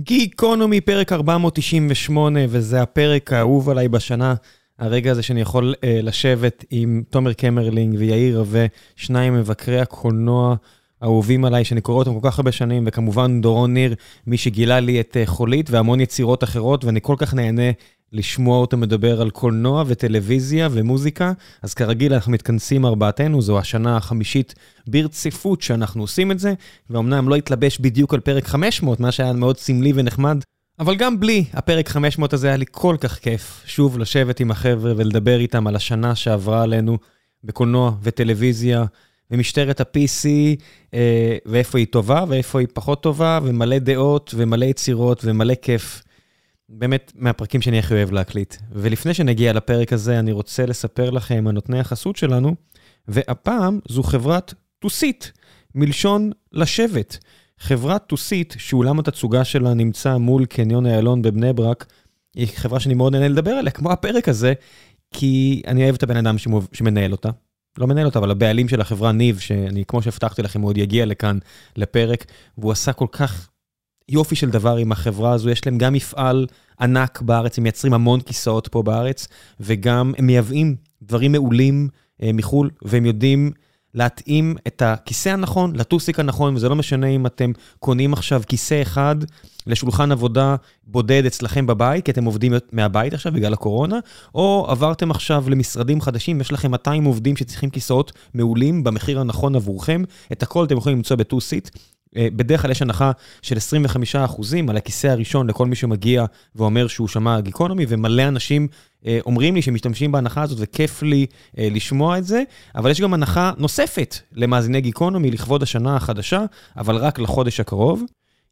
גיקונומי, פרק 498, וזה הפרק האהוב עליי בשנה. הרגע הזה שאני יכול uh, לשבת עם תומר קמרלינג ויאיר רווה, שניים מבקרי הקולנוע האהובים עליי, שאני קורא אותם כל כך הרבה שנים, וכמובן דורון ניר, מי שגילה לי את uh, חולית והמון יצירות אחרות, ואני כל כך נהנה לשמוע אותו מדבר על קולנוע וטלוויזיה ומוזיקה. אז כרגיל אנחנו מתכנסים ארבעתנו, זו השנה החמישית ברציפות שאנחנו עושים את זה, ואומנם לא התלבש בדיוק על פרק 500, מה שהיה מאוד סמלי ונחמד, אבל גם בלי, הפרק 500 הזה היה לי כל כך כיף, שוב לשבת עם החבר'ה ולדבר איתם על השנה שעברה עלינו בקולנוע וטלוויזיה, ומשטרת ה-PC, אה, ואיפה היא טובה ואיפה היא פחות טובה, ומלא דעות ומלא יצירות ומלא כיף. באמת מהפרקים שאני הכי אוהב להקליט. ולפני שנגיע לפרק הזה, אני רוצה לספר לכם על נותני החסות שלנו, והפעם זו חברת טוסית, מלשון לשבת. חברת טוסית, שאולם התצוגה שלה נמצא מול קניון איילון בבני ברק, היא חברה שאני מאוד נהנה לדבר עליה, כמו הפרק הזה, כי אני אוהב את הבן אדם שמנהל אותה. לא מנהל אותה, אבל הבעלים של החברה, ניב, שאני, כמו שהבטחתי לכם, הוא עוד יגיע לכאן לפרק, והוא עשה כל כך יופי של דבר עם החברה הזו, יש להם גם מפעל ענק בארץ, הם מייצרים המון כיסאות פה בארץ, וגם הם מייבאים דברים מעולים אה, מחו"ל, והם יודעים להתאים את הכיסא הנכון לטוסיק הנכון, וזה לא משנה אם אתם קונים עכשיו כיסא אחד לשולחן עבודה בודד אצלכם בבית, כי אתם עובדים מהבית עכשיו בגלל הקורונה, או עברתם עכשיו למשרדים חדשים, יש לכם 200 עובדים שצריכים כיסאות מעולים במחיר הנכון עבורכם, את הכל אתם יכולים למצוא בטוסיט. אה, בדרך כלל יש הנחה של 25% על הכיסא הראשון לכל מי שמגיע ואומר שהוא שמע גיקונומי, ומלא אנשים אה, אומרים לי שמשתמשים בהנחה הזאת, וכיף לי אה, לשמוע את זה, אבל יש גם הנחה נוספת למאזיני גיקונומי לכבוד השנה החדשה, אבל רק לחודש הקרוב.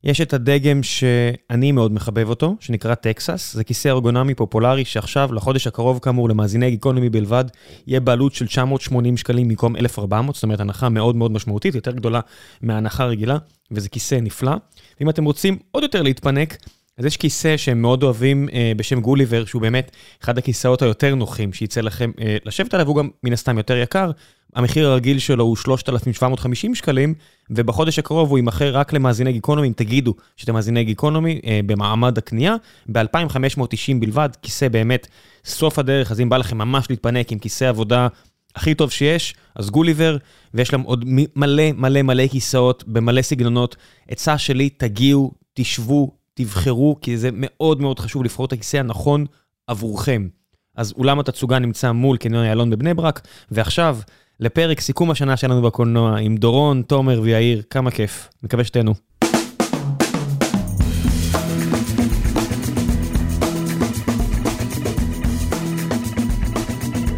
יש את הדגם שאני מאוד מחבב אותו, שנקרא טקסס, זה כיסא ארגונומי פופולרי שעכשיו, לחודש הקרוב כאמור, למאזיני גיקונומי בלבד, יהיה בעלות של 980 שקלים במקום 1,400, זאת אומרת הנחה מאוד מאוד משמעותית, יותר גדולה מההנחה הרגילה, וזה כיסא נפלא. ואם אתם רוצים עוד יותר להתפנק, אז יש כיסא שהם מאוד אוהבים אה, בשם גוליבר, שהוא באמת אחד הכיסאות היותר נוחים שיצא לכם אה, לשבת עליו, הוא גם מן הסתם יותר יקר. המחיר הרגיל שלו הוא 3,750 שקלים, ובחודש הקרוב הוא יימכר רק למאזיני גיקונומי, אם תגידו שאתם מאזיני גיקונומי אה, במעמד הקנייה, ב-2,590 בלבד, כיסא באמת סוף הדרך, אז אם בא לכם ממש להתפנק עם כיסא עבודה הכי טוב שיש, אז גוליבר, ויש להם עוד מלא מלא מלא כיסאות במלא סגנונות. עצה שלי, תגיעו, תשבו, תבחרו, כי זה מאוד מאוד חשוב לבחור את הכיסא הנכון עבורכם. אז אולם התצוגה נמצא מול קניון איילון בבני ברק, ועכשיו, לפרק סיכום השנה שלנו בקולנוע, עם דורון, תומר ויאיר, כמה כיף. מקווה שתהנו.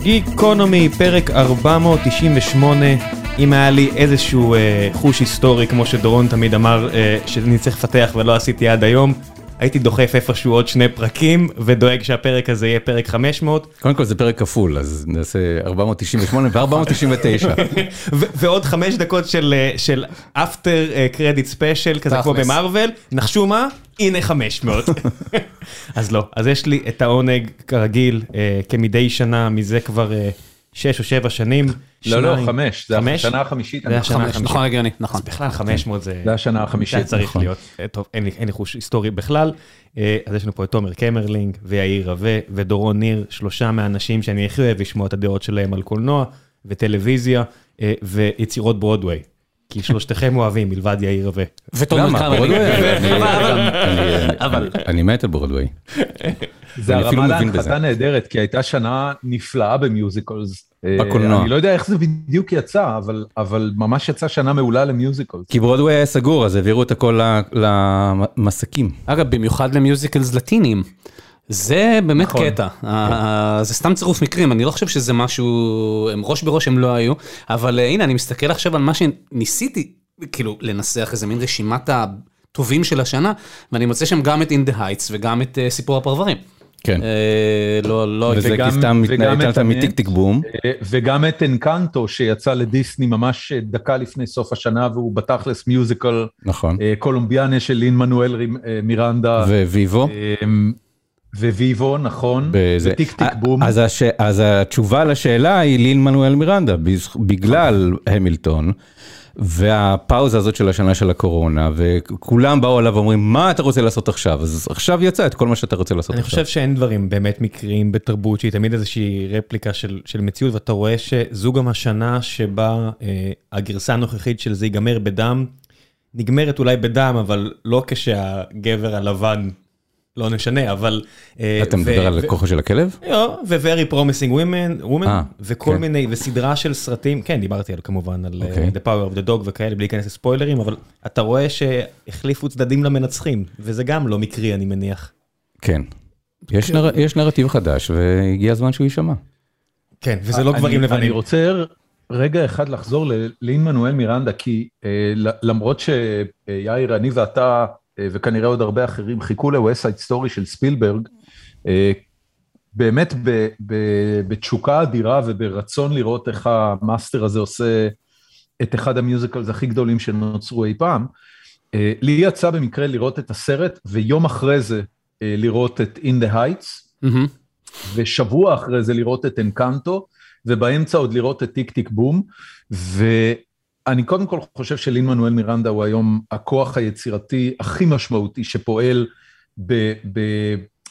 גיקונומי, פרק 498. אם היה לי איזשהו אה, חוש היסטורי, כמו שדורון תמיד אמר, אה, שאני צריך לפתח ולא עשיתי עד היום, הייתי דוחף איפשהו עוד שני פרקים, ודואג שהפרק הזה יהיה פרק 500. קודם כל זה פרק כפול, אז נעשה 498 ו-499. ועוד חמש דקות של after credit special, כזה כמו במארוול, נחשו מה? הנה 500. אז לא, אז יש לי את העונג כרגיל, אה, כמדי שנה, מזה כבר... שש או שבע שנים. לא, לא, חמש, זה השנה החמישית. זה השנה החמישית. נכון, הגיוני, נכון. אז בכלל 500 זה... זה השנה החמישית. זה צריך נכון. להיות. אה, טוב, אין לי חוש היסטורי בכלל. אה, אז יש לנו פה את תומר קמרלינג ויאיר רווה ודורון ניר, שלושה מהאנשים שאני הכי אוהב לשמוע את הדעות שלהם על קולנוע וטלוויזיה אה, ויצירות ברודוויי. כי שלושתכם אוהבים מלבד יאיר רווה. ותומר קמרלינג. אני מת על ברודוויי. זה הרמה להנחתה נהדרת, כי הייתה שנה נפלאה ב musicals. אה, בקולנוע. אני לא יודע איך זה בדיוק יצא, אבל, אבל ממש יצא שנה מעולה ל musicals. כי ברודווי היה סגור, אז העבירו את הכל למסכים. אגב, במיוחד ל musicals לטינים. זה באמת נכון. קטע, כן. זה סתם צירוף מקרים, אני לא חושב שזה משהו, הם ראש בראש הם לא היו, אבל הנה אני מסתכל עכשיו על מה שניסיתי, כאילו לנסח איזה מין רשימת הטובים של השנה, ואני מוצא שם גם את In the Heights וגם את uh, סיפור הפרברים. כן. אה, לא, לא, וזה כי סתם מתעלמת מטיק טיק בום. אה, וגם את אנקנטו שיצא לדיסני ממש דקה לפני סוף השנה והוא בתכלס מיוזיקל. נכון. אה, קולומביאנה של לין מנואל מירנדה. ויוו. ויוו, נכון, וטיק טיק בום. אז, הש... אז התשובה לשאלה היא לין מנואל מירנדה, בגלל המילטון. והפאוזה הזאת של השנה של הקורונה, וכולם באו עליו ואומרים, מה אתה רוצה לעשות עכשיו? אז עכשיו יצא את כל מה שאתה רוצה לעשות אני עכשיו. חושב שאין דברים באמת מקריים בתרבות שהיא תמיד איזושהי רפליקה של, של מציאות ואתה רואה שזו גם השנה שבה אה, הגרסה הנוכחית של זה ייגמר בדם, נגמרת אולי בדם אבל לא כשהגבר הלבן, לא נשנה אבל... אה, אתה מדבר על כוחו של הכלב? לא, ו-Very Promising Women, women אה, וכל כן. מיני, וסדרה של סרטים, כן, דיברתי על כמובן, על אוקיי. The Power of the Dog וכאלה, בלי להיכנס לספוילרים, אבל אתה רואה שהחליפו צדדים למנצחים, וזה גם לא מקרי, אני מניח. כן. יש, נר... יש נרטיב חדש והגיע הזמן שהוא יישמע. כן, וזה לא אני- גברים אני לבנים. רוצה רגע אחד לחזור ללין מנואל מירנדה, כי למרות שיאיר, אני ואתה, וכנראה עוד הרבה אחרים, חיכו ל-West Side Story של ספילברג, אה, באמת ב- ב- בתשוקה אדירה וברצון לראות איך המאסטר הזה עושה את אחד ה musicals הכי גדולים שנוצרו אי פעם. אה, לי יצא במקרה לראות את הסרט, ויום אחרי זה אה, לראות את In the Heights, מהמם. ושבוע אחרי זה לראות את אנקנטו, ובאמצע עוד לראות את טיק טיק בום, ואני קודם כל חושב שלין מנואל מירנדה הוא היום הכוח היצירתי הכי משמעותי שפועל ב... ב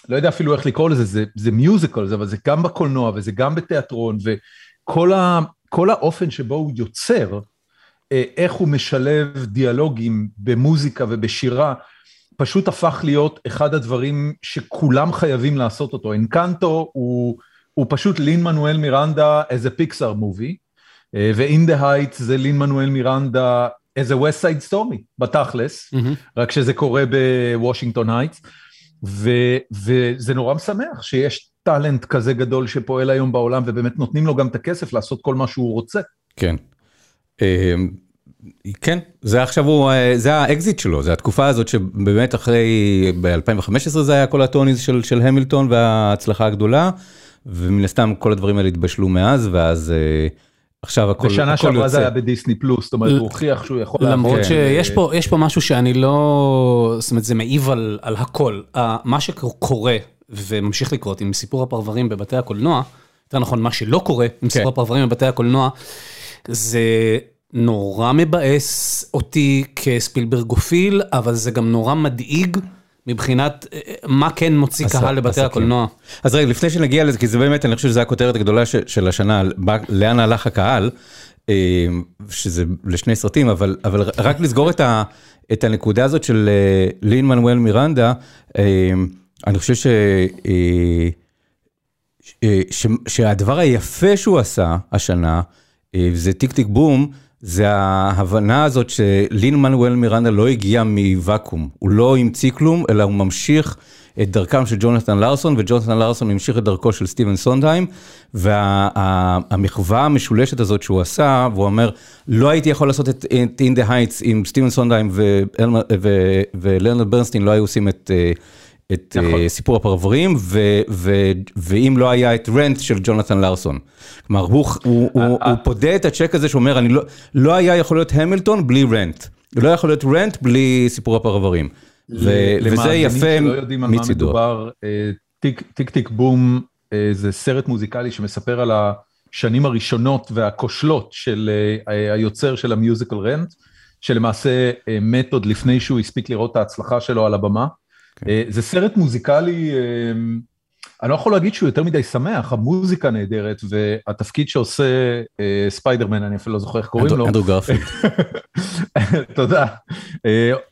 לא יודע אפילו איך לקרוא לזה, זה, זה musical, אבל זה גם בקולנוע וזה גם בתיאטרון, וכל ה, כל האופן שבו הוא יוצר, אה, איך הוא משלב דיאלוגים במוזיקה ובשירה, פשוט הפך להיות אחד הדברים שכולם חייבים לעשות אותו. אנקנטו הוא, הוא פשוט לין מנואל מירנדה as a Pixar movie, ו-In the Heights זה לין מנואל מירנדה a West Side Story, בתכלס, מהמם. רק שזה קורה בוושינגטון הייטס, ו- וזה נורא משמח שיש talent כזה גדול שפועל היום בעולם, ובאמת נותנים לו גם את הכסף לעשות כל מה שהוא רוצה. כן. אה, כן, זה עכשיו הוא, אה, זה האקזיט שלו, זה התקופה הזאת שבאמת אחרי, ב-2015 זה היה כל ה Tonys של, של המילטון וההצלחה הגדולה, ומן הסתם כל הדברים האלה התבשלו מאז, ואז אה, עכשיו הכל, הכל שעברה זה. היה בדיסני פלוס, זאת אומרת, ל- הוא הוכיח שהוא יכול... למרות לעבוד, שיש אה, פה, יש פה משהו שאני לא, זאת אומרת זה מעיב על, על הכל. מה שקורה וממשיך לקרות עם סיפור הפרברים בבתי הקולנוע, יותר נכון מה שלא קורה עם סיפור הפרברים בבתי הקולנוע, זה נורא מבאס אותי כספילברגופיל, אבל זה גם נורא מדאיג מבחינת אה, מה כן מוציא קהל לבתי. הקולנוע. אז רגע, לפני שנגיע לזה, כי זה באמת, אני חושב שזו הכותרת הגדולה ש, של השנה, לאן הלך הקהל, אה, שזה לשני סרטים, אבל, אבל רק לסגור את, ה, את הנקודה הזאת של אה, לין מנואל מירנדה, אה, אני חושב ש... אה, אה, ש, שהדבר היפה שהוא עשה השנה, אה, זה טיק טיק בום, זה ההבנה הזאת שלין מנואל מירנדה לא הגיע מוואקום, הוא לא המציא כלום, אלא הוא ממשיך את דרכם של ג'ונתן לארסון, וג'ונתן לארסון המשיך את דרכו של סטיבן סונדהיים, והמחווה המשולשת הזאת שהוא עשה, והוא אומר, לא הייתי יכול לעשות את את In the Heights אם סטיבן סונדהיים ולאונרד ברנסטין לא היו עושים את... אה, את נכון. נכון. סיפור הפרברים, ו, ו, ואם לא היה את רנט של ג'ונתן לארסון. כלומר, הוא, הוא, הוא, הוא פודה את הצ'ק הזה שאומר, אני לא, לא היה יכול להיות המילטון בלי רנט. לא יכול להיות רנט בלי סיפור הפרברים. ו, וזה למאזינים יפה שלא יודעים על מה מצידו. מדובר, אה, טיק, טיק, טיק... בום אה, זה סרט מוזיקלי שמספר על השנים הראשונות והכושלות של אה, היוצר של ה musical רנט, שלמעשה אה, מת עוד לפני שהוא הספיק לראות את ההצלחה שלו על הבמה. כן. אה, זה סרט מוזיקלי, אה, אני לא יכול להגיד שהוא יותר מדי שמח, המוזיקה נהדרת, והתפקיד שעושה אה, ספיידרמן, אני אפילו לא זוכר איך קוראים לו. אנדרו גרפילד. תודה.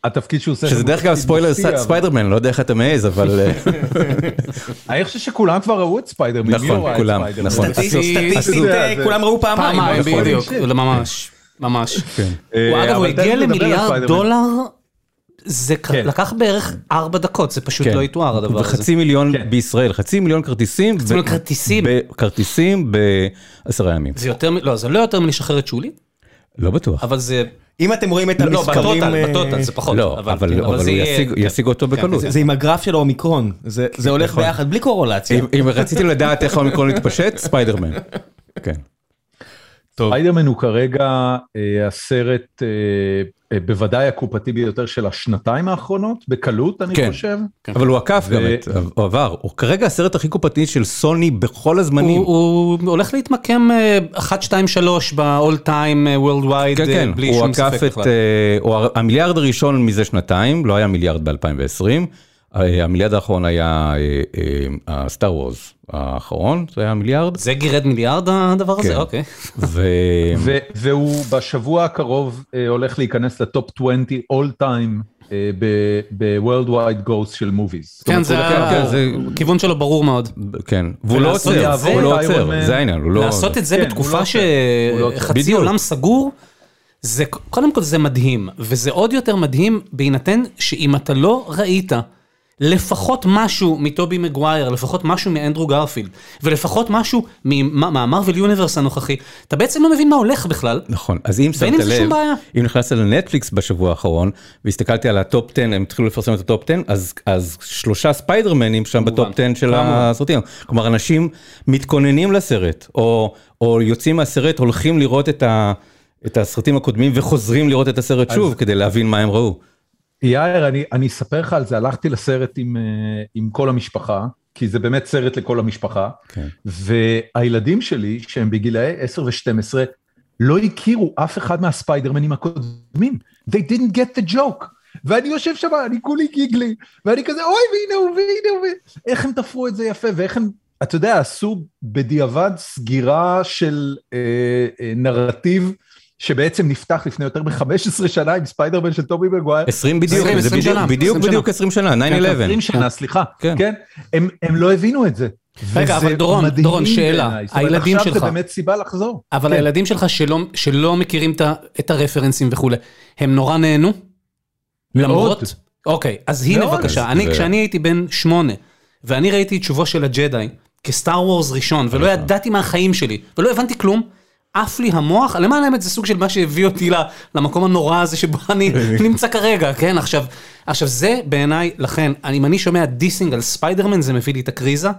התפקיד שהוא עושה... שזה דרך אגב ספוילר ספיידרמן, לא יודע איך אתה מעז, אבל אני חושב שכולם כבר ראו את ספיידרמן, נכון, לא את כולם? נכון. סטטיסטית, כולם ראו פעמיים. פעמיים, נכון. בדיוק, ממש, ממש. כן. אה, הוא אגב, הוא הגיע על למיליארד. דולר, זה כן. לקח בערך ארבע דקות, זה פשוט כן. לא יתואר הדבר הזה. וחצי מיליון כן. בישראל, חצי מיליון כרטיסים. חצי מיליון כרטיסים. כרטיסים בעשרה ימים. זה יותר, לא, זה לא יותר מלשחרר את שולי, לא בטוח. אבל זה, אם אתם רואים את לא, המספרים... בטוטל, אה, בטוטל זה פחות. לא, אבל כן, אבל זה הוא ישיג- כן. ישיג אותו בקלות. זה זה עם הגרף של האומיקרון, זה זה הולך נכון. ביחד, בלי קורולציה. אם אם רציתי לדעת איך האומיקרון התפשט, ספיידרמן. כן. טוב. ספיידרמן הוא כרגע אה, הסרט אה, אה, בוודאי הקופתי ביותר של השנתיים האחרונות, בקלות אני כן. חושב. אבל הוא עקף גם ו- את, הוא עבר, הוא כרגע הסרט הכי קופתי של סוני בכל הזמנים. הוא הוא הולך להתמקם אה, 1, 2, 3 ב-all time אה, worldwide, כן, אה, כן, בלי הוא שום עקף ספק את, בכלל. אה, הוא- המיליארד הראשון מזה שנתיים, לא היה מיליארד ב-2020, המיליארד האחרון היה הסטאר וורס האחרון, זה היה מיליארד, זה גירד מיליארד הדבר הזה? כן. אוקיי. ו... ו- והוא בשבוע הקרוב אה, הולך להיכנס לטופ 20 all time אה, ב-World Wide Growth של movies. כן, זה כן, כן, זה- הכיוון שלו ברור מאוד. כן, והוא לא עוצר, הוא לא עוצר. זה העניין, הוא לא... לעשות את זה בתקופה לא לא. שחצי. עולם סגור, זה קודם כל זה מדהים, וזה עוד יותר מדהים בהינתן שאם אתה לא ראית לפחות משהו מטובי מגווייר, לפחות משהו מאנדרו גרפילד, ולפחות משהו מה- מה Marvel Universe הנוכחי, אתה בעצם לא מבין מה הולך בכלל. נכון, אז אם שמת לב. אם נכנסת לנטפליקס בשבוע האחרון, והסתכלתי על הטופ 10, הם התחילו לפרסם את הטופ 10, אז, אז שלושה ספיידרמנים שם בטופ 10 של הסרטים. כלומר, אנשים מתכוננים לסרט, או, או יוצאים מהסרט, הולכים לראות את, ה, את הסרטים הקודמים וחוזרים לראות את הסרט שוב, כדי להבין מה הם ראו. יאיר, אני, אני אספר לך על זה, הלכתי לסרט עם, אה, עם כל המשפחה, כי זה באמת סרט לכל המשפחה, כן. והילדים שלי, שהם בגילאי 10 ו-12, לא הכירו אף אחד מהספיידרמנים הקודמים. They didn't get the joke. ואני יושב שם, אני כולי גיגלי, ואני כזה, אוי, והנה הוא, והנה הוא, איך הם תפרו את זה יפה, ואיך הם, אתה יודע, עשו בדיעבד סגירה של אה, אה, נרטיב, שבעצם נפתח לפני יותר מ-15 שנה עם ספיידרמן של טובי מגווייר. 20 בדיוק, 20, זה 20 בדיוק, שנה, בדיוק, 20 בדיוק 20 שנה, 9-11. 20 שנה, סליחה, כן. כן, הם, הם לא הבינו את זה. רגע, אבל דורון, דורון, שאלה. הילדים עכשיו שלך- זה באמת סיבה לחזור. אבל כן. הילדים שלך שלא, שלא מכירים את, הרפרנסים וכולי, הם נורא נהנו? למרות? אוקיי, אז הנה. בבקשה, אני כשאני הייתי בן שמונה, ואני ראיתי את שובו של הג'די כסטאר וורס ראשון, ולא ידעתי מהחיים שלי, ולא הבנתי כלום, עף לי המוח, למען האמת זה סוג של מה שהביא אותי למקום הנורא הזה שבו אני נמצא כרגע, כן? עכשיו, עכשיו זה בעיניי, לכן, אני- אם אני שומע dissing על ספיידרמן, זה מביא לי את הקריזה.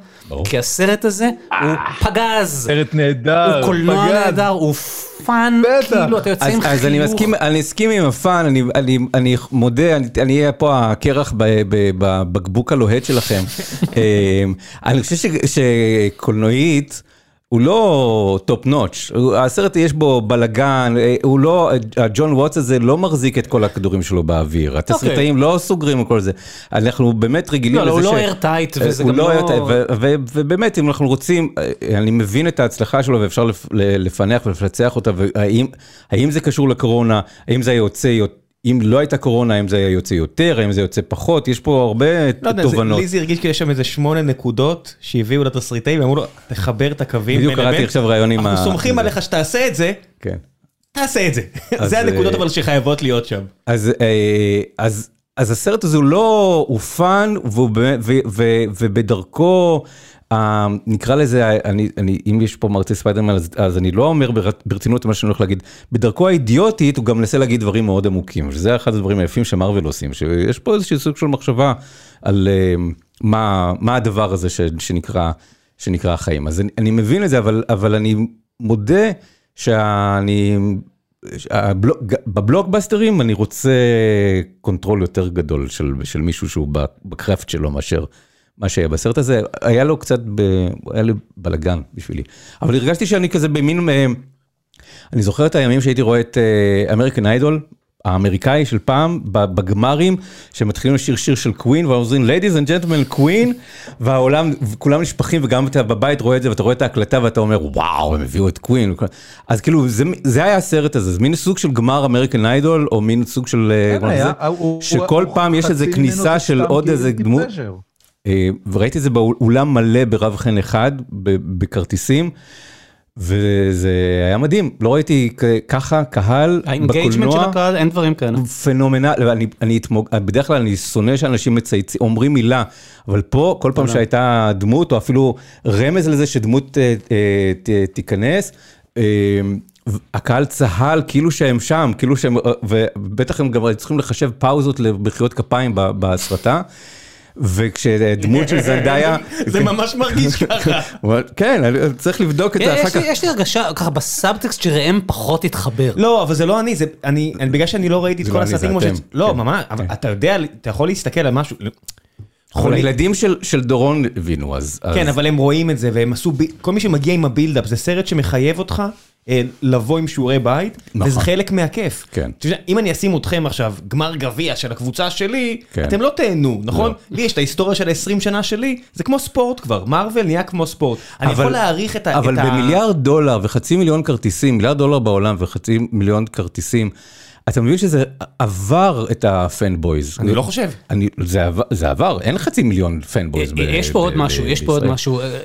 כי הסרט הזה הוא פגז. סרט נהדר. הוא קולנוע. נהדר, הוא fun, בטח. כאילו אתה יוצא עם חיוך. אז אני מסכים, אני מסכים עם ה fun, אני, אני, אני מודה, אני, אני אהיה פה הקרח בבקבוק הלוהט שלכם. אמ, אני חושב ש, שקולנועית, הוא לא top notch, הסרט יש בו בלאגן, אה, הוא לא, הג'ון ווטס הזה לא מחזיק את כל הכדורים שלו באוויר, התסריטאים לא סוגרים את כל זה, אנחנו באמת רגילים לא, לא, לזה הוא ש... לא airtight, וזה הוא גם לא- airtight, ו- ו- ובאמת, אם אנחנו רוצים, אה, אני מבין את ההצלחה שלו ואפשר לפענח ולפצח אותה, והאם האם זה קשור לקורונה, האם זה יוצא, יות- אם לא הייתה קורונה, האם זה היה יוצא יותר, האם זה יוצא פחות, יש פה הרבה לא יודע, זה- תובנות. לי זה הרגיש כאילו יש שם איזה שמונה נקודות שהביאו לתסריטאים ואמרו לו, תחבר את הקווים. בדיוק קראתי. עכשיו ראיון עם אנחנו ה- סומכים זה. עליך שתעשה את זה, כן. תעשה את זה. אז, זה הנקודות אה, אבל שחייבות להיות שם. אז, אה, אז, אז הסרט הזה הוא לא, הוא fun, ובדרכו, נקרא לזה, אני, אני, אם יש פה מעריצי ספיידרמן, אז, אז אני לא אומר בר- ברצינות מה שאני הולך להגיד, בדרכו האידיוטית הוא גם מנסה להגיד דברים מאוד עמוקים, שזה אחד הדברים היפים שמרוויל עושים, שיש פה איזשהו סוג של מחשבה על אה, מה, מה הדבר הזה ש, שנקרא, שנקרא החיים. אז אני, אני מבין את זה, אבל, אבל אני מודה שאני... הבלוק, בבלוקבאסטרים אני רוצה control יותר גדול של, של מישהו שהוא ב craft שלו מאשר מה שהיה בסרט הזה, היה לו קצת, ב, היה לי בלאגן בשבילי, אבל הרגשתי שאני כזה במין, אה, אני זוכר את הימים שהייתי רואה את אמריקן איידול, האמריקאי של פעם, בגמרים, שמתחילים לשיר שיר של קווין, ואומרים ladies and gentlemen קווין, והעולם, כולם נשפכים, וגם אתה בבית רואה את זה, ואתה רואה את ההקלטה, ואתה אומר, וואו, הם הביאו את קווין. אז כאילו, זה, זה היה הסרט הזה, זה מין סוג של גמר אמריקן איידול, או מין סוג של... כן, מה היה, זה, הוא- שכל הוא- פעם יש חצי איזה כניסה של עוד איזה דמות. אה, וראיתי את זה באולם מלא ברב חן אחד, בכרטיסים, וזה היה מדהים, לא ראיתי ככה קהל ה engagement של בקולנוע. הקהל, אין דברים כאלה. phenomenal, אני, אני אתמוג, בדרך כלל אני שונא שאנשים מצייצים, אומרים מילה, אבל פה כל פעם שהייתה דמות, או אפילו רמז לזה שדמות אה, אה, ת, תיכנס, אה, הקהל צהל כאילו שהם שם, כאילו שהם, ובטח הם גם צריכים לחשב פאוזות למחיאות כפיים בהסרטה. וכשדמות של זנדאיה... זה ממש מרגיש ככה. כן, צריך לבדוק את זה אחר כך. יש לי הרגשה ככה בסאבטקסט שראם פחות התחבר. לא, אבל זה לא אני, זה אני, בגלל שאני לא ראיתי את כל לא אני, הסרטים כמו ש... לא, כן. ממש, אבל אתה יודע, אתה יכול להסתכל על משהו. אבל חולים. הילדים של של דורון הבינו, אז... כן, אז- אבל הם רואים את זה, והם עשו, ב- כל מי שמגיע עם ה build-up, זה סרט שמחייב אותך לבוא עם שיעורי בית, נכון. וזה חלק מהכיף. כן. יודע, אם אני אשים אתכם עכשיו, גמר גביע של הקבוצה שלי, כן. אתם לא תהנו, נכון? לא. לי יש את ההיסטוריה של ה-20 שנה שלי, זה כמו ספורט כבר, מארוול נהיה כמו ספורט. אני אבל- יכול להעריך את ה... אבל במיליארד דולר וחצי מיליון כרטיסים, מיליארד דולר בעולם וחצי מיליון כרטיסים, אתה מבין שזה עבר את ה fanboys. אני לא חושב. אני, זה, עבר, אין חצי מיליון fanboys. ב- יש פה עוד משהו, יש פה עוד בישראל. משהו. אה,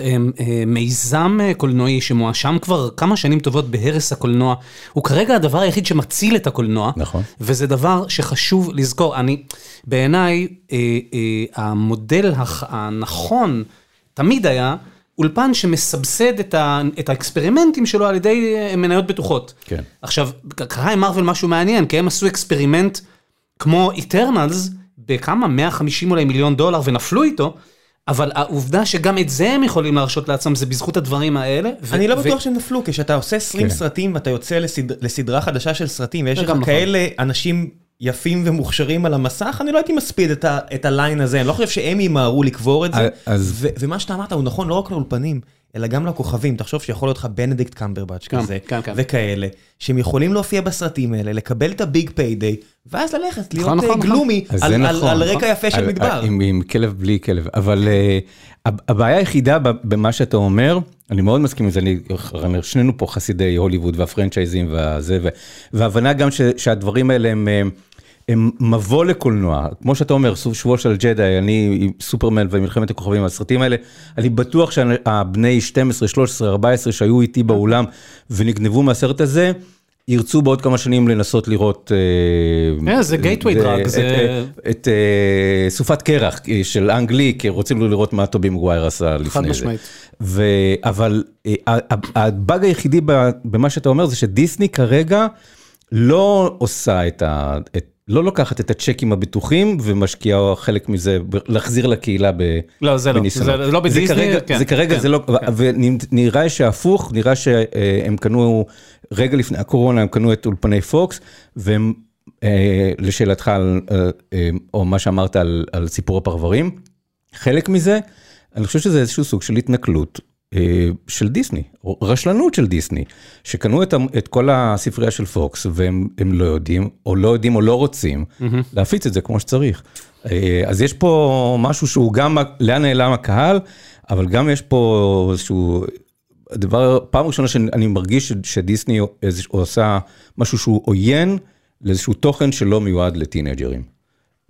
אה, אה, מיזם אה, קולנועי שמואשם כבר כמה שנים טובות בהרס הקולנוע, הוא כרגע הדבר היחיד שמציל את הקולנוע. נכון. וזה דבר שחשוב לזכור. אני, בעיניי, אה, אה, המודל הנכון תמיד היה אולפן שמסבסד את, ה, את האקספרימנטים שלו על ידי אה, מניות בטוחות. כן. עכשיו, קרה עם מארוול משהו מעניין, כי הם עשו experiment כמו Eternals, בכמה? 150 אולי מיליון דולר ונפלו איתו, אבל העובדה שגם את זה הם יכולים להרשות לעצמם זה בזכות הדברים האלה. ו- אני לא ו- בטוח שהם נפלו, כשאתה עושה 20 כן. סרטים ואתה יוצא לסד- לסדרה חדשה של סרטים, ויש לך נכון. כאלה אנשים יפים ומוכשרים על המסך, אני לא הייתי מספיד את ה- את ה line הזה, אני לא חושב שהם ימהרו לקבור את זה. אז- ו- ומה שאתה אמרת הוא נכון לא רק לאולפנים, אלא גם לכוכבים. תחשוב שיכול להיות לך בנדיקט קמברבץ' כן, כזה, כן, כן. וכאלה, שהם יכולים להופיע בסרטים האלה, לקבל את ה big payday, ואז ללכת להיות נכון, אה, נכון. gloomy אז על- על נכון, על נכון. רקע יפה של על- מדבר. עם, עם כלב בלי כלב, אבל אה, הבעיה היחידה במה שאתה אומר, אני מאוד מסכים עם זה, אני, שנינו פה חסידי הוליווד והפרנצ'ייזים והזה, והבנה גם ש, שהדברים האלה הם, הם מבוא לקולנוע, כמו שאתה אומר, סוף שבוע של ג'די, אני עם סופרמן ומלחמת הכוכבים, הסרטים האלה, אני בטוח שהבני 12, 13, 14 שהיו איתי באולם ונגנבו מהסרט הזה, ירצו בעוד כמה שנים לנסות לראות... זה drug, את- זה- את- אה, סופת קרח אה, של אנגלי, כי רוצים לראות מה טובי מגווייר עשה לפני זה. משמעית. ו- אבל אה, הבאג היחידי במה שאתה אומר זה שדיסני כרגע לא עושה את ה... לא לוקחת את הצ'קים הבטוחים ומשקיעה חלק מזה, להחזיר לקהילה ב... לא, זה לא, בניסיונות. זה לא בדיסני, כרגע, כן, זה כרגע, כן, זה לא, כן. ונראה שהפוך, נראה שהם קנו, רגע לפני הקורונה הם קנו את אולפני פוקס, והם, אה, לשאלתך, על, אה, אה, או מה שאמרת על, על סיפור הפרברים, חלק מזה, אני חושב שזה איזשהו סוג של התנכלות אה, של דיסני, או רשלנות של דיסני, שקנו את, את כל הספרייה של פוקס, והם הם לא יודעים, או לא יודעים או לא רוצים, להפיץ את זה כמו שצריך. אה, אז יש פה משהו שהוא גם, לאן נעלם הקהל, אבל גם יש פה איזשהו, הדבר, פעם ראשונה שאני מרגיש שדיסני עושה משהו שהוא עוין לאיזשהו תוכן שלא מיועד לטינג'רים.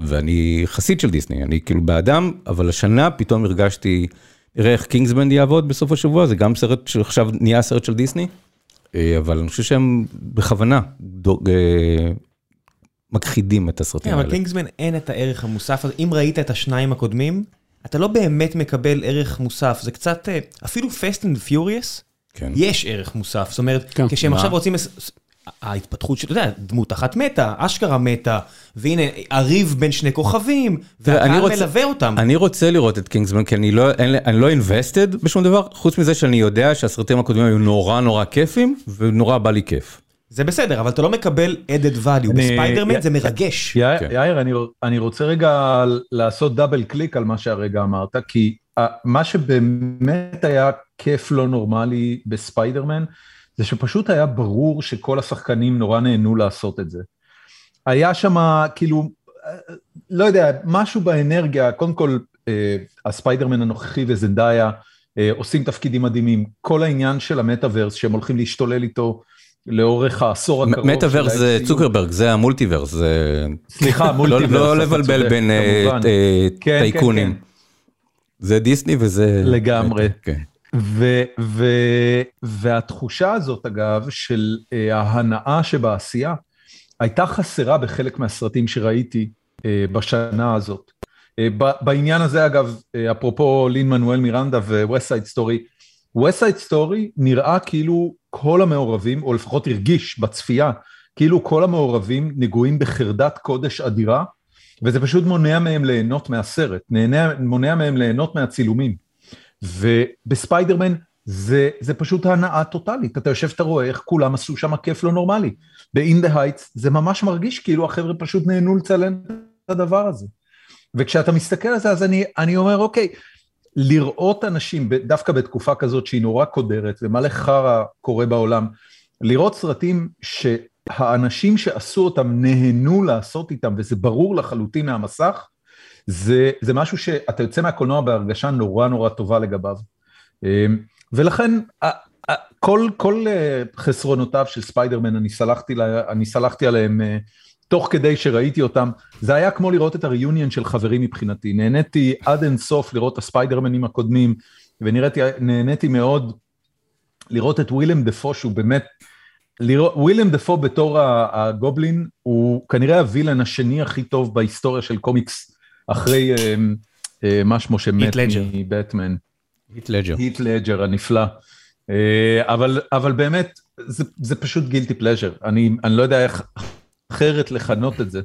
ואני חסיד של דיסני, אני כאילו בדם, אבל השנה פתאום הרגשתי, נראה איך קינגסמן יעבוד בסוף השבוע, זה גם סרט שעכשיו נהיה סרט של דיסני, אה, אבל אני חושב שהם בכוונה דו- אה, מכחידים את הסרטים כן, אבל האלה. קינגסמן אין את הערך המוסף הזה. אם ראית את השניים הקודמים, אתה לא באמת מקבל ערך מוסף. זה קצת, אה, אפילו Fast and Furious, כן. יש ערך מוסף. זאת אומרת, כן. כשהם מה? עכשיו רוצים... ההתפתחות של, אתה יודע, דמות אחת מתה, אשכרה מתה, והנה, הריב בין שני כוכבים, והקהל רוצה- מלווה אותם. אני רוצה לראות את קינגסמן, כי אני לא, אין, אני לא invested בשום דבר, חוץ מזה שאני יודע שהסרטים הקודמים היו נורא נורא כיפים, ונורא בא לי כיף. זה בסדר, אבל אתה לא מקבל added value. אני- בספיידרמן י- זה מרגש. יאיר, כן. יאיר, אני, אני רוצה רגע לעשות double click על מה שהרגע אמרת, כי ה- מה שבאמת היה כיף לא נורמלי בספיידרמן, זה שפשוט היה ברור שכל השחקנים נורא נהנו לעשות את זה. היה שם כאילו, אה, לא יודע, משהו באנרגיה, קודם כל אה, הספיידרמן הנוכחי וזנדאיה אה, עושים תפקידים מדהימים, כל העניין של המטאוורס שהם הולכים להשתולל איתו לאורך העשור הקרוב. מטאוורס זה. צוקרברג, זה ה multiverse, זה... סליחה, לא, multiverse. לא אתה לבלבל צודק, בין אה. אה, כן, טייקונים. כן, זה דיסני וזה... לגמרי. כן. ו, ו, והתחושה הזאת, אגב, של אה, ההנאה שבעשייה, הייתה חסרה בחלק מהסרטים שראיתי בשנה הזאת. בעניין הזה, אגב, אפרופו לין מנואל מירנדה ו-West Side Story, West Side Story נראה כאילו כל המעורבים, או לפחות הרגיש בצפייה, כאילו כל המעורבים נגועים בחרדת קודש אדירה, וזה פשוט מונע מהם ליהנות מהסרט, נהנה, מונע מהם ליהנות מהצילומים. ובספיידרמן זה, זה פשוט הנאה טוטאלית, אתה יושב, אתה רואה איך כולם עשו שם כיף לא נורמלי. ב-In the Heights זה ממש מרגיש כאילו החבר'ה פשוט נהנו לצלם את הדבר הזה. וכשאתה מסתכל על זה, אז אני, אני אומר, אוקיי, לראות אנשים, דווקא בתקופה כזאת שהיא נורא קודרת ומלא חרא קורה בעולם, לראות סרטים שהאנשים שעשו אותם נהנו לעשות איתם, וזה ברור לחלוטין מהמסך, זה, זה משהו שאתה יוצא מהקולנוע בהרגשה נורא נורא טובה לגביו. אמ, ולכן כל, כל אה, חסרונותיו של ספיידרמן, אני סלחתי, לה, אני סלחתי עליהם אה, תוך כדי שראיתי אותם, זה היה כמו לראות את הריוניון של חברים מבחינתי, נהניתי עד אין סוף לראות את הספיידרמנים הקודמים, ונהניתי מאוד לראות את ווילם דפו שהוא באמת, ווילם דפו בתור הגובלין הוא כנראה הווילן השני הכי טוב בהיסטוריה של קומיקס אחרי אה, מה שמו שמת מבטמן. היט לג'ר. היט לג'ר הנפלא. אבל, אבל באמת, זה, זה פשוט גילטי פלז'ר, אני, אני לא יודע איך אחרת לכנות את זה.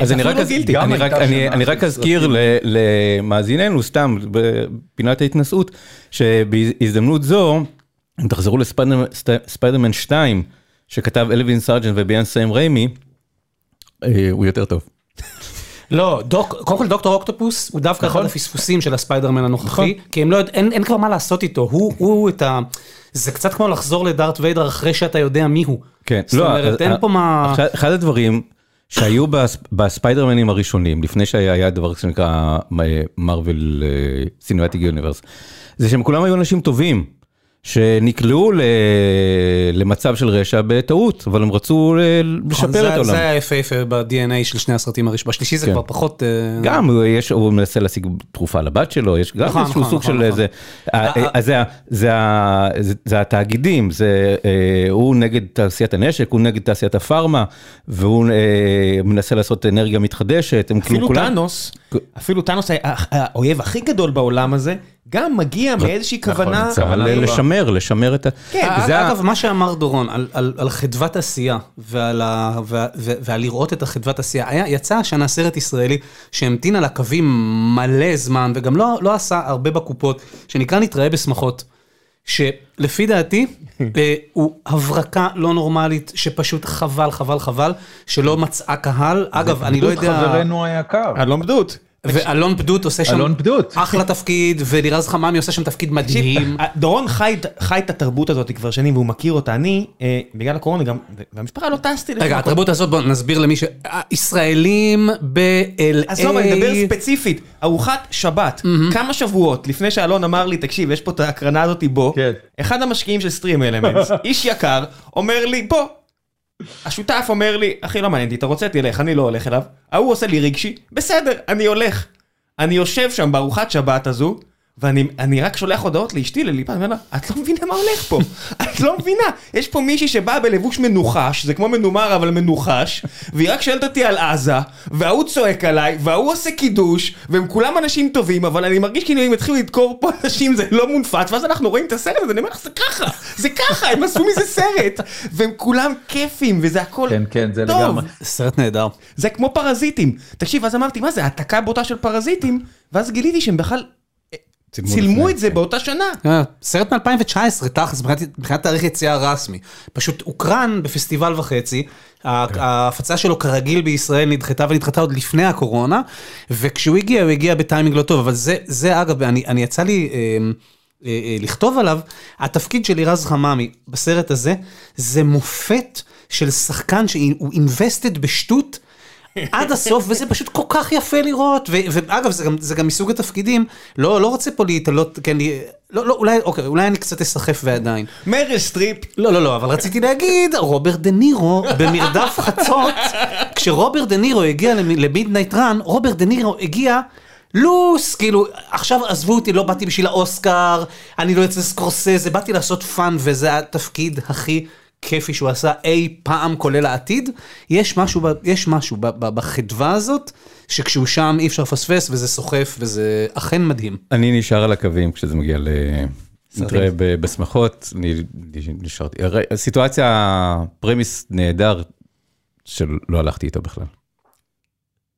אז אני רק, אני רק, אני, אני רק אזכיר למאזיננו, סתם, בפינת ההתנשאות, שבהזדמנות זו, אם תחזרו לספיידרמן 2, שכתב אלווין סרג'נט וביים סם ריימי, הוא יותר טוב. לא, דוק, קודם כל דוקטור אוקטופוס הוא דווקא אחד הפספוסים של הספיידרמן הנוכחי, כי הם לא, אין, אין כבר מה לעשות איתו, הוא, הוא את ה... זה קצת כמו לחזור לדארת' ויידר אחרי שאתה יודע מי הוא. כן, זאת לא, אומרת, אין פה מה... אחד הדברים שהיו בספיידרמנים הראשונים, לפני שהיה דבר שנקרא מארוול סינמטיק יוניברס, זה שהם כולם היו אנשים טובים. שנקלעו למצב של רשע בטעות, אבל הם רצו לשפר את העולם. זה היה יפה יפה ב-DNA של שני הסרטים הראשונים, בשלישי זה כבר פחות... גם, הוא מנסה להשיג תרופה לבת שלו, יש גם איזשהו סוג של איזה... זה התאגידים, הוא נגד תעשיית הנשק, הוא נגד תעשיית הפארמה, והוא מנסה לעשות אנרגיה מתחדשת. אפילו טאנוס, אפילו טאנוס האויב הכי גדול בעולם הזה. גם מגיע מאיזושהי כוונה... אבל לשמר, לשמר את ה... כן, אגב, מה שאמר דורון על חדוות עשייה ועל לראות את החדוות עשייה, יצא השנה סרט ישראלי שהמתין על הקווים מלא זמן וגם לא עשה הרבה בקופות, שנקרא נתראה בשמחות. שלפי דעתי הוא הברקה לא נורמלית שפשוט חבל חבל חבל שלא מצאה קהל אגב אני לא יודע. חברנו היקר. אלון בדות. ואלון בדות עושה שם אלון בדות. אחלה תפקיד, ולירז חממי עושה שם תפקיד מדהים. דורון חי את התרבות הזאת כבר שנים והוא מכיר אותה, אני בגלל הקורונה גם, והמשפחה לא טסתי רגע, התרבות הזאת בוא נסביר למי ש... ישראלים ב-LA. עזוב, אני מדבר ספציפית, ארוחת שבת, כמה שבועות לפני שאלון אמר לי, תקשיב, יש פה את ההקרנה הזאת בו, אחד המשקיעים של סטרים אלמנטס, איש יקר, אומר לי, בוא. השותף אומר לי, אחי לא מעניין אותי, אתה רוצה תלך, אני לא הולך אליו. ההוא עושה לי רגשי, בסדר, אני הולך. אני יושב שם בארוחת שבת הזו, ואני רק שולח הודעות לאשתי, לליפה, אני אומר לה, את לא מבינה מה הולך פה, את לא מבינה, יש פה מישהי שבאה בלבוש מנוחש, זה כמו מנומר אבל מנוחש, והיא רק שואלת אותי על עזה, וההוא צועק עליי, וההוא עושה קידוש, והם כולם אנשים טובים, אבל אני מרגיש כאילו אם התחילו לדקור פה אנשים זה לא מונפץ, ואז אנחנו רואים את הסרט הזה, אני אומר לך, זה ככה, זה ככה, הם עשו מזה סרט, והם כולם כיפים, וזה הכל כן, כן, זה לגמרי. סרט נהדר. זה כמו פרזיטים. תקשיב, אז אמרתי, מה זה, העתקה בוטה של פרזיטים, ואז גיליתי שהם בכלל... צילמו את זה כן. באותה שנה. סרט מ-2019, תכלס, מבחינת תאריך יציאה רסמי. פשוט הוקרן בפסטיבל וחצי, כן. ההפצה שלו כרגיל בישראל נדחתה ונדחתה עוד לפני הקורונה, וכשהוא הגיע, הוא הגיע בטיימינג לא טוב, אבל זה אגב, אני יצא לי... אה, אה, לכתוב עליו, התפקיד של לירז חממי בסרט הזה, זה מופת של שחקן שהוא invested בשטות עד הסוף, וזה פשוט כל כך יפה לראות, ואגב, זה גם, זה גם מסוג התפקידים, לא, לא רוצה פה להתעלות, כן, לא, לא, אולי, אוקיי, אולי אני קצת אסחף ועדיין. מריל סטריפ. לא, לא, לא, אבל רציתי להגיד, רוברט דה נירו במרדף חצות, כשרוברט דה נירו הגיע ל Midnight Run, רוברט דה נירו הגיע... loose, כאילו, עכשיו עזבו אותי, לא באתי בשביל האוסקר, אני לא אצל סקורסזה, באתי לעשות fun, וזה התפקיד הכי כיפי שהוא עשה אי פעם, כולל העתיד, יש משהו, יש משהו בחדווה הזאת, שכשהוא שם אי אפשר לפספס, וזה סוחף, וזה אכן מדהים. אני נשאר על הקווים כשזה מגיע ל... נתראה בשמחות, אני נשארתי. סיטואציה, premise נהדר, שלא הלכתי איתו בכלל.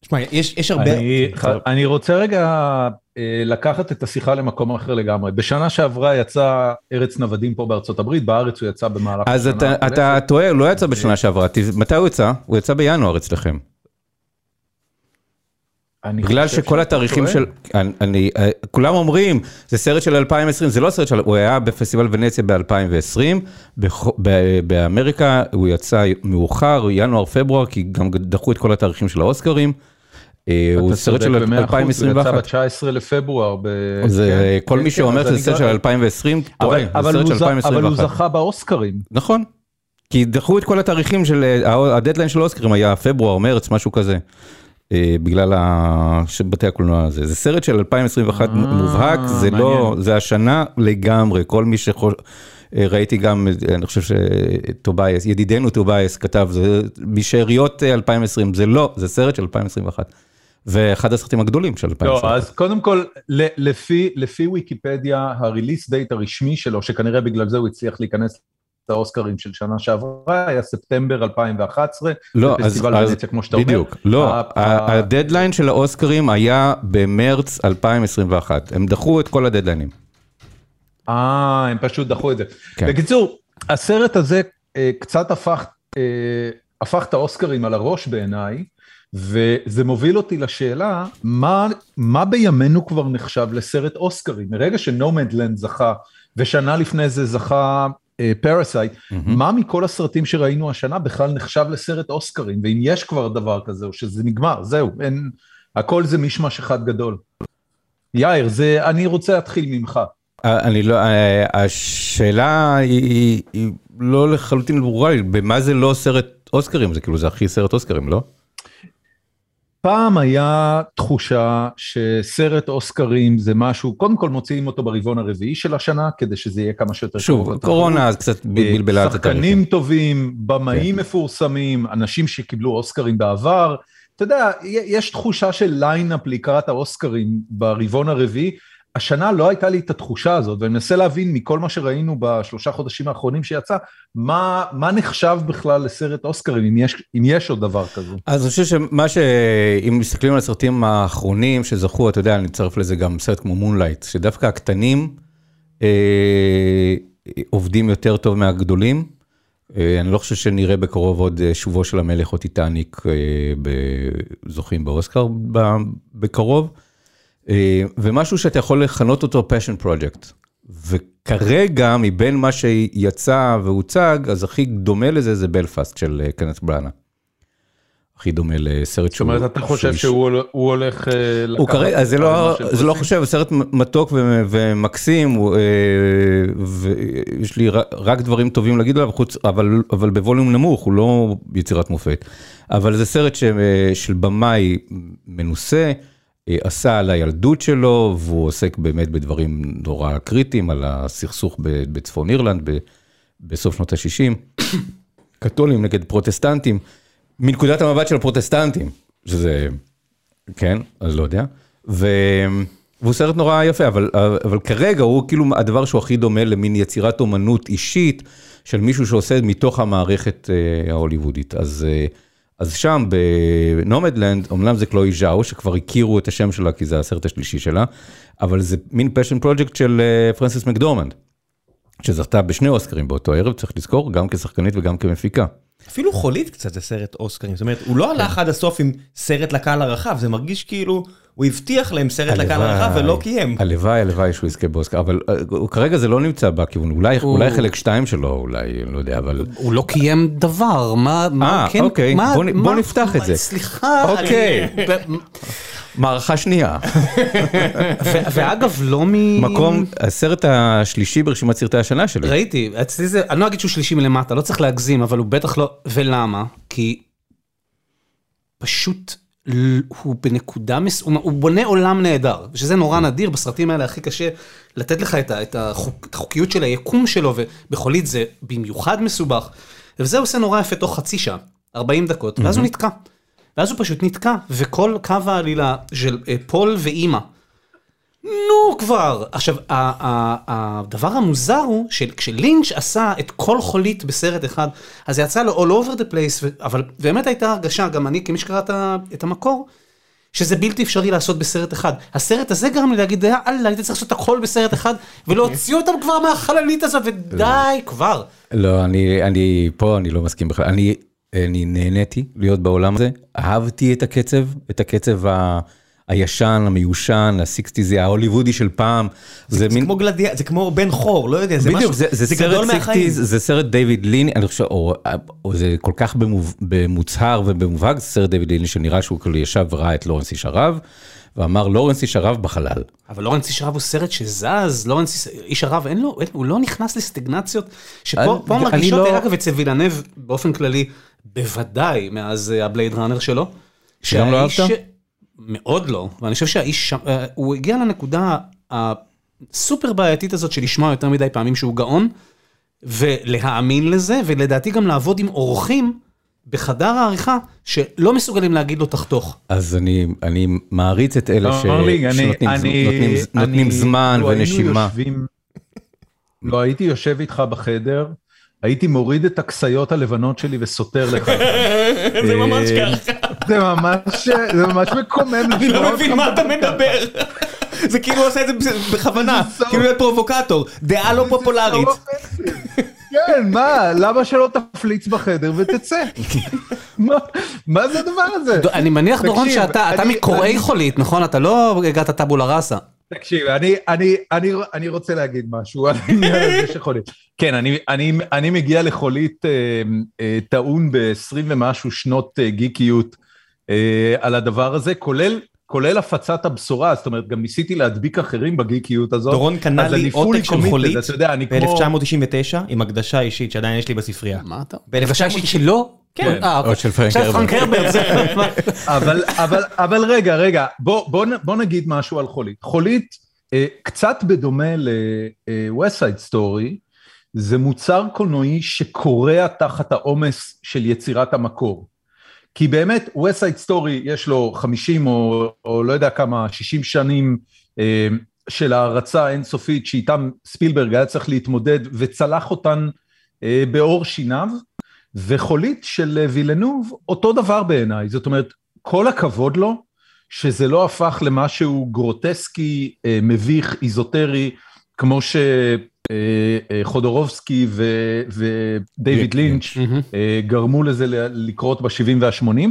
תשמע, יש יש הרבה... אני, אני רוצה רגע אה, לקחת את השיחה למקום אחר לגמרי. בשנה שעברה יצא ארץ נוודים פה בארצות הברית, בארץ הוא יצא במהלך אז. אתה, אתה טועה, הוא לא יצא בשנה שעברה, מתי הוא יצא? הוא יצא בינואר אצלכם. בגלל שכל התאריכים. של, אני, אני, אה, כולם אומרים, זה סרט של 2020, זה לא סרט של, הוא היה בפסטיבל ונציה ב-2020, באמריקה הוא יצא מאוחר, ינואר-פברואר, כי גם דחו את כל התאריכים של האוסקרים. אה, הוא סרט של במאה אחוז, הוא יצא 2021. ב-19 לפברואר. ב- זה, כן, כל כן, מי כן, שאומר שזה סרט של 2020, אבל- טועה, אבל זה סרט של ז- אבל הוא 2021. זכה באוסקרים. נכון, כי דחו את כל התאריכים של, אה, הדדליין של האוסקרים היה פברואר, מרץ, משהו כזה. אה, בגלל ה- בתי הקולנוע הזה. זה סרט של 2021 אה, מובהק, זה לא. זה השנה לגמרי, כל מי שחוש... אה, ראיתי גם, אה, אני חושב שטובייס, ידידנו טובייס כתב, זה משאריות אה, 2020, זה לא, זה סרט של 2021. ואחד הסרטים הגדולים של 2021. לא, אז קודם כל, לפי, לפי ויקיפדיה, ה release date הרשמי שלו, שכנראה בגלל זה הוא הצליח להיכנס לאוסקרים של שנה שעברה, היה ספטמבר 2011, לא, אז, אז כמו שאתה אומר. בדיוק, לא, ה- ה- הדדליין של האוסקרים היה במרץ 2021, הם דחו את כל הדדליינים. אה, הם פשוט דחו את זה. כן. בקיצור, הסרט הזה אה, קצת הפך, אה, הפך את האוסקרים על הראש בעיניי, וזה מוביל אותי לשאלה, מה, מה בימינו כבר נחשב לסרט אוסקרים? מרגע שנומדלנד זכה, ושנה לפני זה זכה פרזייט, מה מכל הסרטים שראינו השנה בכלל נחשב לסרט אוסקרים? ואם יש כבר דבר כזה, או שזה נגמר, זהו, אין, הכל זה מישמש אחד גדול. יאיר, זה, אני רוצה להתחיל ממך. אה, אני לא, אה, השאלה היא, היא לא לחלוטין ברורה לי, במה זה לא סרט אוסקרים, זה כאילו זה הכי סרט אוסקרים, לא? פעם היה תחושה שסרט אוסקרים זה משהו, קודם כל מוציאים אותו ברבעון הרביעי של השנה, כדי שזה יהיה כמה שיותר שוב. קורונה אז קצת ב- בלבלה את התאריכים. שחקנים טובים, במאים מפורסמים, אנשים שקיבלו אוסקרים בעבר. אתה יודע, יש תחושה של lineup לקראת האוסקרים ברבעון הרביעי. השנה לא הייתה לי את התחושה הזאת, ואני מנסה להבין מכל מה שראינו בשלושה חודשים האחרונים שיצא, מה, מה נחשב בכלל לסרט אוסקרים, אם יש, אם יש עוד דבר כזה. אז אני חושב שמה ש... אם מסתכלים על הסרטים האחרונים שזכו, אתה יודע, אני אצרף לזה גם סרט כמו מונלייט, שדווקא הקטנים אה, עובדים יותר טוב מהגדולים. אה, אני לא חושב שנראה בקרוב עוד אה, שובו של המלך או טיטניק אה, זוכים באוסקר בקרוב. אה, ומשהו שאתה יכול לכנות אותו passion project. וכרגע, מבין מה שיצא והוצג, אז הכי דומה לזה זה בלפאסט של אה, קנת בראנה. הכי דומה לסרט זאת אומרת, אתה חושב שהוא הול- הוא הולך אה, לקחת... כרגע, לא, שהם זה לא רוצים? חושב, סרט מתוק ומקסים, ויש לי רק דברים טובים להגיד עליו, חוץ, אבל, אבל בווליום נמוך, הוא לא יצירת מופת. אבל זה סרט ש, של במאי מנוסה, עשה על הילדות שלו, והוא עוסק באמת בדברים נורא קריטיים, על הסכסוך בצפון אירלנד בסוף שנות ה-60, קתולים נגד פרוטסטנטים, מנקודת המבט של הפרוטסטנטים, שזה... כן, אז לא יודע. ו... והוא סרט נורא יפה, אבל, אבל כרגע הוא כאילו הדבר שהוא הכי דומה למין יצירת אומנות אישית של מישהו שעושה מתוך המערכת אה, ההוליוודית. אז, אה, אז שם בנומדלנד, אמנם זה קלואי ז'או, שכבר הכירו את השם שלה כי זה הסרט השלישי שלה, אבל זה מין passion project של אה, פרנסיס מקדורמנד, שזכתה בשני אוסקרים באותו ערב, צריך לזכור, גם כשחקנית וגם כמפיקה. אפילו חולית קצת זה סרט אוסקרים, זאת אומרת, הוא לא הלך עד הסוף עם סרט לקהל הרחב, זה מרגיש כאילו, הוא הבטיח להם סרט לקהל הרחב ולא קיים. הלוואי, הלוואי שהוא יזכה באוסקר, אבל אה, כרגע זה לא נמצא בכיוון, אולי הוא- אולי חלק שתיים שלו, אולי, לא יודע, אבל... הוא לא קיים דבר, מה, מה, אה, כן, אוקיי, מה, בוא מה- בוא נפתח את זה. סליחה, אוקיי. אני- מערכה שנייה, ואגב, לא מ... מקום, הסרט השלישי ברשימת סרטי השנה שלי. ראיתי, אצלי זה, אני לא אגיד שהוא שלישי מלמטה, לא צריך להגזים, אבל הוא בטח לא, ולמה? כי פשוט הוא בנקודה, מס... הוא, בונה עולם נהדר, שזה נורא נדיר, בסרטים האלה הכי קשה לתת לך את, ה, את, החוק, את החוקיות של היקום שלו, ובחולית זה במיוחד מסובך, וזה עושה נורא יפה תוך חצי שעה, 40 דקות, ואז הוא נתקע. ואז הוא פשוט נתקע, וכל קו העלילה של אה, פול ואימא, נו כבר. עכשיו, הדבר המוזר הוא שכשלינץ' עשה את כל חולית בסרט אחד, אז זה יצא לו all over the place, אבל באמת הייתה הרגשה, גם אני כמי שקרא את המקור, שזה בלתי אפשרי לעשות בסרט אחד. הסרט הזה גרם לי להגיד, יאללה, הייתי צריך לעשות הכל בסרט אחד, ולהוציא אותם כבר מהחללית הזאת, ודי כבר. לא, אני, אני, פה אני לא מסכים בכלל. אני, אני נהניתי להיות בעולם הזה, אהבתי את הקצב, את הקצב ה... הישן, המיושן, הסיקסטיזי, ההוליוודי של פעם. זה מין... כמו גלדיה, זה כמו בן חור, לא יודע, זה בדיוק, משהו, זה, זה, זה גדול מהחיים. זה סרט דיוויד ליני, אני חושב, או, או זה כל כך במוב, במוצהר ובמובהק, זה סרט דיוויד ליני שנראה שהוא כאילו ישב וראה את לורנס איש ערב, ואמר לורנס איש ערב בחלל. אבל לורנס איש ערב הוא סרט שזז, לורנס איש ערב אין לו, אין, הוא לא נכנס לסטגנציות, שפה פה מרגישות, לא... אגב, אצל וילנב באופן כללי, בוודאי מאז הבלייד ראנר שלו. שגם לא אהבת? מאוד לא, ואני חושב שהאיש, הוא הגיע לנקודה הסופר בעייתית הזאת של לשמוע יותר מדי פעמים שהוא גאון, ולהאמין לזה, ולדעתי גם לעבוד עם אורחים בחדר העריכה, שלא מסוגלים להגיד לו תחתוך. אז אני, אני מעריץ את אלה ש... שנותנים אני, נותנים אני, זמן לא ונשימה. יושבים, לא הייתי יושב איתך בחדר, הייתי מוריד את הכסיות הלבנות שלי וסותר לך. זה ממש ככה. זה ממש, זה ממש מקומם. אני לא מבין מה אתה מדבר. זה כאילו עושה את זה בכוונה, כאילו להיות פרובוקטור, דעה לא פופולרית. כן, מה, למה שלא תפליץ בחדר ותצא? מה זה הדבר הזה? אני מניח, דורון, שאתה מקוראי חולית, נכון? אתה לא הגעת טאבולה ראסה. תקשיב, אני, אני, אני, אני רוצה להגיד משהו על העניין הזה של חולית. כן, אני, אני, אני מגיע לחולית אה, אה, טעון ב-20 ומשהו שנות אה, גיקיות אה, על הדבר הזה, כולל, כולל הפצת הבשורה, זאת אומרת, גם ניסיתי להדביק אחרים בגיקיות הזאת. דורון קנה לי עותק של חולית ב-1999 עם הקדשה אישית שעדיין יש לי בספרייה. מה אתה? בהקדשה אישית שלו? כן. אה, עוד של פרנק הרברט. אבל, אבל, אבל רגע, רגע, בוא, נגיד משהו על חולית. חולית, אה, קצת בדומה ל-West Side Story, זה מוצר קולנועי שקורע תחת העומס של יצירת המקור. כי באמת, West Side Story יש לו 50 או, או לא יודע כמה, 60 שנים אה, של הערצה אינסופית שאיתם ספילברג היה צריך להתמודד וצלח אותן אה, בעור שיניו. וחולית של אה, וילנוב, אותו דבר בעיניי, זאת אומרת, כל הכבוד לו, שזה לא הפך למשהו גרוטסקי, אה, מביך, איזוטרי, כמו שחודורובסקי אה, ודייוויד לינץ' גרמו לזה לקרות ב-70 וה-80.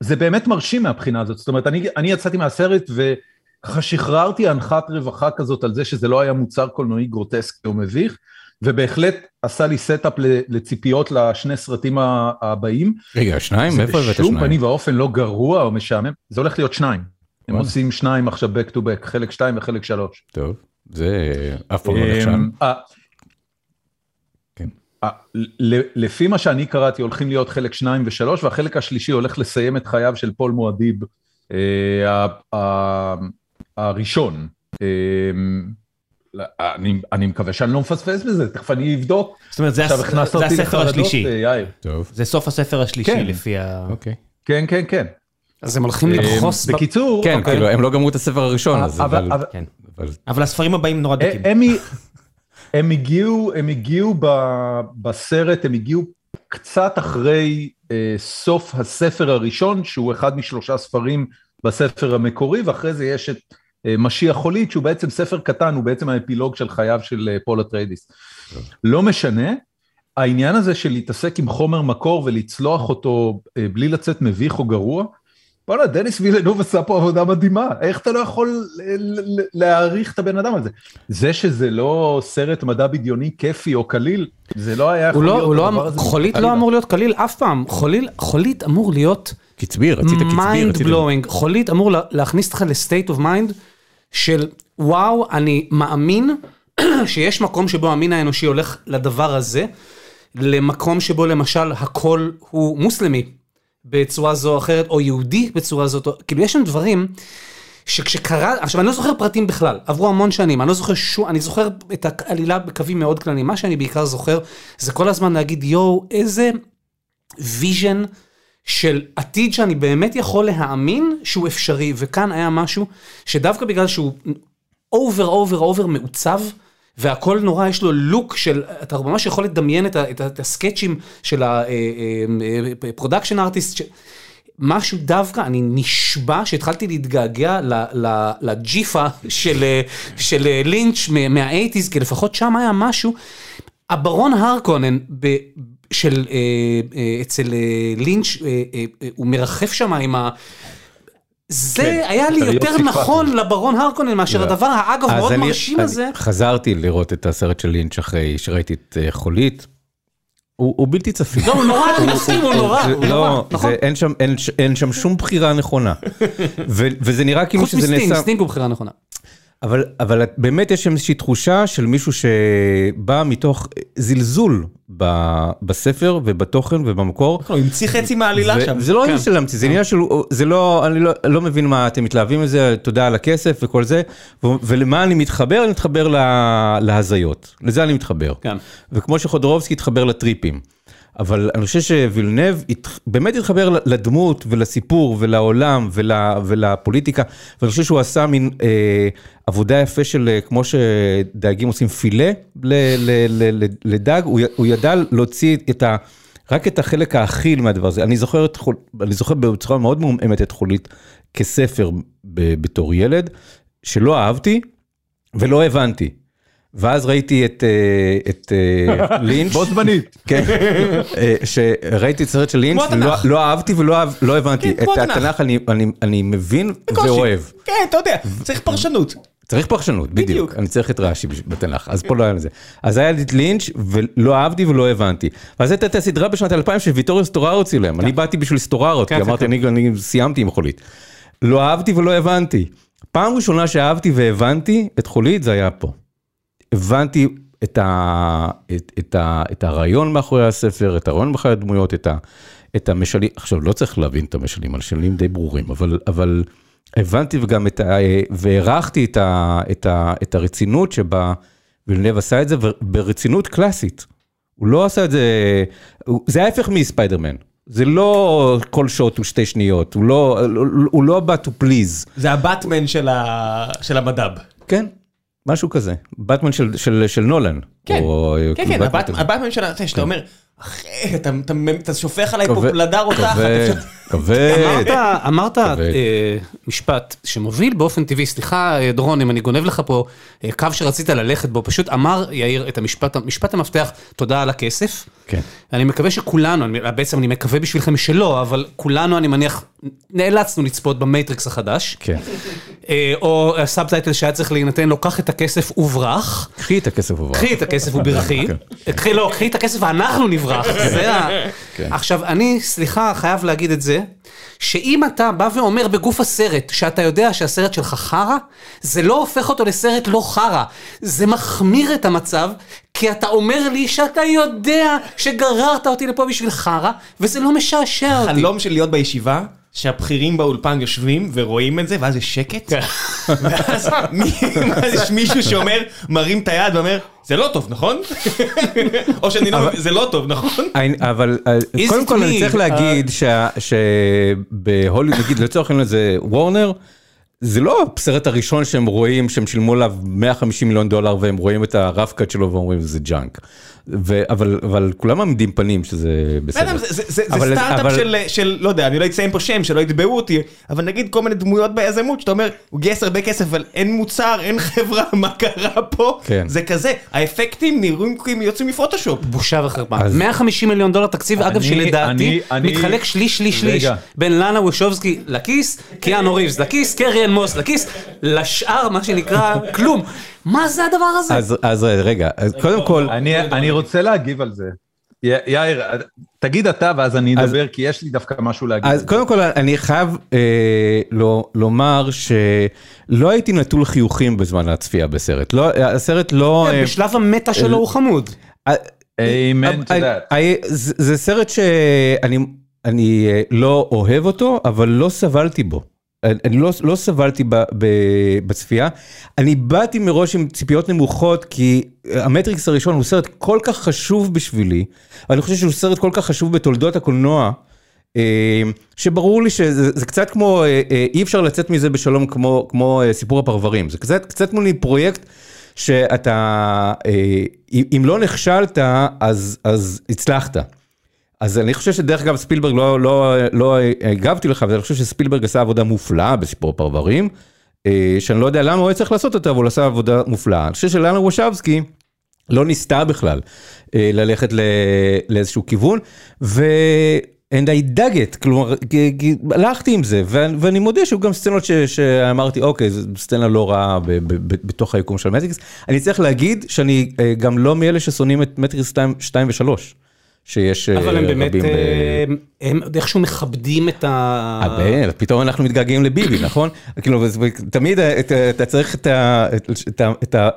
זה באמת מרשים מהבחינה הזאת, זאת אומרת, אני, אני יצאתי מהסרט וככה שחררתי אנחת רווחה כזאת על זה שזה לא היה מוצר קולנועי גרוטסקי או מביך, ובהחלט עשה לי setup לציפיות לשני סרטים הבאים. רגע, שניים? מאיפה הבאת שניים? זה בשום פנים ואופן לא גרוע או משעמם, זה הולך להיות שניים. הם עושים שניים עכשיו back to back, חלק שתיים וחלק שלוש. טוב, זה אף פעם לא נחשב. כן. לפי מה שאני קראתי, הולכים להיות חלק שניים ושלוש, והחלק השלישי הולך לסיים את חייו של פול מועדיב הראשון. אני, אני מקווה שאני לא מפספס בזה, תכף אני אבדוק. זאת אומרת, זה, הס... זה הספר השלישי. אה, טוב. זה סוף הספר השלישי כן. לפי ה... אוקיי. כן, כן, כן. אז הם הולכים אה, לחוס... בקיצור... כן, אוקיי. כאילו, הם לא גמרו את הספר הראשון, אז אבל... אבל, כן. אבל... אבל הספרים הבאים נורא דקים. הם, הם הגיעו, הם הגיעו ב, בסרט, הם הגיעו קצת אחרי אה, סוף הספר הראשון, שהוא אחד משלושה ספרים בספר המקורי, ואחרי זה יש את... אה, משיח חולית, שהוא בעצם ספר קטן, הוא בעצם האפילוג של חייו של אה, פול אטריידיס. לא משנה, העניין הזה של להתעסק עם חומר מקור ולצלוח אותו אה, בלי לצאת מביך או גרוע, וואלה, דניס וילנוב עשה פה עבודה מדהימה, איך אתה לא יכול להעריך את הבן אדם הזה? זה שזה לא סרט מדע בדיוני כיפי או קליל, זה לא היה יכול לא, להיות לא, הדבר הזה. חולית לא אמור להיות קליל אף פעם, חולית, חולית אמור להיות... קצבי, רצית קצבי, רצית... mind blowing, חולית אמור להכניס אותך ל state of mind. של וואו, אני מאמין שיש מקום שבו המין האנושי הולך לדבר הזה, למקום שבו למשל הכל הוא מוסלמי בצורה זו או אחרת, או יהודי בצורה זאת, כאילו יש שם דברים שכשקרה, עכשיו אני לא זוכר פרטים בכלל, עברו המון שנים, אני לא זוכר שום, אני זוכר את העלילה בקווים מאוד כלליים, מה שאני בעיקר זוכר זה כל הזמן להגיד יואו, איזה vision. של עתיד שאני באמת יכול להאמין שהוא אפשרי, וכאן היה משהו שדווקא בגלל שהוא over over over מעוצב, והכל נורא, יש לו look של, אתה ממש יכול לדמיין את, את, את הסקצ'ים של ה production artist, משהו דווקא, אני נשבע שהתחלתי להתגעגע לג'יפה של, אה, של אה, לינץ' מה eighties, כי לפחות שם היה משהו. הברון הרקונן של, אה, אה, אצל אה, לינץ', הוא מרחף שם עם ה... זה כן, היה לי אתה יותר נכון פאטי. לברון הרקונן מאשר לא. הדבר האגב מאוד אני- מרשים אני הזה. חזרתי לראות את הסרט של לינץ' אחרי שראיתי את חולית. הוא הוא בלתי צפוי. לא, הוא נורא, אני מסכים, הוא נורא, הוא נורא, לא, נכון. זה- אין שם- אין אין שם שום בחירה נכונה. ו- וזה נראה כאילו חוץ שזה מסטינג, נעשה... סטינג הוא בחירה נכונה. אבל, אבל באמת יש שם איזושהי תחושה של מישהו שבא מתוך זלזול ב, בספר ובתוכן ובמקור. הוא המציא חצי מהעלילה שם. זה לא עניין כן. של להמציא, זה עניין של, זה לא, אני לא, לא מבין מה אתם מתלהבים מזה, תודה על הכסף וכל זה, ו- ולמה אני מתחבר? אני מתחבר לה- להזיות, לזה אני מתחבר. כן. וכמו שחודרובסקי התחבר לטריפים. אבל אני חושב שווילנב באמת התחבר לדמות ולסיפור ולעולם ול, ולפוליטיקה, ואני חושב שהוא עשה מין אה, עבודה יפה של אה, כמו שדייגים עושים פילה לדג, הוא, הוא ידע להוציא את ה... רק את החלק האכיל מהדבר הזה. אני זוכר, את חול, אני זוכר בצורה מאוד מעומעמת את חולית כספר ב, בתור ילד, שלא אהבתי ולא הבנתי. ואז ראיתי את, אה, את אה, לינץ', בו זמנית. כן, אה, שראיתי את הסרט של לינץ', התנ"ך. לא אהבתי ולא אהב- לא הבנתי. כן, את התנ"ך. התנ"ך אני- אני- אני מבין בקושי. ואוהב. כן, אתה יודע, צריך פרשנות. צריך פרשנות, בדיוק. בדיוק. אני צריך את רש"י בתנ"ך, אז פה לא היה לזה. אז היה לי את לינץ' ולא אהבתי ולא הבנתי. ואז הייתה את הסדרה בשנת 2000 שוויטוריו סטוררו צילם. אני באתי בשביל סטוררו, כן, כי כן, אמרתי, כן. אני אני סיימתי עם חולית. לא אהבתי ולא הבנתי. פעם ראשונה שאהבתי והבנתי את חולית זה היה פה. הבנתי את, ה, את, את, ה, את הרעיון מאחורי הספר, את הרעיון מאחורי הדמויות, את, ה, את המשלים, עכשיו לא צריך להבין את המשלים, המשלים די ברורים, אבל, אבל הבנתי וגם את ה... והערכתי את, ה, את, ה, את הרצינות שבה וילנב עשה את זה, ברצינות קלאסית. הוא לא עשה את זה, זה ההפך מספיידרמן. זה לא כל שוט הוא שתי שניות, הוא לא, הוא לא בא to please. זה הבטמן של ה- של המדב. כן, משהו כזה. באטמן של, של, של נולן. כן, או, כן, כאילו כן, כזה. הבטמן של ה... שאתה אומר, אחי, אתה- אתה אתה שופך עליי פה פלדה רותחת. כבד, כבד. אמרת, אמרת כבד. אה, משפט שמוביל באופן טבעי, סליחה אה, דורון אם אני גונב לך פה אה, קו שרצית ללכת בו, פשוט אמר יאיר את המשפט, משפט המפתח, תודה על הכסף. כן. אני מקווה שכולנו, אני- בעצם אני מקווה בשבילכם שלא, אבל כולנו אני מניח נאלצנו לצפות במייטריקס החדש, כן. אה, או ה subtitle שהיה צריך להינתן לו, קח את הכסף וברח. קחי את הכסף עבר. קחי את הכסף וברחי. קחי לא, קחי את הכסף ואנחנו נברח, זה ה... כן. עכשיו אני, סליחה, חייב להגיד את זה, שאם אתה בא ואומר בגוף הסרט שאתה יודע שהסרט שלך חרא, זה לא הופך אותו לסרט לא חרא, זה מחמיר את המצב, כי אתה אומר לי שאתה יודע שגררת אותי לפה בשביל חרא, וזה לא משעשע אותי. חלום של להיות בישיבה, שהבכירים באולפן יושבים ורואים את זה, ואז יש שקט. ואז מי- ואז יש מישהו שאומר, מרים את היד ואומר, זה לא טוב, נכון? או שאני לא, זה לא טוב, נכון? אבל אה, קודם כל? אני צריך להגיד שה- שבהוליווד, נגיד לצורך העניין זה וורנר, זה לא הסרט הראשון שהם רואים, שהם שילמו עליו 150 מיליון דולר והם רואים את ה rough cut שלו ואומרים זה junk. ו- אבל אבל כולם מעמידים פנים שזה בסדר. זה- זה זה אבל- סטארט-אפ אבל- של, של, לא יודע, אני לא אציין פה שם, שלא יתבעו אותי, אבל נגיד כל מיני דמויות ביזמות, שאתה אומר, הוא גייס הרבה כסף, אבל אין מוצר, אין חברה, מה קרה פה? כן. זה כזה, האפקטים נראים כאילו יוצאים מפוטושופ. בושה וחרפה. אז- 150 מיליון דולר תקציב, אגב, אני- שלדעתי אני- אני- מתחלק שליש, שליש, שליש. רגע. בין לאנה וושובסקי לכיס, קיאנו ריבס לכיס, קריאן מוס לכיס, לשאר, מה שנקרא, כלום. מה זה הדבר הזה? אז אז רגע, אז קודם כל, אני, אני רוצה להגיב על זה. י- יאיר, תגיד אתה ואז אני אז- אדבר, כי יש לי דווקא משהו להגיד. אז קודם כל אני חייב אה, לא, לומר שלא הייתי נטול חיוכים בזמן הצפייה בסרט. לא, הסרט לא... אה, בשלב המטה שלו הוא חמוד. אה, Amen to אה, that. אה, זה זה סרט שאני אני אה, לא אוהב אותו, אבל לא סבלתי בו. אני לא, לא סבלתי ב, ב, בצפייה. אני באתי מראש עם ציפיות נמוכות, כי המטריקס הראשון הוא סרט כל כך חשוב בשבילי, ואני חושב שהוא סרט כל כך חשוב בתולדות הקולנוע, אה, שברור לי שזה זה קצת כמו, אה, אה, אי אפשר לצאת מזה בשלום כמו, כמו סיפור הפרברים. זה קצת, קצת כמו לי פרויקט שאתה, אם לא נכשלת, אז, אז הצלחת. אז אני חושב שדרך אגב ספילברג, לא, לא, לא הגבתי לך, אבל אני חושב שספילברג עשה עבודה מופלאה בסיפור פרברים, אה, שאני לא יודע למה הוא היה צריך לעשות אותה, אבל הוא עשה עבודה מופלאה. אני חושב שלאנה וושבסקי לא ניסתה בכלל אה, ללכת לאיזשהו כיוון, ו... And I dug it, כלומר, הלכתי עם זה, ואני מודה שהיו גם סצנות שאמרתי, אוקיי, זו סצנה לא רעה בתוך היקום של מטריקס. אני צריך להגיד שאני אה, גם לא מאלה ששונאים את מטריקס 2 ו-3. שיש רבים... אבל הם באמת, הם איכשהו מכבדים את ה... פתאום אנחנו מתגעגעים לביבי, נכון? כאילו, תמיד אתה צריך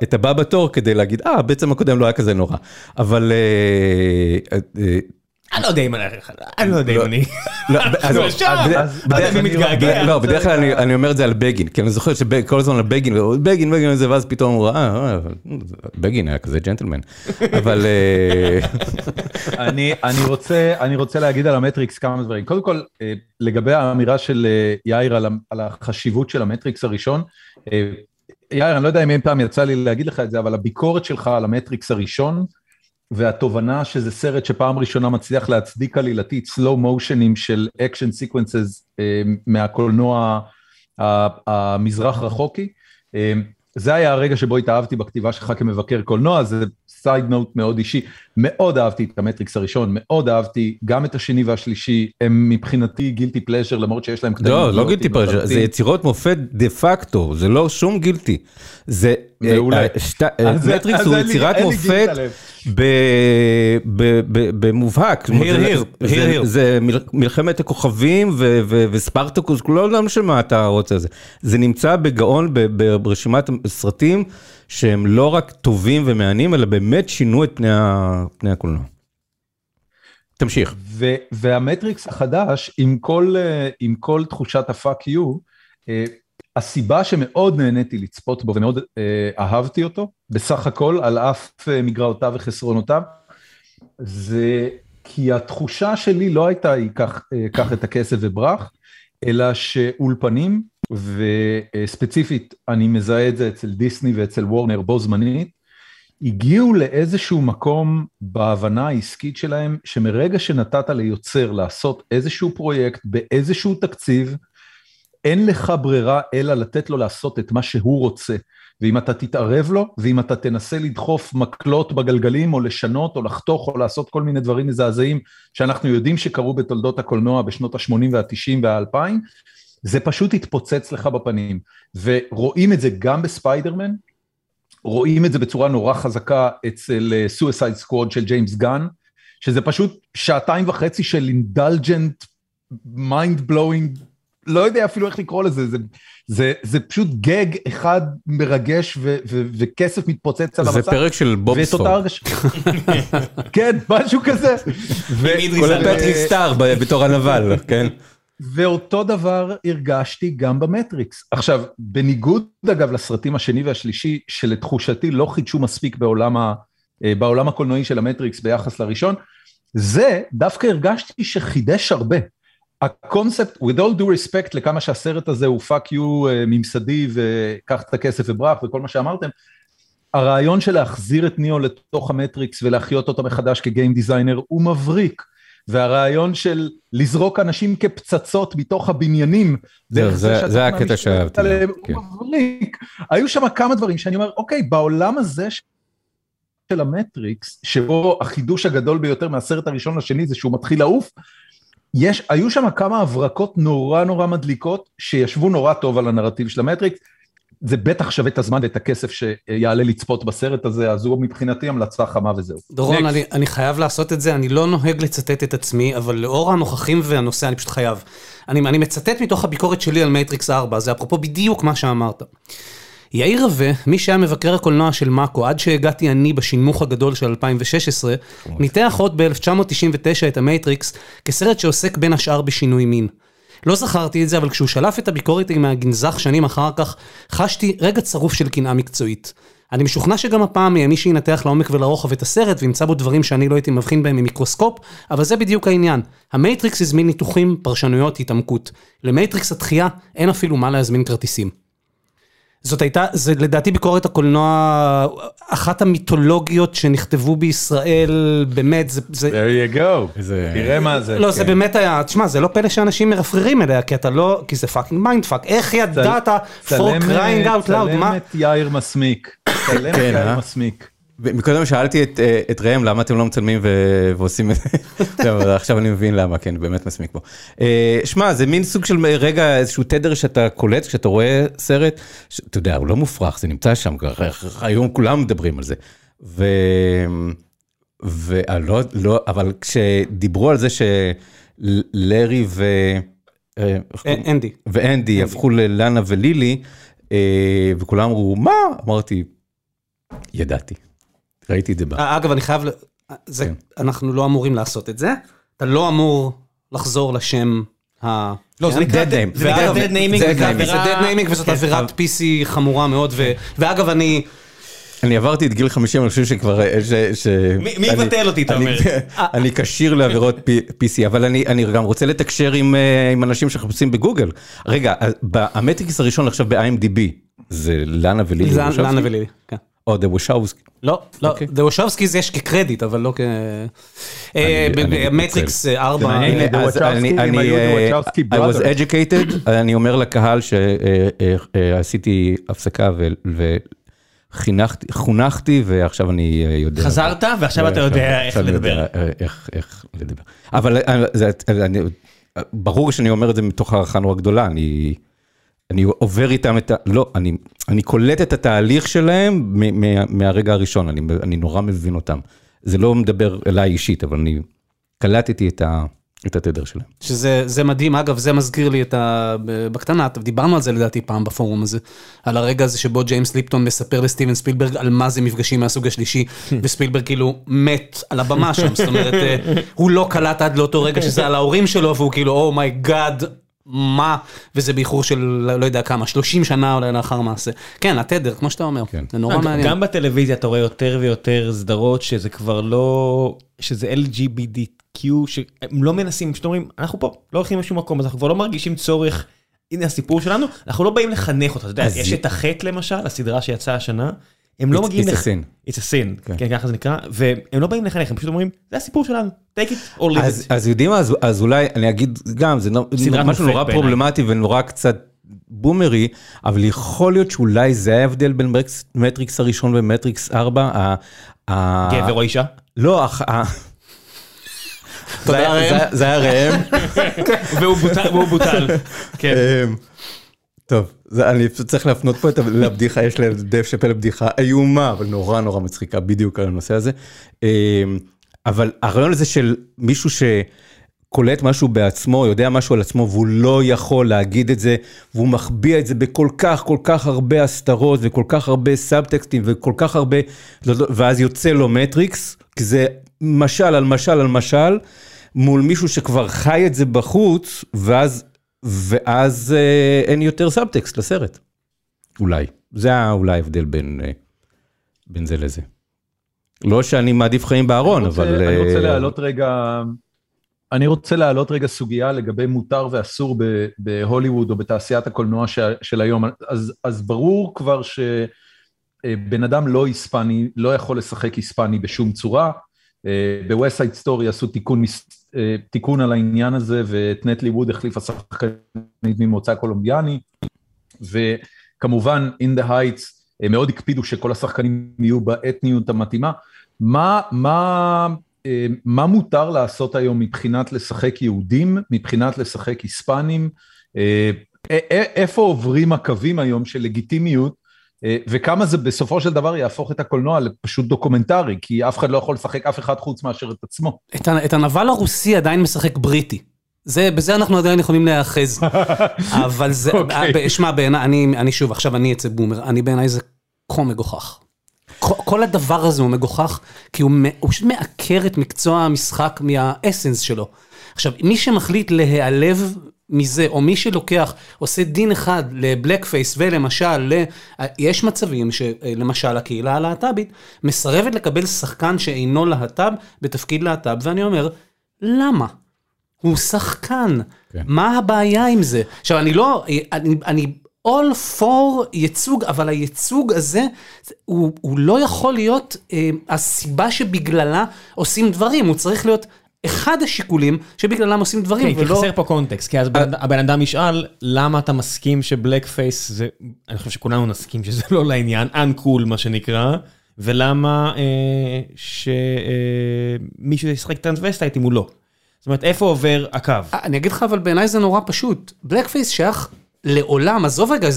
את הבא בתור כדי להגיד, אה, בעצם הקודם לא היה כזה נורא. אבל אני לא יודע אם אני לא יודע אם אני... אני מתגעגע. לא, בדרך כלל אני אומר את זה על בגין, כי אני זוכר שכל הזמן על בגין, בגין, בגין, ואז פתאום הוא ראה, בגין היה כזה ג'נטלמן. אבל... אני רוצה להגיד על המטריקס כמה דברים. קודם כל, לגבי האמירה של יאיר על החשיבות של המטריקס הראשון, יאיר, אני לא יודע אם אי פעם יצא לי להגיד לך את זה, אבל הביקורת שלך על המטריקס הראשון, והתובנה שזה סרט שפעם ראשונה מצליח להצדיק עלילתית slow motionים של action sequences אה, מהקולנוע המזרח רחוקי. אה, זה היה הרגע שבו התאהבתי בכתיבה שלך כמבקר קולנוע, זה side note מאוד אישי. מאוד אהבתי את המטריקס הראשון, מאוד אהבתי גם את השני והשלישי, הם מבחינתי guilty pleasure למרות שיש להם קטעים. לא, לא guilty pleasure, זה יצירות מופת דה פקטו, זה לא שום guilty. זה... מעולה. אה, מטריקס הוא יצירת מופת. במובהק, זה מלחמת הכוכבים וספרטקוס, לא משנה מה אתה רוצה, זה נמצא בגאון ברשימת סרטים שהם לא רק טובים ומהנים, אלא באמת שינו את פני הקולנוע. תמשיך. והמטריקס החדש, עם כל תחושת הפאק יו, הסיבה שמאוד נהניתי לצפות בו ומאוד אה, אהבתי אותו, בסך הכל, על אף אה, מגרעותיו וחסרונותיו, זה כי התחושה שלי לא הייתה היא קח, אה, קח את הכסף וברח, אלא שאולפנים, וספציפית אני מזהה את זה אצל דיסני ואצל וורנר בו זמנית, הגיעו לאיזשהו מקום בהבנה העסקית שלהם, שמרגע שנתת ליוצר לעשות איזשהו פרויקט באיזשהו תקציב, אין לך ברירה אלא לתת לו לעשות את מה שהוא רוצה. ואם אתה תתערב לו, ואם אתה תנסה לדחוף מקלות בגלגלים, או לשנות, או לחתוך, או לעשות כל מיני דברים מזעזעים, שאנחנו יודעים שקרו בתולדות הקולנוע בשנות ה-80 וה-90 וה-2000, זה פשוט יתפוצץ לך בפנים. ורואים את זה גם בספיידרמן, רואים את זה בצורה נורא חזקה אצל Suicide uh, Squad של ג'יימס גן, שזה פשוט שעתיים וחצי של indulgent, mind blowing לא יודע אפילו איך לקרוא לזה, זה, זה, זה פשוט גג אחד מרגש ו, ו, וכסף מתפוצץ על המסך. זה פרק של בובספוג. הרגש... כן, משהו כזה. כולל פטריק סטאר בתור הנבל, כן. ואותו דבר הרגשתי גם במטריקס. עכשיו, בניגוד אגב לסרטים השני והשלישי, שלתחושתי לא חידשו מספיק בעולם, ה, אה, בעולם הקולנועי של המטריקס ביחס לראשון, זה דווקא הרגשתי שחידש הרבה. הקונספט, with all due respect לכמה שהסרט הזה הוא fuck you אה, ממסדי וקח את הכסף וברח וכל מה שאמרתם, הרעיון של להחזיר את ניאו לתוך המטריקס ולהחיות אותו מחדש כ game designer הוא מבריק. והרעיון של לזרוק אנשים כפצצות מתוך הבניינים, זה, זה, זה הקטע שאהבתי. כן. הוא מבריק. היו שם כמה דברים שאני אומר, אוקיי, בעולם הזה של המטריקס, שבו החידוש הגדול ביותר מהסרט הראשון לשני זה שהוא מתחיל לעוף, יש, היו שם כמה הברקות נורא נורא מדליקות, שישבו נורא טוב על הנרטיב של המטריקס, זה בטח שווה את הזמן ואת הכסף שיעלה לצפות בסרט הזה, אז הוא מבחינתי המלצה חמה וזהו. דורון, אני, אני חייב לעשות את זה, אני לא נוהג לצטט את עצמי, אבל לאור הנוכחים והנושא, אני פשוט חייב. אני, אני מצטט מתוך הביקורת שלי על מטריקס 4, זה אפרופו בדיוק מה שאמרת. יאיר רווה, מי שהיה מבקר הקולנוע של מאקו עד שהגעתי אני בשינמוך הגדול של 2016, ניתח עוד ב-1999 את המייטריקס כסרט שעוסק בין השאר בשינוי מין. לא זכרתי את זה, אבל כשהוא שלף את הביקורת מהגנזך שנים אחר כך, חשתי רגע צרוף של קנאה מקצועית. אני משוכנע שגם הפעם יהיה מי שינתח לעומק ולרוחב את הסרט וימצא בו דברים שאני לא הייתי מבחין בהם עם מיקרוסקופ, אבל זה בדיוק העניין. המייטריקס הזמין ניתוחים, פרשנויות, התעמקות. למייטריקס התחייה אין אפילו מה להזמין כרטיסים. זאת הייתה, זה לדעתי ביקורת הקולנוע, אחת המיתולוגיות שנכתבו בישראל, באמת, זה... זה there you go, איזה- תראה מה זה. לא, זה כן. באמת היה, תשמע, זה לא פלא שאנשים מרפררים אליה, כי אתה לא, כי זה fucking mind fuck, איך ידעת, for צלם, crying out loud, צלם מה? את יאיר מסמיק, צלם את כן, יאיר אה? מסמיק. מקודם שאלתי את, אה, את ראם למה אתם לא מצלמים ו... ועושים את זה, טוב, אבל עכשיו אני מבין למה, כן, באמת מסמיק פה. אה, שמע, זה מין סוג של רגע, איזשהו תדר שאתה קולט כשאתה רואה סרט, ש... אתה יודע, הוא לא מופרך, זה נמצא שם, היום כולם מדברים על זה. ו... ולא, לא, אבל כשדיברו על זה שלארי ו... אה? אנדי. ואנדי הפכו ללנה ולילי, אה, וכולם אמרו, מה? אמרתי, ידעתי. ראיתי את זה בה. אה, אגב, אני חייב, זה, כן. אנחנו לא אמורים לעשות את זה, אתה לא אמור לחזור לשם ה... לא, זה כן? נקרא Dead name. זה נקרא dead naming, זה dead naming. וזאת כן. עבירת PC חמורה מאוד, ואגב, אני... אני עברתי את גיל 50, אני חושב שכבר... אה. מי- יבטל אותי, אתה אני- אומר? אני כשיר לעבירות PC, אבל אני, אני גם רוצה לתקשר עם, אה, אנשים שמחפשים בגוגל. רגע, המטריקס הראשון עכשיו ב-IMDb, זה לאנה ולילי? לאנה ולילי, כן. או The Wachowski. לא, לא, אוקיי. The Wachowski זה יש כקרדיט, אבל לא כ... אה, במטריקס 4, מעניין. הנה, The אז Wachowski, אני, אה, I was educated, אני אומר לקהל שעשיתי הפסקה וחינכתי, חונכתי ועכשיו אני אה, יודע. חזרת, ועכשיו אתה יודע איך לדבר. אה, איך איך לדבר. אבל אה, זה- אני- ברור שאני אומר את זה מתוך הערכה נורא גדולה, אני... אני עובר איתם את ה... לא, אני, אני קולט את התהליך שלהם מ- מה- מהרגע הראשון, אני, אני נורא מבין אותם. זה לא מדבר אליי אישית, אבל אני קלטתי את, ה, את התדר שלהם. שזה זה מדהים, אגב, זה מזכיר לי את ה... בקטנה, דיברנו על זה לדעתי פעם בפורום הזה, על הרגע הזה שבו ג'יימס ליפטון מספר לסטיבן ספילברג על מה זה מפגשים מהסוג השלישי, וספילברג כאילו מת על הבמה שם, זאת אומרת, אה, הוא לא קלט עד לאותו רגע שזה על ההורים שלו, והוא כאילו, oh my god. מה, וזה באיחור של לא יודע כמה, 30 שנה אולי לאחר מעשה. כן, התדר, כמו שאתה אומר, כן. זה נורא גם- מעניין. גם בטלוויזיה אתה רואה יותר ויותר סדרות שזה כבר לא, שזה LGBTQ, שהם לא מנסים, פשוט אומרים, אנחנו פה, לא הולכים לשום מקום, אז אנחנו כבר לא מרגישים צורך, הנה הסיפור שלנו, אנחנו לא באים לחנך אותך, אתה יודע, אז- יש את החטא למשל, הסדרה שיצאה השנה, הם לא מגיעים it's a לח- sin. It's a sin, כן. כן, ככה זה נקרא, והם לא באים לחנך, הם פשוט אומרים, זה הסיפור שלנו, take it or leave it. אז יודעים מה, אז, אולי אני אגיד גם, זה משהו נורא. פרובלמטי ונורא קצת בומרי, אבל יכול להיות שאולי זה ההבדל בין מטריקס, הראשון ומטריקס 4. ה, ה, גבר או אישה? לא. תודה, ראם. זה- זה היה ראם. והוא בוטל, והוא בוטל, כן. אמ, טוב, זה- אני פשוט צריך להפנות פה את ה- לבדיחה, יש לדב שאפל בדיחה איומה, אבל נורא נורא מצחיקה בדיוק על הנושא הזה. אמ, אבל הרעיון הזה של מישהו שקולט משהו בעצמו, יודע משהו על עצמו והוא לא יכול להגיד את זה, והוא מחביא את זה בכל כך כל כך הרבה הסתרות וכל כך הרבה סאבטקסטים וכל כך הרבה, ואז יוצא לו מטריקס, כי זה משל על משל על משל, מול מישהו שכבר חי את זה בחוץ, ואז ואז אה, אין יותר סאבטקסט לסרט. אולי. זה אולי ההבדל בין, אה, בין זה לזה. לא שאני מעדיף חיים בארון, אני רוצה- אבל... אני רוצה אה, להעלות רגע, אני רוצה להעלות רגע סוגיה לגבי מותר ואסור ב- בהוליווד או בתעשיית הקולנוע ש- של היום. אז, אז ברור כבר שבן אדם לא היספני, לא יכול לשחק היספני בשום צורה. ב West Side Story עשו תיקון, מס- תיקון על העניין הזה, ואת נטלי ווד החליפה שחקנית ממוצא קולומביאני, וכמובן, In the Heights, הם מאוד הקפידו שכל השחקנים יהיו באתניות המתאימה. מה, מה, אה, מה מותר לעשות היום מבחינת לשחק יהודים, מבחינת לשחק היספנים? אה, איפה עוברים הקווים היום של לגיטימיות, אה, וכמה זה בסופו של דבר יהפוך את הקולנוע לפשוט דוקומנטרי, כי אף אחד לא יכול לשחק אף אחד חוץ מאשר את עצמו. את את הנבל הרוסי עדיין משחק בריטי. זה, בזה אנחנו עדיין יכולים להיאחז. אבל זה, אוקיי. ב- שמע, בעיניי, אני, אני שוב, עכשיו אני אצא בומר, אני בעיניי זה כה מגוחך. כל, כל הדבר הזה הוא מגוחך, כי הוא, הוא פשוט מעקר את מקצוע המשחק מה essence שלו. עכשיו, מי שמחליט להיעלב מזה, או מי שלוקח, עושה דין אחד לבלק פייס, ולמשל, ל... יש מצבים שלמשל הקהילה הלהט"בית מסרבת לקבל שחקן שאינו להט"ב בתפקיד להט"ב, ואני אומר, למה? הוא שחקן, כן. מה הבעיה עם זה? עכשיו, אני לא, אני, אני all for ייצוג, אבל הייצוג הזה, הוא, הוא לא יכול להיות אה, הסיבה שבגללה עושים דברים, הוא צריך להיות אחד השיקולים שבגללם עושים דברים, כן, כי ולא... חסר פה קונטקסט, כי אז בן- הבן אדם ישאל, למה אתה מסכים ש blackface זה, אני חושב שכולנו נסכים שזה לא לעניין, uncool מה שנקרא, ולמה אה, שמישהו ישחק טרנסווסטיט אם הוא לא. זאת אומרת, איפה עובר הקו? אני אגיד לך, אבל בעיניי זה נורא פשוט. blackface שייך לעולם, עזוב רגע,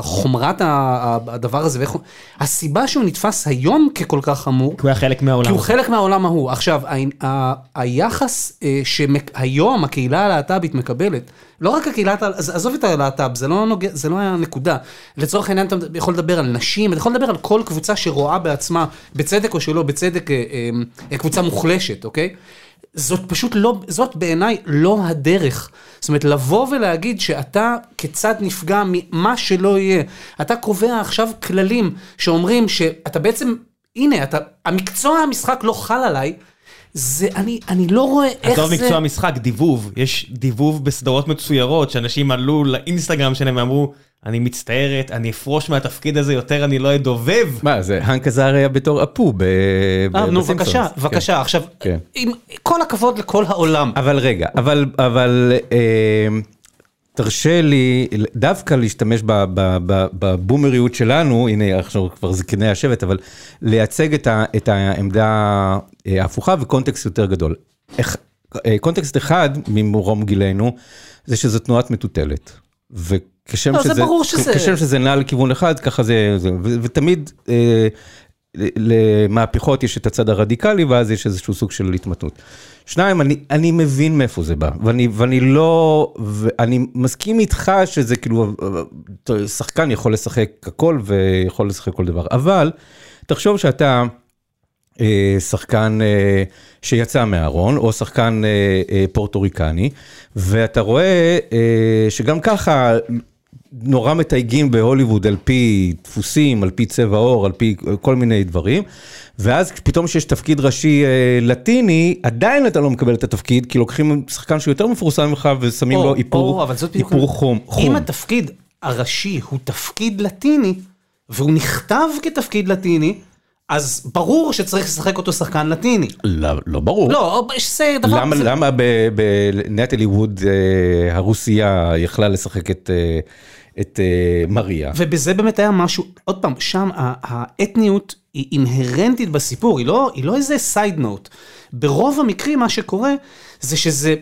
חומרת הדבר הזה, ואיך הסיבה שהוא נתפס היום ככל כך חמור, כי הוא היה חלק מהעולם. כי הוא. חלק מהעולם ההוא. עכשיו, ה- ה- היחס אה, שהיום הקהילה הלהט"בית מקבלת, לא רק הקהילה, עז- עזוב את הלהט"ב, זה לא נוגע, זה לא הנקודה. לצורך העניין אתה יכול לדבר על נשים, אתה יכול לדבר על כל קבוצה שרואה בעצמה, בצדק או שלא בצדק, אה, אה, קבוצה מוחלשת, אוקיי? זאת פשוט לא, זאת בעיניי לא הדרך. זאת אומרת, לבוא ולהגיד שאתה כיצד נפגע ממה שלא יהיה. אתה קובע עכשיו כללים שאומרים שאתה בעצם, הנה, אתה, המקצוע המשחק לא חל עליי, זה, אני, אני לא רואה איך עזוב זה... מקצוע משחק, דיבוב. יש דיבוב בסדרות מצוירות, שאנשים עלו לאינסטגרם שלהם ואמרו, אני מצטערת, אני אפרוש מהתפקיד הזה יותר, אני לא אדובב. מה, זה האנק עזריה בתור אפו ב- אה, נו. בבקשה, כן. בבקשה. עכשיו, כן. עם כל הכבוד לכל העולם. אבל רגע, אבל, אבל אה, תרשה לי דווקא להשתמש בבומריות שלנו, הנה עכשיו כבר זקני השבט, אבל לייצג את, ה, את העמדה אה, ההפוכה וקונטקסט יותר גדול. איך, אה, קונטקסט אחד ממרום גילנו, זה שזו תנועת מטוטלת. וכשם לא, זה שזה, שזה- שזה נע לכיוון אחד, ככה זה, זה ו- ותמיד אה, למהפכות יש את הצד הרדיקלי ואז יש איזשהו סוג של התמתנות. שניים, אני, אני מבין מאיפה זה בא, ואני, ואני לא, ואני מסכים איתך שזה כאילו, שחקן יכול לשחק הכל ויכול לשחק כל דבר, אבל תחשוב שאתה אה, שחקן אה, שיצא מהארון, או שחקן אה, אה, פורטוריקני, ואתה רואה אה, שגם ככה נורא מתייגים בהוליווד על פי דפוסים, על פי צבע עור, על פי כל מיני דברים, ואז פתאום שיש תפקיד ראשי אה, לטיני, עדיין אתה לא מקבל את התפקיד, כי לוקחים שחקן שהוא יותר מפורסם ממך ושמים או, לו איפור, או, איפור חום. אם חום. התפקיד הראשי הוא תפקיד לטיני, והוא נכתב כתפקיד לטיני, אז ברור שצריך לשחק אותו שחקן לטיני. לא, לא ברור. לא, זה דבר... למה, זה- למה בנטלי ווד אה, הרוסייה יכלה לשחק את, אה, את אה, מריה? ובזה באמת היה משהו, עוד פעם, שם האתניות היא אינהרנטית בסיפור, היא לא, היא לא איזה side note. ברוב המקרים מה שקורה זה שזה,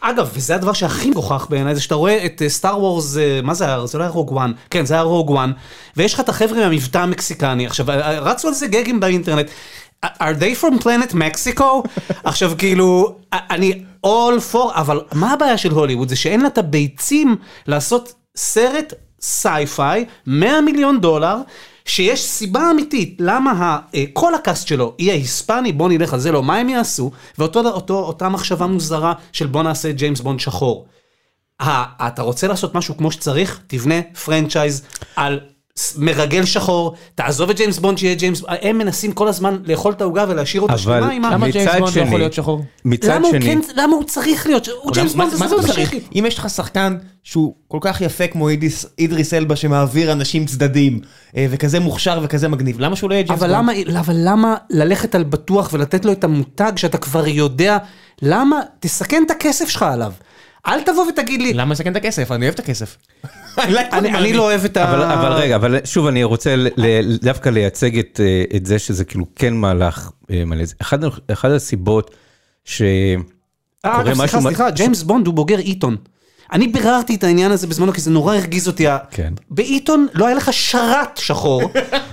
אגב, וזה הדבר שהכי מגוחך בעיניי, זה שאתה רואה את Star Wars, מה זה היה? זה לא היה Rogue One, כן, זה היה Rogue One, ויש לך את החבר'ה מהמבטא המקסיקני, עכשיו, רצו על זה גאגים באינטרנט. are they from planet Mexico? עכשיו כאילו, אני all for, אבל מה הבעיה של הוליווד? זה שאין לה את הביצים לעשות סרט sci-fi, 100 מיליון דולר, שיש סיבה אמיתית למה אה, כל ה cast שלו יהיה היספני, בוא נלך על זה, לא, מה הם יעשו? ואותה מחשבה מוזרה של בוא נעשה ג'יימס בונד שחור. ה- אתה רוצה לעשות משהו כמו שצריך, תבנה franchise על מרגל שחור, תעזוב את ג'יימס בונד שיהיה ג'יימס, הם מנסים כל הזמן לאכול את העוגה ולהשאיר אותה שלמה עם ה... למה ג'יימס בונד לא יכול להיות שחור? מצד שני, כן, למה הוא צריך להיות, הוא ג'יימס בונד, מה זה צריך? אם יש לך שחקן שהוא כל כך יפה כמו אידיס- אידריס אלבה שמעביר אנשים צדדים, אה, וכזה מוכשר וכזה מגניב, למה שהוא לא יהיה ג'יימס אבל בונד? למה, אבל למה ללכת על בטוח ולתת לו את המותג שאתה כבר יודע, למה, תסכן את הכסף שלך עליו. אל תבוא ותגיד לי, למה לסכן את הכסף? אני אוהב את הכסף. אני, לא אוהב את ה... אבל, רגע, אבל שוב אני רוצה ל- ל- דווקא לייצג את, אה, את זה שזה כאילו כן מהלך אה, מלא. אחד הסיבות ש... אה, אגב, סליחה, משהו- סליחה, ג'יימס בונד הוא בוגר איתון. אני ביררתי את העניין הזה בזמנו כי זה נורא הרגיז אותי. כן. באיתון לא היה לך שרת שחור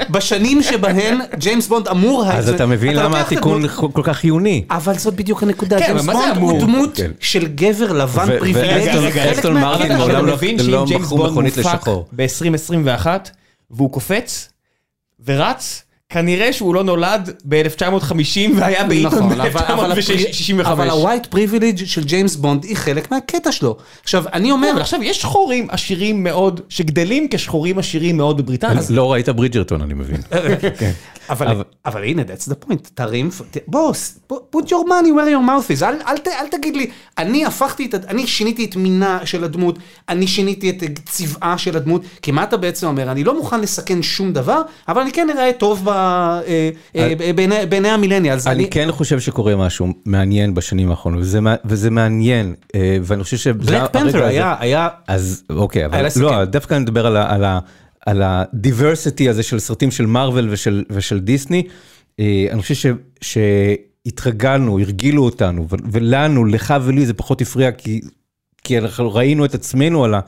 בשנים שבהן ג'יימס בונד אמור היה... אז אתה מבין למה התיקון כל כך חיוני. אבל זאת בדיוק הנקודה, כן, ג'יימס אבל מה זה בונד אמור? הוא דמות כן. של גבר לבן פריבילגי, חלק אסטון מרטין. מעולם לא- מבין לא שאם ג'יימס מכרו בונד מכונית מופק לשחור. ב-2021 והוא קופץ ורץ, כנראה שהוא לא נולד ב-1950 והיה באיתון נכון, אבל- אבל הפרי- ב-1965. אבל ה white privilege של ג'יימס בונד היא חלק מהקטע שלו. עכשיו, אני אומר, אבל עכשיו יש שחורים עשירים מאוד, שגדלים כשחורים עשירים מאוד בבריטניה. לא ראית ברידג'רטון אני מבין. אבל, אבל- אבל הנה, that's the point, תרים, ת- בוא, ס- בוא, put your money where your mouth is, אל, אל, ת- אל תגיד לי, אני הפכתי את, אני שיניתי את מינה של הדמות, אני שיניתי את צבעה של הדמות, כי מה אתה בעצם אומר, אני לא מוכן לסכן שום דבר, אבל אני כן אראה טוב ב, בעיני, בעיני המילניאלס. אני כן חושב שקורה משהו מעניין בשנים האחרונות, וזה מע- וזה מעניין, אה, ואני חושב שזה בלק פנת'ר היה, היה, אז אוקיי, אבל. לא, דווקא אני מדבר על הדיברסיטי הזה של סרטים של מארוול ושל דיסני. אה, אני חושב ש- שהתרגלנו, הרגילו אותנו, ולנו, לך ולי זה פחות הפריע, כי כי אנחנו ראינו את עצמנו על ה-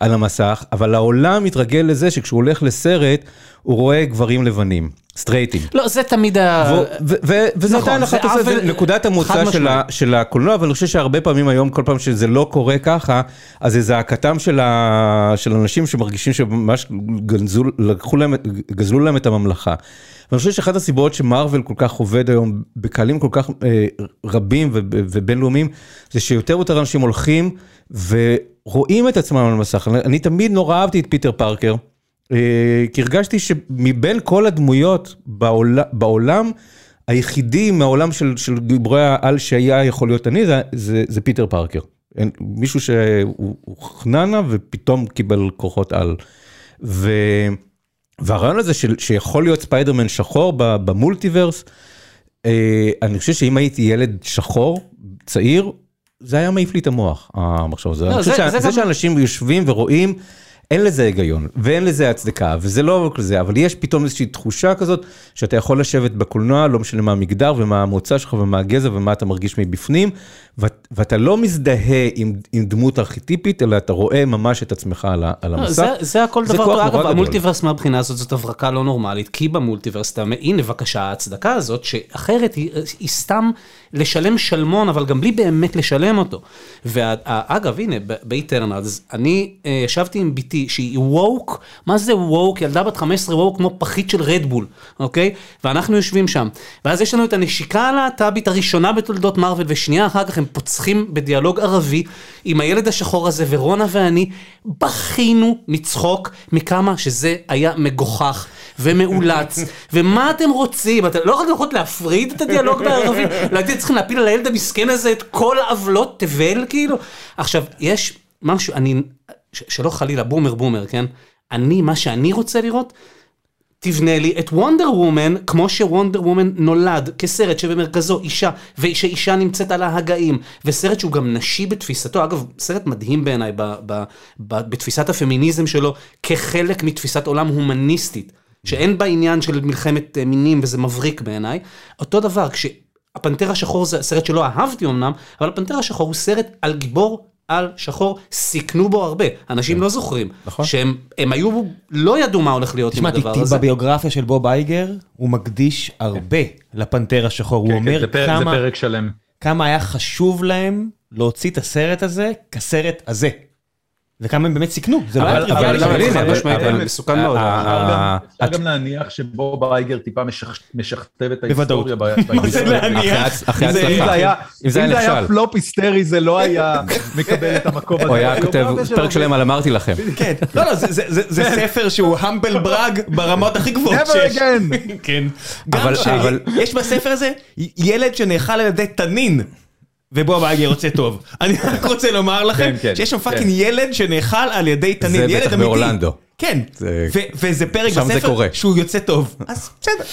על המסך, אבל העולם מתרגל לזה שכשהוא הולך לסרט, הוא רואה גברים לבנים, סטרייטים. לא, זה תמיד ה... ו- ו- ו- וזה נכון, עדיין אחת עושה, עוול- נקודת המוצא של. ה- של הקולנוע, אבל אני חושב שהרבה פעמים היום, כל פעם שזה לא קורה ככה, אז זה זעקתם של ה- של אנשים שמרגישים שממש גנזו, לקחו להם, גזלו להם את הממלכה. ואני חושב שאחת הסיבות שמרוויל כל כך עובד היום בקהלים כל כך אה, רבים וב- ובינלאומיים, זה שיותר ויותר אנשים הולכים ורואים את עצמם על המסך. אני, אני תמיד נורא אהבתי את פיטר פארקר. אה, כי הרגשתי שמבין כל הדמויות בעולם, בעולם היחידי מהעולם של, של גיבורי העל שהיה יכול להיות אני, זה, זה, זה פיטר פארקר. אין, מישהו שהוא הוא חננה ופתאום קיבל כוחות על. ו, והרעיון הזה של, שיכול להיות ספיידרמן שחור ב multiverse, אה, אני חושב שאם הייתי ילד שחור, צעיר, זה היה מעיף לי את המוח, המחשב הזה. לא, אני חושב זה- שה- זה זה גם- שאנשים יושבים ורואים, אין לזה היגיון, ואין לזה הצדקה, וזה לא רק זה, אבל יש פתאום איזושהי תחושה כזאת, שאתה יכול לשבת בקולנוע, לא משנה מה המגדר ומה המוצא שלך ומה הגזע ומה אתה מרגיש מבפנים, ו- ואתה לא מזדהה עם, עם דמות ארכיטיפית, אלא אתה רואה ממש את עצמך על, על לא, המסך. זה, זה הכל זה דבר טוב, אגב. המולטיברס מהבחינה הזאת זאת הברקה לא נורמלית, כי במולטיברס אתה, אומר, הנה בבקשה ההצדקה הזאת, שאחרת היא, היא סתם לשלם שלמון, אבל גם בלי באמת לשלם אותו. ואגב הנה באיטרנלס, אני אה, ישבתי עם בתי שהיא ווק, מה זה ווק? ילדה בת 15 ווק כמו פחית של רדבול, אוקיי? ואנחנו יושבים שם, ואז יש לנו את הנשיקה הלהט"בית הראשונה בתולדות מארוול, ושנייה אחר כך הם פוצחים בדיאלוג ערבי עם הילד השחור הזה, ורונה ואני בכינו מצחוק מכמה שזה היה מגוחך ומאולץ, ומה אתם רוצים? אתם לא יכולים להפריד את הדיאלוג בערבית, להגיד צריכים להפיל על הילד המסכן הזה את כל עוולות תבל כאילו? עכשיו, יש משהו, אני, ש- שלא חלילה בומר בומר, כן? אני, מה שאני רוצה לראות, תבנה לי את וונדר וומן כמו שוונדר וומן נולד כסרט שבמרכזו אישה ושאישה נמצאת על ההגאים. וסרט שהוא גם נשי בתפיסתו. אגב סרט מדהים בעיניי ב, ב, ב, בתפיסת הפמיניזם שלו כחלק מתפיסת עולם הומניסטית שאין בה עניין של מלחמת אה, מינים וזה מבריק בעיניי. אותו דבר כשהפנתר השחור זה סרט שלא אהבתי אמנם אבל הפנתר השחור הוא סרט על גיבור על שחור סיכנו בו הרבה אנשים לא זוכרים נכון. שהם הם היו לא ידעו מה הולך להיות עם תשמע, הדבר הזה. בביוגרפיה של בוב אייגר, הוא מקדיש הרבה לפנתר השחור. הוא כן, אומר זה פרק- זה כמה- פרק שלם. כמה היה חשוב להם להוציא את הסרט הזה כסרט הזה. וכמה הם באמת סיכנו, זה לא היה טריוויאלי. אבל- מסוכן מאוד. אה, אפשר גם- אה, אפשר גם להניח שבוב אייגר טיפה משכ- משכתב את בוודאות. ההיסטוריה. ב- מה זה. להניח? אחרי הצלחה. זה היה- אם זה היה. פלופ היסטרי זה לא היה מקבל את המקום הזה. הוא היה כותב ביוגרפיה שלו, פרק שלם על אמרתי לכם. כן, לא, לא, זה- זה ספר שהוא המבל ברג ברמות הכי גבוהות Never שיש. again. כן. גם שיש בספר הזה ילד שנאכל על ידי תנין. ובוב אייגר יוצא טוב. אני רק רוצה לומר לכם כן, כן, שיש שם כן. fucking ילד שנאכל על ידי תנין, זה ילד בטח אמיתי. באורלנדו. כן, זה- ו- וזה פרק שם זה בספר קורה. שהוא יוצא טוב. אז בסדר.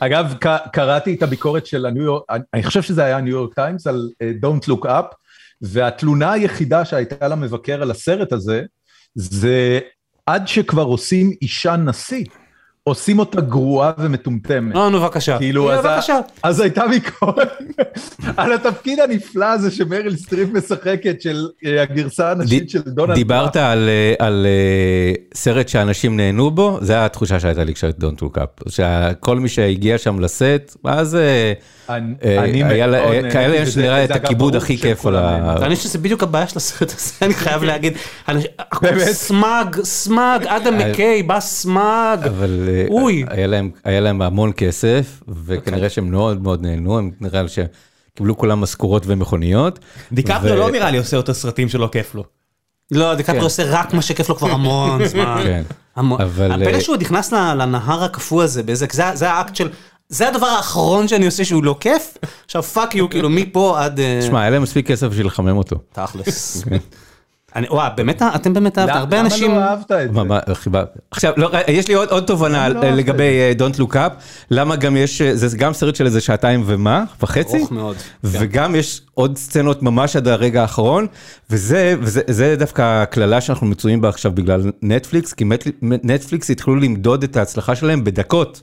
אגב, קראתי את הביקורת של הניו יורק, אני חושב שזה היה ניו יורק טיימס על אה, Don't Look Up, והתלונה היחידה שהייתה למבקר על הסרט הזה, זה עד שכבר עושים אישה נשיא, עושים אותה גרועה ומטומטמת. לא, נו בבקשה. כאילו, נו, אז, ה- בבקשה. אז הייתה ביקורת על התפקיד הנפלא הזה שמריל סטריפ משחקת של אה, הגרסה הנשית של דונלד דיברת. על, אה, על אה, סרט שאנשים נהנו בו, זה התחושה שהייתה לי כשראיתי Don't Look Up. שכל מי שהגיע שם לסט, מה זה, אני- אה, מאוד כאלה וזה- שנראה את הכיבוד הכי כיף על ה... אני חושב שזה בדיוק הבעיה של הסרט הזה, אני חייב להגיד. smug, smug, אדם מקיי, בא smug. אבל אה, אוי. היה להם, המון כסף, וכנראה שהם מאוד מאוד נהנו, הם נראה לי שקיבלו כולם משכורות ומכוניות. דיקפריו ו- לא נראה לי עושה אותו סרטים שלא כיף לו. לא, דיקפריו עושה רק מה שכיף לו כבר המון זמן. כן. המון. אבל, הפלא אה, שהוא עוד נכנס לנהר הקפוא הזה, באיזה, זה, זה האקט של, זה הדבר האחרון שאני עושה שהוא לא כיף, עכשיו fuck you, כאילו מפה עד... אה, שמע, היה להם מספיק כסף בשביל לחמם אותו. תכלס. אני, וואי, באמת, אתם באמת אהבתם, הרבה אנשים... למה לא אהבת את זה? מה, חיבה- עכשיו, לא, יש לי עוד, עוד תובנה למה לא אה, לגבי אה, Don't Look Up, למה גם יש, אה, זה גם סרט של איזה שעתיים ומה, וחצי, ארוך מאוד. כן. וגם יש עוד סצנות ממש עד הרגע האחרון, וזה, וזה זה דווקא הקללה שאנחנו מצויים בה עכשיו בגלל נטפליקס, כי נטפליקס התחילו למדוד את ההצלחה שלהם בדקות,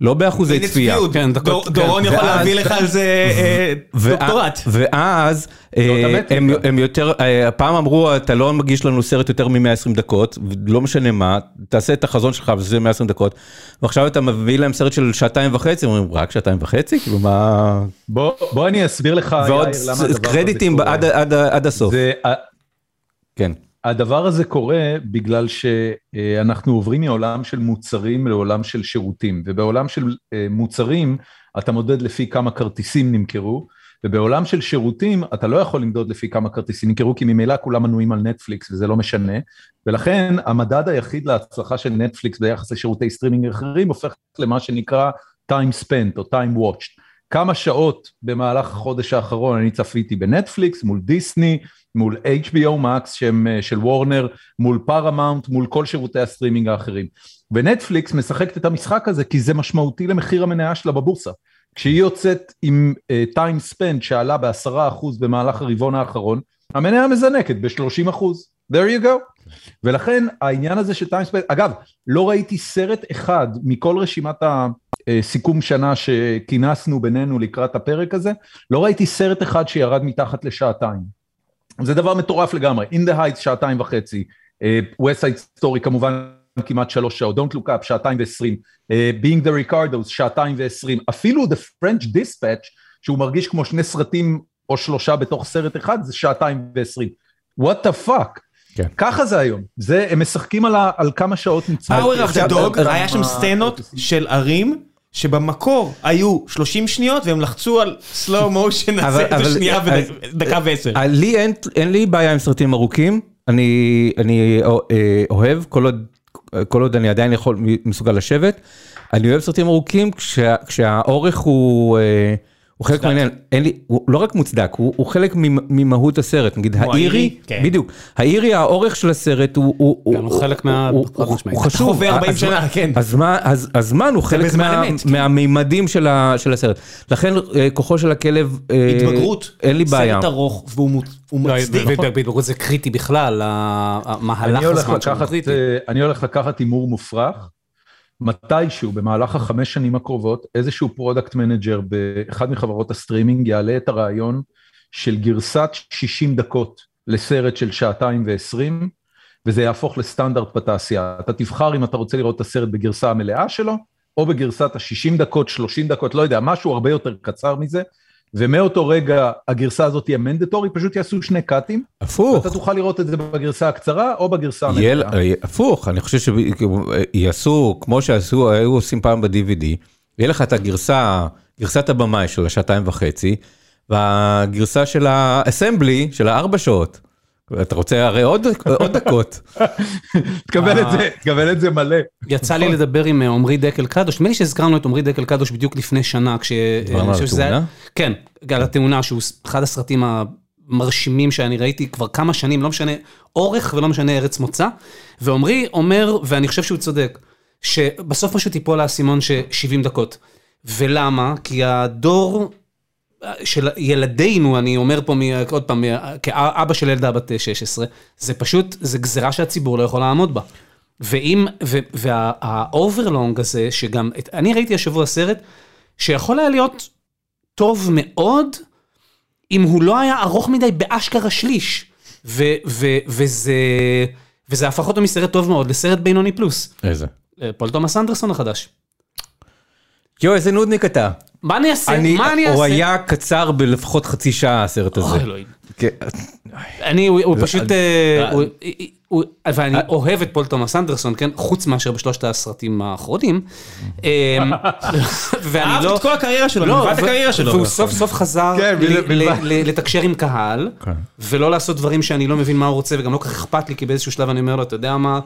לא באחוזי צפייה. כן, דקות, דור- כן. דורון יכול ואז- להביא לך על זה אה, ואז- דוקטורט. ואז אה. הם, הם יותר, אה, הפעם אמרו אתה לא מגיש לנו סרט יותר מ-120 דקות, לא משנה מה, תעשה את החזון שלך וזה 120 דקות, ועכשיו אתה מביא להם סרט של שעתיים וחצי, הם אומרים רק שעתיים וחצי? כאילו מה... בוא בוא אני אסביר לך, ועוד יאיר, למה הדבר הזה קרדיטים קורה. עד, עד, עד הסוף. זה- כן. הדבר הזה קורה בגלל שאנחנו עוברים מעולם של מוצרים לעולם של שירותים, ובעולם של אה, מוצרים אתה מודד לפי כמה כרטיסים נמכרו, ובעולם של שירותים אתה לא יכול למדוד לפי כמה כרטיסים נמכרו, כי ממילא כולם מנויים על נטפליקס וזה לא משנה, ולכן המדד היחיד להצלחה של נטפליקס ביחס לשירותי סטרימינג אחרים הופך למה שנקרא time spent או time watched. כמה שעות במהלך החודש האחרון אני צפיתי בנטפליקס מול דיסני, מול HBO Max שהם אה, של וורנר, מול פארמאונט, מול כל שירותי הסטרימינג האחרים. ונטפליקס משחקת את המשחק הזה כי זה משמעותי למחיר המניה שלה בבורסה. כשהיא יוצאת עם uh, time spend שעלה בעשרה אחוז במהלך הרבעון האחרון, המניה מזנקת ב-30 אחוז. there you go. ולכן העניין הזה של time spend, אגב, לא ראיתי סרט אחד מכל רשימת הסיכום שנה שכינסנו בינינו לקראת הפרק הזה, לא ראיתי סרט אחד שירד מתחת לשעתיים. זה דבר מטורף לגמרי, In the Heights שעתיים וחצי, uh, West Side Story כמובן כמעט שלוש שעות, Don't Look Up שעתיים ועשרים, uh, Being the Ricardos שעתיים ועשרים, אפילו The French Dispatch שהוא מרגיש כמו שני סרטים או שלושה בתוך סרט אחד זה שעתיים ועשרים. What the fuck? כן. ככה זה היום, זה, הם משחקים על, ה, על כמה שעות נצמד. Power of the Dog, היה שם סצנות של ערים. שבמקור היו 30 שניות והם לחצו על slow motion הזה בשנייה ודקה ועשר. אה, לי אין, לי בעיה עם סרטים ארוכים, אני, אני אה, אוהב, כל עוד, כל עוד אני עדיין יכול, מסוגל לשבת, אני אוהב סרטים ארוכים כשה, כשהאורך הוא, אה, הוא חלק מהעניין, אין לי, הוא לא רק מוצדק, הוא, הוא חלק ממ- ממהות הסרט, נגיד האירי, האירי, כן. בדיוק, האירי האורך של הסרט הוא, הוא, כן, הוא חלק מה- הוא, הוא. הוא חשוב, חווה 40 הזמן- שנה, כן. הזמן, הז, הזמן הוא חלק מה, אמת, כן. מהמימדים של, ה, של הסרט, לכן אה, כוחו של הכלב, אה, התבגרות, אין לי בעיה. סרט ארוך והוא מוצ- הוא לא, מצדיק. בהתבגרות זה קריטי בכלל, המהלך אני הולך הזמן שלו. אה, אני הולך לקחת הימור מופרך, מתישהו במהלך החמש שנים הקרובות, איזשהו product manager באחד מחברות הסטרימינג יעלה את הרעיון של גרסת 60 דקות לסרט של שעתיים ועשרים, וזה יהפוך לסטנדרט בתעשייה. אתה תבחר אם אתה רוצה לראות את הסרט בגרסה המלאה שלו, או בגרסת ה-60 דקות, 30 דקות, לא יודע, משהו הרבה יותר קצר מזה, ומאותו רגע הגרסה הזאת תהיה מנדטורי, פשוט יעשו שני קאטים, הפוך. אתה תוכל לראות את זה בגרסה הקצרה או בגרסה המלאה. אה, הפוך, אני חושב שיעשו, כמו שעשו, היו עושים פעם ב-DVD, יהיה לך את הגרסה, גרסת הבמאי של השעתיים וחצי, והגרסה של האסמבלי של הארבע שעות. אתה רוצה הרי עוד עוד דקות. תקבל את זה, תקבל את זה מלא. יצא לי לדבר עם אה, עמרי דקל קדוש, נדמה לי שהזכרנו את עמרי דקל קדוש בדיוק לפני שנה, כש... דיברנו על התאונה? כן, על התאונה, שהוא אחד הסרטים המרשימים שאני ראיתי כבר כמה שנים, לא משנה אורך ולא משנה ארץ מוצא, ועמרי אומר, ואני חושב שהוא צודק, שבסוף פשוט ייפול האסימון ש-70 דקות. ולמה? כי הדור של ילדינו, אני אומר פה מ- עוד פעם, כאבא של ילדה בת 16, זה פשוט, זה גזירה שהציבור לא יכול לעמוד בה. ואם, וה overlong הזה, שגם, את- אני ראיתי השבוע סרט, שיכול היה להיות טוב מאוד, אם הוא לא היה ארוך מדי באשכרה שליש. ו, ו, וזה, וזה הפך אותו מסרט טוב מאוד לסרט בינוני פלוס. איזה. אה, פול תומאס אנדרסון החדש. יואו, איזה נודניק אתה. מה אני אעשה? אני, מה אני אעשה? הוא היה קצר בלפחות חצי שעה הסרט הזה. אוי, אלוהים. כן. אני, הוא, הוא פשוט, אה, הוא- הוא- ואני אוהב את פול תומאס אנדרסון, כן? חוץ מאשר בשלושת הסרטים האחרונים. אמ, ואני אהבת לא... את כל הקריירה שלו, לא, מלבד ו- הקריירה שלו. והוא סוף סוף חזר כן, לתקשר עם קהל, כן. ולא לעשות דברים שאני לא מבין מה הוא רוצה, וגם לא כל כך אכפת לי, כי באיזשהו שלב אני אומר לו, אתה יודע מה,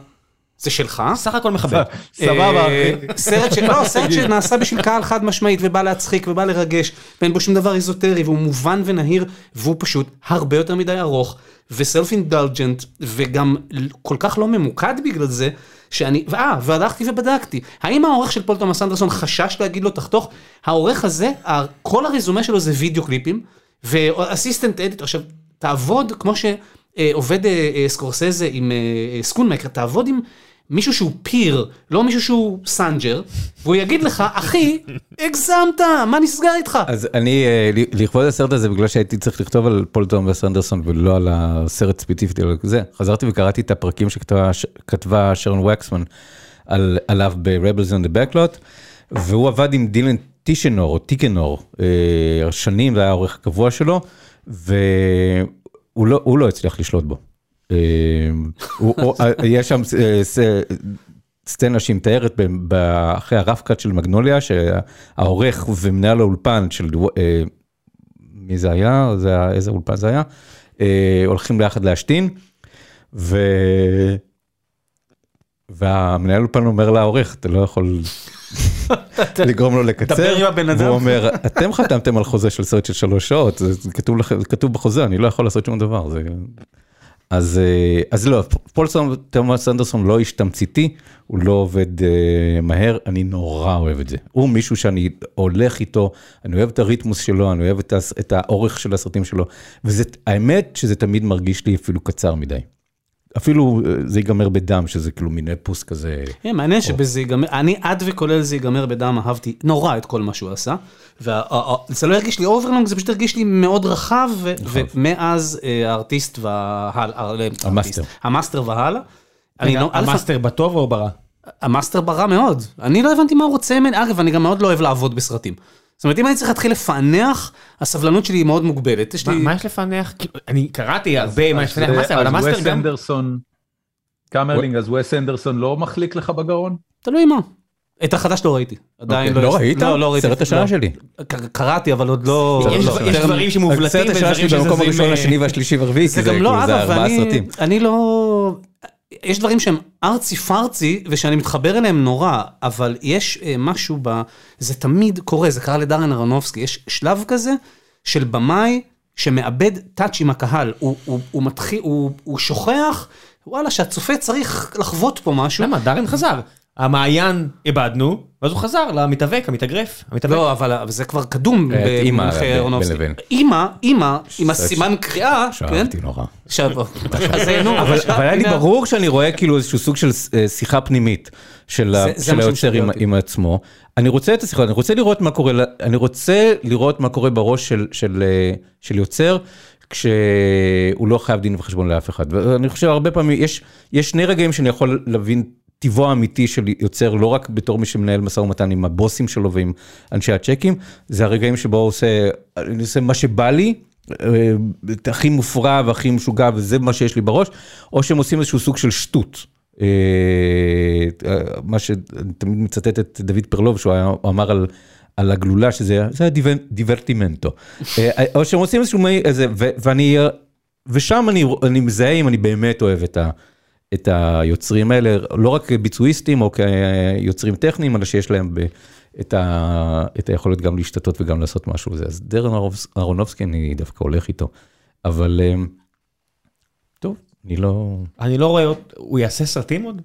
זה שלך. סך הכל מכבד. סבבה, אה. סרט ש- לא, סרט שנעשה בשביל קהל חד משמעית ובא להצחיק ובא לרגש ואין בו שום דבר איזוטרי והוא מובן ונהיר והוא פשוט הרבה יותר מדי ארוך ו self indulgent וגם כל כך לא ממוקד בגלל זה שאני, אה, והלכתי ובדקתי, האם העורך של פול תומאס אנדרסון חשש להגיד לו תחתוך? העורך הזה, כל הרזומה שלו זה וידאו קליפים ו assistant edit, עכשיו תעבוד כמו שעובד אה, אה, סקורסזה עם אה, אה, סקונמייקר, תעבוד עם מישהו שהוא peer, לא מישהו שהוא סטג'ר, והוא יגיד לך, אחי, הגזמת, מה נסגר איתך? אז אני, אה, לכבוד הסרט הזה, בגלל שהייתי צריך לכתוב על פול תומאס אנדרסון ולא על הסרט ספציפית, אלא זה, חזרתי וקראתי את הפרקים שכתבה שרון וקסמן על, עליו ב-Rebels on the Backlot, והוא עבד עם דילן טישנור או טיקנור אה, שנים, זה היה העורך הקבוע שלו, והוא לא, הוא לא הצליח לשלוט בו. הוא- הוא- אה, יש שם אה, סצנה שהיא מתארת אחרי הרף-קאט של מגנוליה, שהעורך ומנהל האולפן של, אה, מי זה היה? זה היה, איזה אולפן זה היה? הולכים ביחד להשתין, ו... והמנהל אולפן אומר לעורך, אתה לא יכול לגרום לו לקצר, דבר עם הבן אדם. והוא אומר, אתם חתמתם על חוזה של סרט של שלוש שעות, זה כתוב, כתוב בחוזה, אני לא יכול לעשות שום דבר. זה... אז, אה, אז לא, פול תומאס אנדרסון לא איש תמציתי, הוא לא עובד אה, מהר, אני נורא אוהב את זה. הוא מישהו שאני הולך איתו, אני אוהב את הריתמוס שלו, אני אוהב את, את האורך של הסרטים שלו, והאמת שזה תמיד מרגיש לי אפילו קצר מדי. אפילו אה, זה ייגמר בדם, שזה כאילו מין אפוס כזה. כן, מעניין שבזה ייגמר, אני עד וכולל זה ייגמר בדם, אהבתי נורא את כל מה שהוא עשה. וזה לא הרגיש לי overlong, זה פשוט הרגיש לי מאוד רחב, ו- ומאז אה, הארטיסט והלאה, המאסטר. המאסטר והלאה. אני לא, המאסטר בטוב או ברע? המאסטר ברע מאוד. אני לא הבנתי מה הוא רוצה ממני, אגב, אני גם מאוד לא אוהב לעבוד בסרטים. זאת אומרת, אם אני צריך להתחיל לפענח, הסבלנות שלי היא מאוד מוגבלת. יש מה- לי... מה יש לפענח? אני קראתי הרבה מה יש לפענח, אז- המאסטר, אבל אז המאסטר וס גם... אנדרסון, קמרלינג, אז וס אנדרסון לא מחליק לך בגרון? תלוי מה. את החדש לא ראיתי. עדיין לא ראית? לא, לא ראיתי. סרט השנה לא. שלי. קראתי, אבל עוד לא... יש לא- דברים שמובלטים, הסרט השנה ודברים שלי במקום שזזים, הראשון, אה, השני והשלישי והרביעי, זה כי גם לא, כאילו, זה אגב, ארבעה אני, סרטים. אני לא... יש דברים שהם ארצי פרצי, ושאני מתחבר אליהם נורא, אבל יש אה, משהו ב... זה תמיד קורה, זה קרה לדרן אהרונובסקי, יש שלב כזה של במאי שמאבד טאץ' עם הקהל, הוא, הוא, הוא מתחיל, הוא, הוא שוכח, וואלה, שהצופה צריך לחוות פה משהו. למה? דארן חזר. המעיין איבדנו, ואז הוא חזר למתאבק, המתאגרף. לא, אבל זה כבר קדום אה, אימא, במונחי אהרונובסקי. אימא, אימא, עם הסימן קריאה, כן? שאהבתי נורא. נו, אבל היה לי ברור שאני רואה כאילו איזשהו סוג של אה, שיחה פנימית של היוצר עם- עצמו. אני רוצה את השיחה, אני רוצה לראות מה קורה, אני רוצה לראות מה קורה בראש של- של אה, של יוצר. כשהוא לא חייב דין וחשבון לאף אחד. ואני חושב הרבה פעמים, יש, יש שני רגעים שאני יכול להבין טיבו האמיתי של יוצר, לא רק בתור מי שמנהל משא ומתן עם הבוסים שלו ועם אנשי הצ'קים, זה הרגעים שבו הוא עושה, אני עושה מה שבא לי, אה, הכי מופרע והכי משוגע וזה מה שיש לי בראש, או שהם עושים איזשהו סוג של שטות. אה, אה, מה שאני תמיד מצטט את דוד פרלוב שהוא היה- אמר על, על הגלולה שזה זה היה דיברטימנטו. או שהם עושים איזשהו, איזה, ואני, ושם אני, אני מזהה אם אני באמת אוהב את, ה, את היוצרים האלה, לא רק כביצועיסטים או כיוצרים טכניים, אלא שיש להם ב, את, ה, את היכולת גם להשתתות וגם לעשות משהו. זה. אז דרן אהרונובס- אהרונובסקי אני דווקא הולך איתו, אבל אה, טוב, אני לא... אני לא רואה, הוא יעשה סרטים עוד?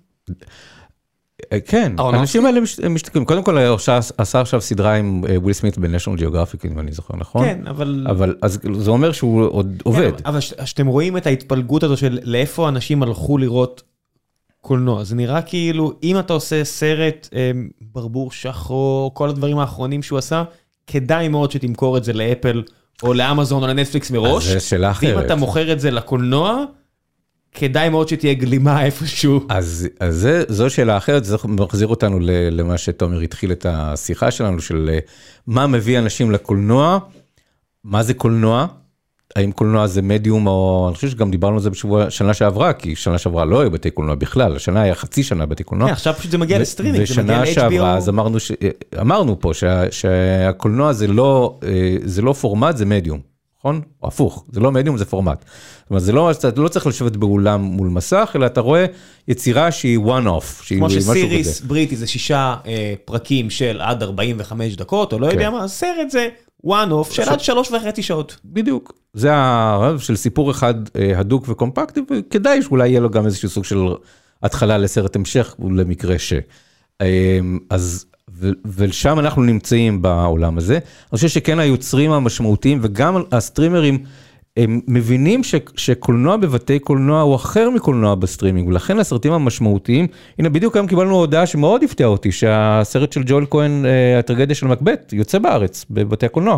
אה, כן? האנשים האלה משתקעים. קודם כל, הוא עשה עכשיו סדרה עם אה, וויל סמית בניישנל ג'אוגרפיק, אם אני זוכר נכון. כן, אבל... אבל אז זה אומר שהוא עוד עובד. כן, אבל ש- שאתם רואים את ההתפלגות הזו של לאיפה אנשים הלכו לראות קולנוע, זה נראה כאילו אם אתה עושה סרט אה, ברבור שחור, כל הדברים האחרונים שהוא עשה, כדאי מאוד שתמכור את זה לאפל או לאמזון או לנטפליקס מראש. אז זו שאלה ואם אחרת. אתה מוכר את זה לקולנוע, כדאי מאוד שתהיה גלימה איפשהו. אז, אז זה, זו שאלה אחרת, זה מחזיר אותנו למה שתומר התחיל את השיחה שלנו, של אה, מה מביא אנשים לקולנוע, מה זה קולנוע, האם קולנוע זה מדיום או אני חושב שגם דיברנו על זה בשבוע שנה שעברה כי שנה שעברה לא היו בתי קולנוע בכלל השנה היה חצי שנה בתי קולנוע. כן, עכשיו פשוט זה מגיע לסטרימינג, זה מגיע ושנה שעברה ל-HBO. אז אמרנו ש... אמרנו פה שה... שהקולנוע זה לא אה, זה לא פורמט זה מדיום. נכון? או הפוך, זה לא מדיום זה פורמט. זאת אומרת, זה לא, אתה לא צריך לשבת באולם מול מסך, אלא אתה רואה יצירה שהיא one off, שהיא כמו משהו שסיריס כזה. בריטי זה שישה אה, פרקים של עד 45 דקות, או לא כן. יודע מה, סרט זה one off של עד שלוש וחצי שעות. בדיוק, זה הרעיון של סיפור אחד אה, הדוק וקומפקטי, וכדאי שאולי יהיה לו גם איזשהו סוג של התחלה לסרט המשך, למקרה ש... אה, אז, ו- ושם אנחנו נמצאים בעולם הזה. אני חושב שכן היוצרים המשמעותיים וגם הסטרימרים, הם מבינים ש- שקולנוע בבתי קולנוע הוא אחר מקולנוע בסטרימינג, ולכן הסרטים המשמעותיים, הנה בדיוק היום קיבלנו הודעה שמאוד הפתיעה אותי, שהסרט של ג'ואל כהן, אה, הטרגדיה של מקבת', יוצא בארץ, בבתי הקולנוע,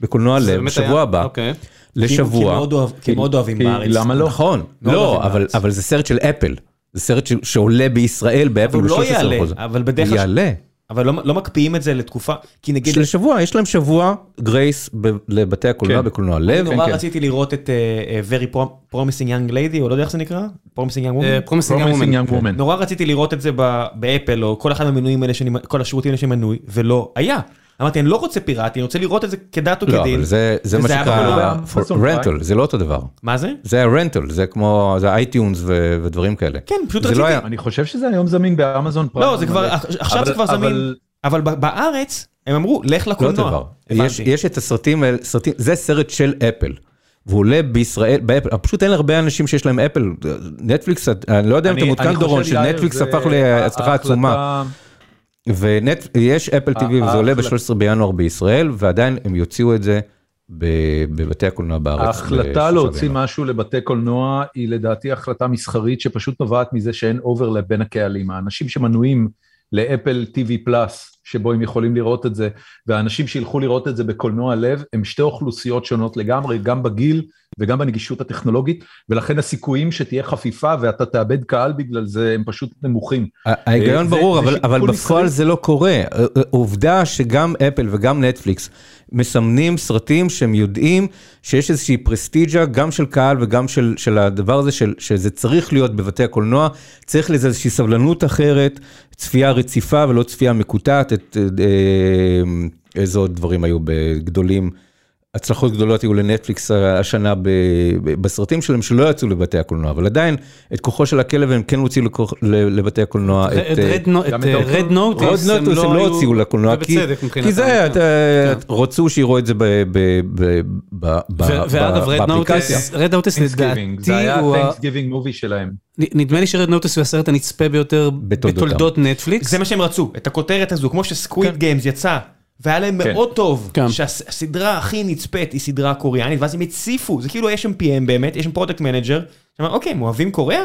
בקולנוע לב, בשבוע היה- הבא. אוקיי. כי לשבוע. מאוד אוהב- כי מאוד אוהבים כי בארץ. למה לא? נכון, לא, אבל. אבל זה סרט של אפל, זה סרט ש, שעולה בישראל באפל אבל הוא לא ב-13%. יעלה, אבל בדרך הוא כלל- יעלה. אבל לא לא מקפיאים את זה לתקופה, כי נגיד, של שבוע, יש להם שבוע גרייס ב- לבתי הקולנוע כן. בקולנוע אני לב. נורא כן. רציתי לראות את אה, אה, Very Prom- Promising Young Lady, או לא יודע איך זה נקרא? Promising Young אה, Woman? Promising Young Promising Woman. Young Woman. נורא רציתי לראות את זה באפל, או כל אחד מהמנויים האלה, שאני- כל השירותים האלה שמנוי, ולא היה. אמרתי, אני לא רוצה פיראטי, אני רוצה לראות את זה כדת לא, וכדין. אבל זה, זה מה היה שנקרא רנטל, זה לא אותו דבר. מה זה? זה הרנטל, זה כמו, זה אייטיונס ו- ודברים כאלה. כן, פשוט רציתי. לא היה, אני חושב שזה היום זמין באמזון פריים. לא, זה כבר, אבל- עכשיו זה כבר אבל- זמין. אבל בארץ, הם אמרו, לך לא אותו לקולנוע. יש, יש את הסרטים האלה, סרטים, זה סרט של אפל. והוא עולה בישראל, באפל, פשוט אין הרבה אנשים שיש להם אפל, נטפליקס, אני לא יודע אם אתה מעודכן אני דורון, שנטפליקס הפך להצלחה עצומה. ויש אפל TV וזה עולה ההחלט- ב-13 בינואר בישראל, ועדיין הם יוציאו את זה בבתי הקולנוע בארץ. ההחלטה להוציא. משהו לבתי קולנוע היא לדעתי החלטה מסחרית שפשוט נובעת מזה שאין overlap בין הקהלים. האנשים שמנויים לאפל TV פלאס, שבו הם יכולים לראות את זה, והאנשים שילכו לראות את זה בקולנוע לב, הם שתי אוכלוסיות שונות לגמרי, גם בגיל וגם בנגישות הטכנולוגית, ולכן הסיכויים שתהיה חפיפה ואתה תאבד קהל בגלל זה הם פשוט נמוכים. ההיגיון זה- ברור, אבל, אבל בפועל. זה לא קורה. עובדה שגם אפל וגם נטפליקס מסמנים סרטים שהם יודעים שיש איזושהי פרסטיג'ה גם של קהל וגם של, של הדבר הזה, של, שזה צריך להיות בבתי הקולנוע, צריך לזה איזושהי סבלנות אחרת, צפייה רציפה ולא צפייה מקוטעת, את, אה, איזה עוד דברים היו בגדולים. הצלחות גדולות היו לנטפליקס השנה ב- ב- בסרטים שלהם שלא יצאו לבתי הקולנוע, אבל עדיין את כוחו של הכלב הם כן הוציאו לבתי הקולנוע. את אה, רד אה, רוד נוטוס הם לא הוציאו לקולנוע, כי זה, כן. את- רצו שיראו את זה באפליקציה. נוטיס, רד נוטיס Thanksgiving, לדעתי זה היה ה-Thanksgiving movie שלהם. נדמה לי שרד נוטיס הוא הסרט הנצפה ביותר. בתולדות נטפליקס. זה מה שהם רצו, את הכותרת הזו, כמו שסקוויד גיימס יצא, והיה להם כן. מאוד טוב, כן. שהסדרה הכי נצפית היא סדרה קוריאנית, ואז הם הציפו, זה כאילו יש שם PM באמת, יש שם product manager, שאמר, אוקיי, הם אוהבים קוריאה?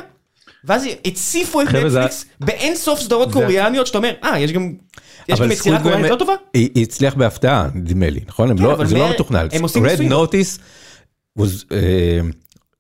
ואז הציפו את נטפליקס באין סוף סדרות זה- קוריאניות, שאתה אומר, אה, יש גם יש גם יצירה קוריאנית לא טובה? היא הצליח בהפתעה, נדמה לי, נכון? כן, לא- זה לא מתוכנן. הם עושים ניסויים. נוטיס was uh,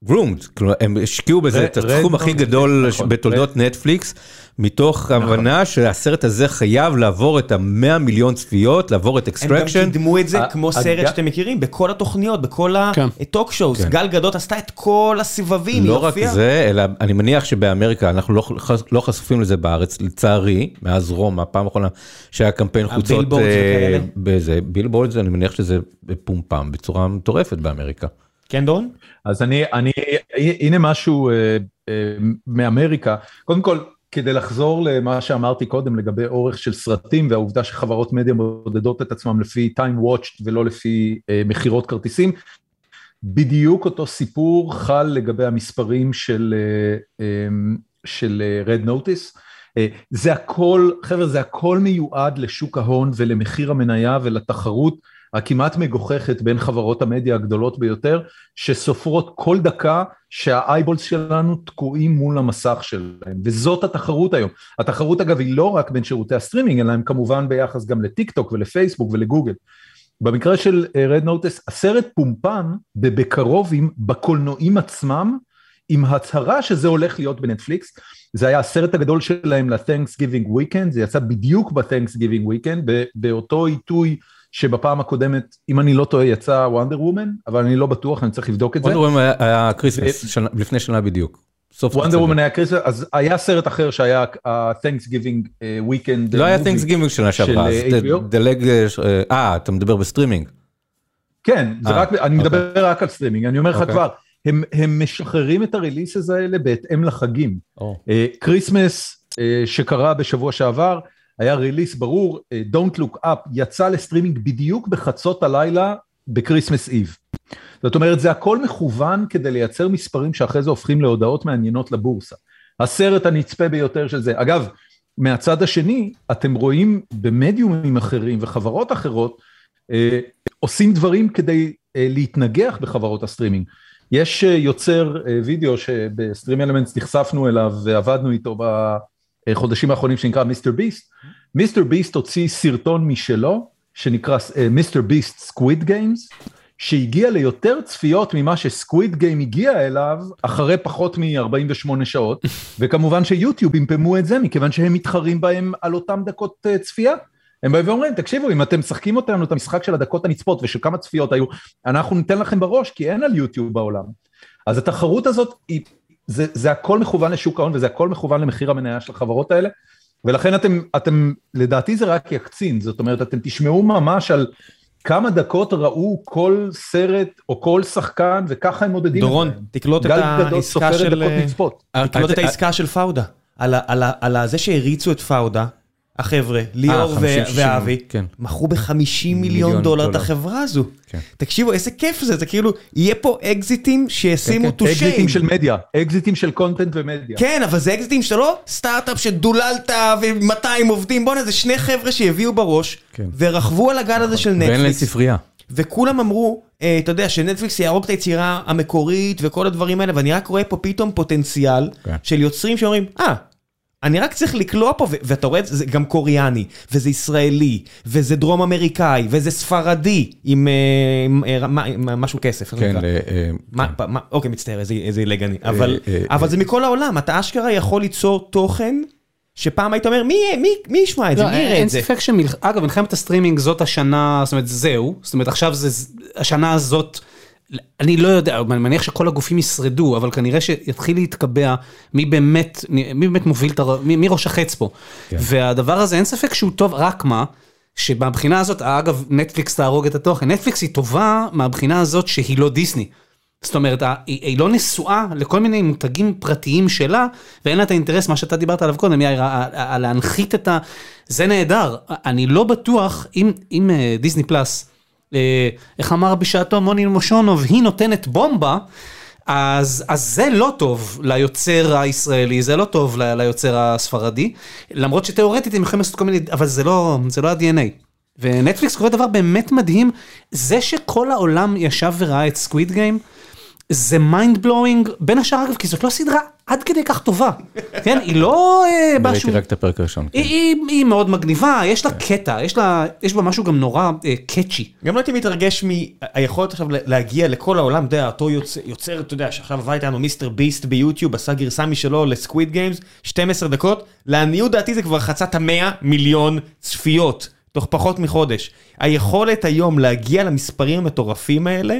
groomed, כלומר הם השקיעו בזה Red- את הסכום Red הכי Notice, גדול נכון. בתולדות נטפליקס, מתוך הבנה שהסרט הזה חייב לעבור את המאה מיליון צפיות, לעבור את הם גם אקסטרקשן. קידמו את זה כמו סרט שאתם מכירים, בכל התוכניות, בכל כן. ה talk shows, כן. גל גדות עשתה את כל הסבבים, היא לא רק הופיעה. זה, אלא אני מניח שבאמריקה אנחנו לא, חש- לא חשופים לזה בארץ, לצערי, מאז רומא, הפעם האחרונה שהיה קמפיין חוצות, ה billboards אה, וכאלה? בזה, בילבורדס, אני מניח שזה פומפם בצורה מטורפת באמריקה. כן, דורון? אז אני, אני, הנה משהו אה, אה, מאמריקה. קודם כל, כדי לחזור למה שאמרתי קודם לגבי אורך של סרטים והעובדה שחברות מדיה מודדות את עצמם לפי time watched ולא לפי אה, מכירות כרטיסים, בדיוק אותו סיפור חל לגבי המספרים של, אה, אה, של אה, Red Notice. אה, זה הכל, חבר'ה, זה הכל מיועד לשוק ההון ולמחיר המניה ולתחרות הכמעט מגוחכת בין חברות המדיה הגדולות ביותר, שסופרות כל דקה שה eyeballs שלנו תקועים מול המסך שלהם, וזאת התחרות היום. התחרות אגב היא לא רק בין שירותי הסטרימינג, אלא הם כמובן ביחס גם לטיק טוק ולפייסבוק ולגוגל. במקרה של Red Notice, הסרט פומפן בקרוב עם בקולנועים עצמם, עם הצהרה שזה הולך להיות בנטפליקס, זה היה הסרט הגדול שלהם ל-Thanksgiving Weekend, זה יצא בדיוק ב-Thanksgiving Weekend, באותו עיתוי שבפעם הקודמת, אם אני לא טועה, יצא וונדר וומן, אבל אני לא בטוח, אני צריך לבדוק את זה. וונדר וומן היה כריסמס, לפני שנה בדיוק. וונדר וומן היה כריסמס, אז היה סרט אחר שהיה ה-Thanksgiving Weekend. לא היה Thanksgiving שנה שעברה, דלג, אה, אתה מדבר בסטרימינג. כן, אני מדבר רק על סטרימינג, אני אומר לך אוקיי. כבר, הם משחררים את ה releases האלה בהתאם לחגים. כריסמס שקרה בשבוע שעבר, היה release ברור, Don't Look Up יצא לסטרימינג בדיוק בחצות הלילה ב Christmas Eve. זאת אומרת, זה הכל מכוון כדי לייצר מספרים שאחרי זה הופכים להודעות מעניינות לבורסה. הסרט הנצפה ביותר של זה. אגב, מהצד השני, אתם רואים במדיומים אחרים וחברות אחרות, אה, עושים דברים כדי אה, להתנגח בחברות הסטרימינג. יש אה, יוצר אה, וידאו שב StreamElements נחשפנו אליו ועבדנו איתו בחודשים האחרונים שנקרא MrBeast. MrBeast הוציא סרטון משלו שנקרא MrBeast Squid Games שהגיע ליותר צפיות ממה ש Squid Game הגיע אליו אחרי פחות מ-48 שעות וכמובן שיוטיוב אימפמו את זה מכיוון שהם מתחרים בהם על אותם דקות צפייה. הם באים ואומרים, תקשיבו, אם אתם משחקים אותנו את המשחק של הדקות הנצפות ושל כמה צפיות היו, אנחנו ניתן לכם בראש, כי אין על יוטיוב בעולם. אז התחרות הזאת, היא, זה, זה הכל מכוון לשוק ההון וזה הכל מכוון למחיר המניה של החברות האלה, ולכן אתם, אתם, לדעתי זה רק יקצין, זאת אומרת, אתם תשמעו ממש על כמה דקות ראו כל סרט או כל שחקן, וככה הם מודדים דורון, תקלוט את העסקה של... אה, תקלוט את העסקה של פאודה, על זה שהריצו את פאודה. החבר'ה, ליאור ואבי, כן. מכרו ב-50 מיליון דולר את החברה הזו. כן. תקשיבו, איזה כיף זה, זה כאילו, יהיה פה אקזיטים שישימו טושי. כן, אקזיטים של מדיה, אקזיטים של content ומדיה. כן, אבל זה אקזיטים שאתה לא סטארט-אפ שגדלת ו-200 עובדים, בואנה, זה שני חבר'ה שהביאו בראש, ורכבו על הגל הזה של נטפליקס. ואין להם ספרייה. וכולם אמרו, אתה יודע, שנטפליקס יהרוג את היצירה המקורית וכל הדברים האלה, ואני רק רואה פה פתאום פוטנציאל של יוצרים שאומרים, אה, אני רק צריך לקלוע פה, ואתה רואה, זה גם קוריאני, וזה ישראלי, וזה דרום אמריקאי, וזה ספרדי, עם משהו כסף. כן, אוקיי, מצטער, איזה עילג אני. אבל זה מכל העולם, אתה אשכרה יכול ליצור תוכן. שפעם היית אומר, מי ישמע את זה, מי יראה את זה? אין ספק שמלח... אגב, מלחמת הסטרימינג זאת השנה, זאת אומרת, זהו, זאת אומרת, עכשיו זה, השנה הזאת... אני לא יודע, אני מניח שכל הגופים ישרדו, אבל כנראה שיתחיל להתקבע מי באמת, מי באמת מוביל את הר... מי, מי ראש החץ פה. כן. והדבר הזה, אין ספק שהוא טוב, רק מה, שבבחינה הזאת, אגב, נטפליקס תהרוג את התוכן, נטפליקס היא טובה מהבחינה הזאת שהיא לא דיסני. זאת אומרת, היא, היא לא נשואה לכל מיני מותגים פרטיים שלה, ואין לה את האינטרס, מה שאתה דיברת עליו קודם, יאיר, להנחית את ה... זה נהדר. אני לא בטוח, אם, אם אה, דיסני פלאס, איך אמר בשעתו מוני מושונוב, היא נותנת בומבה, אז, אז זה לא טוב ליוצר הישראלי, זה לא טוב ליוצר הספרדי, למרות שתאורטית הם יכולים לעשות כל מיני, אבל זה לא, זה לא ה-DNA. ונטפליקס קורה דבר באמת מדהים, זה שכל העולם ישב וראה את Squid Game, זה mind blowing, בין השאר אגב, כי זאת לא סדרה עד כדי כך טובה, כן? היא לא אה, משהו... ראיתי רק את הפרק הראשון. כן. היא מאוד מגניבה, יש לה קטע, יש בה משהו גם נורא קאצ'י. גם לא הייתי מתרגש מהיכולת עכשיו להגיע לכל העולם, אתה יודע, אותו יוצר, אתה יודע, שעכשיו עבד איתנו מיסטר ביסט ביוטיוב, עשה גרסה משלו לסקוויד גיימס, 12 דקות, לעניות דעתי זה כבר חצה את המאה מיליון צפיות, תוך פחות מחודש. היכולת היום להגיע למספרים המטורפים האלה,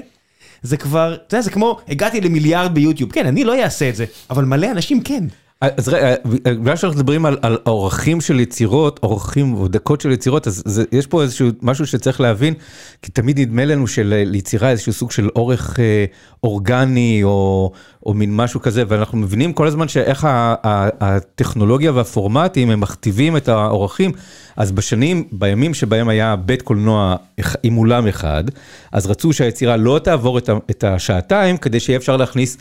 זה כבר, אתה יודע, זה כמו, הגעתי למיליארד ביוטיוב. כן, אני לא אעשה את זה, אבל מלא אנשים כן. אז רגע, בגלל שאנחנו מדברים על, על אורחים של יצירות, אורחים או דקות של יצירות, אז זה, יש פה איזשהו משהו שצריך להבין, כי תמיד נדמה לנו שליצירה איזשהו סוג של אורך אה, אורגני או, או מין משהו כזה, ואנחנו מבינים כל הזמן שאיך ה, ה, הטכנולוגיה והפורמטים הם מכתיבים את האורחים, אז בשנים, בימים שבהם היה בית קולנוע עם אולם אחד, אז רצו שהיצירה לא תעבור את, את השעתיים, כדי שיהיה אפשר להכניס...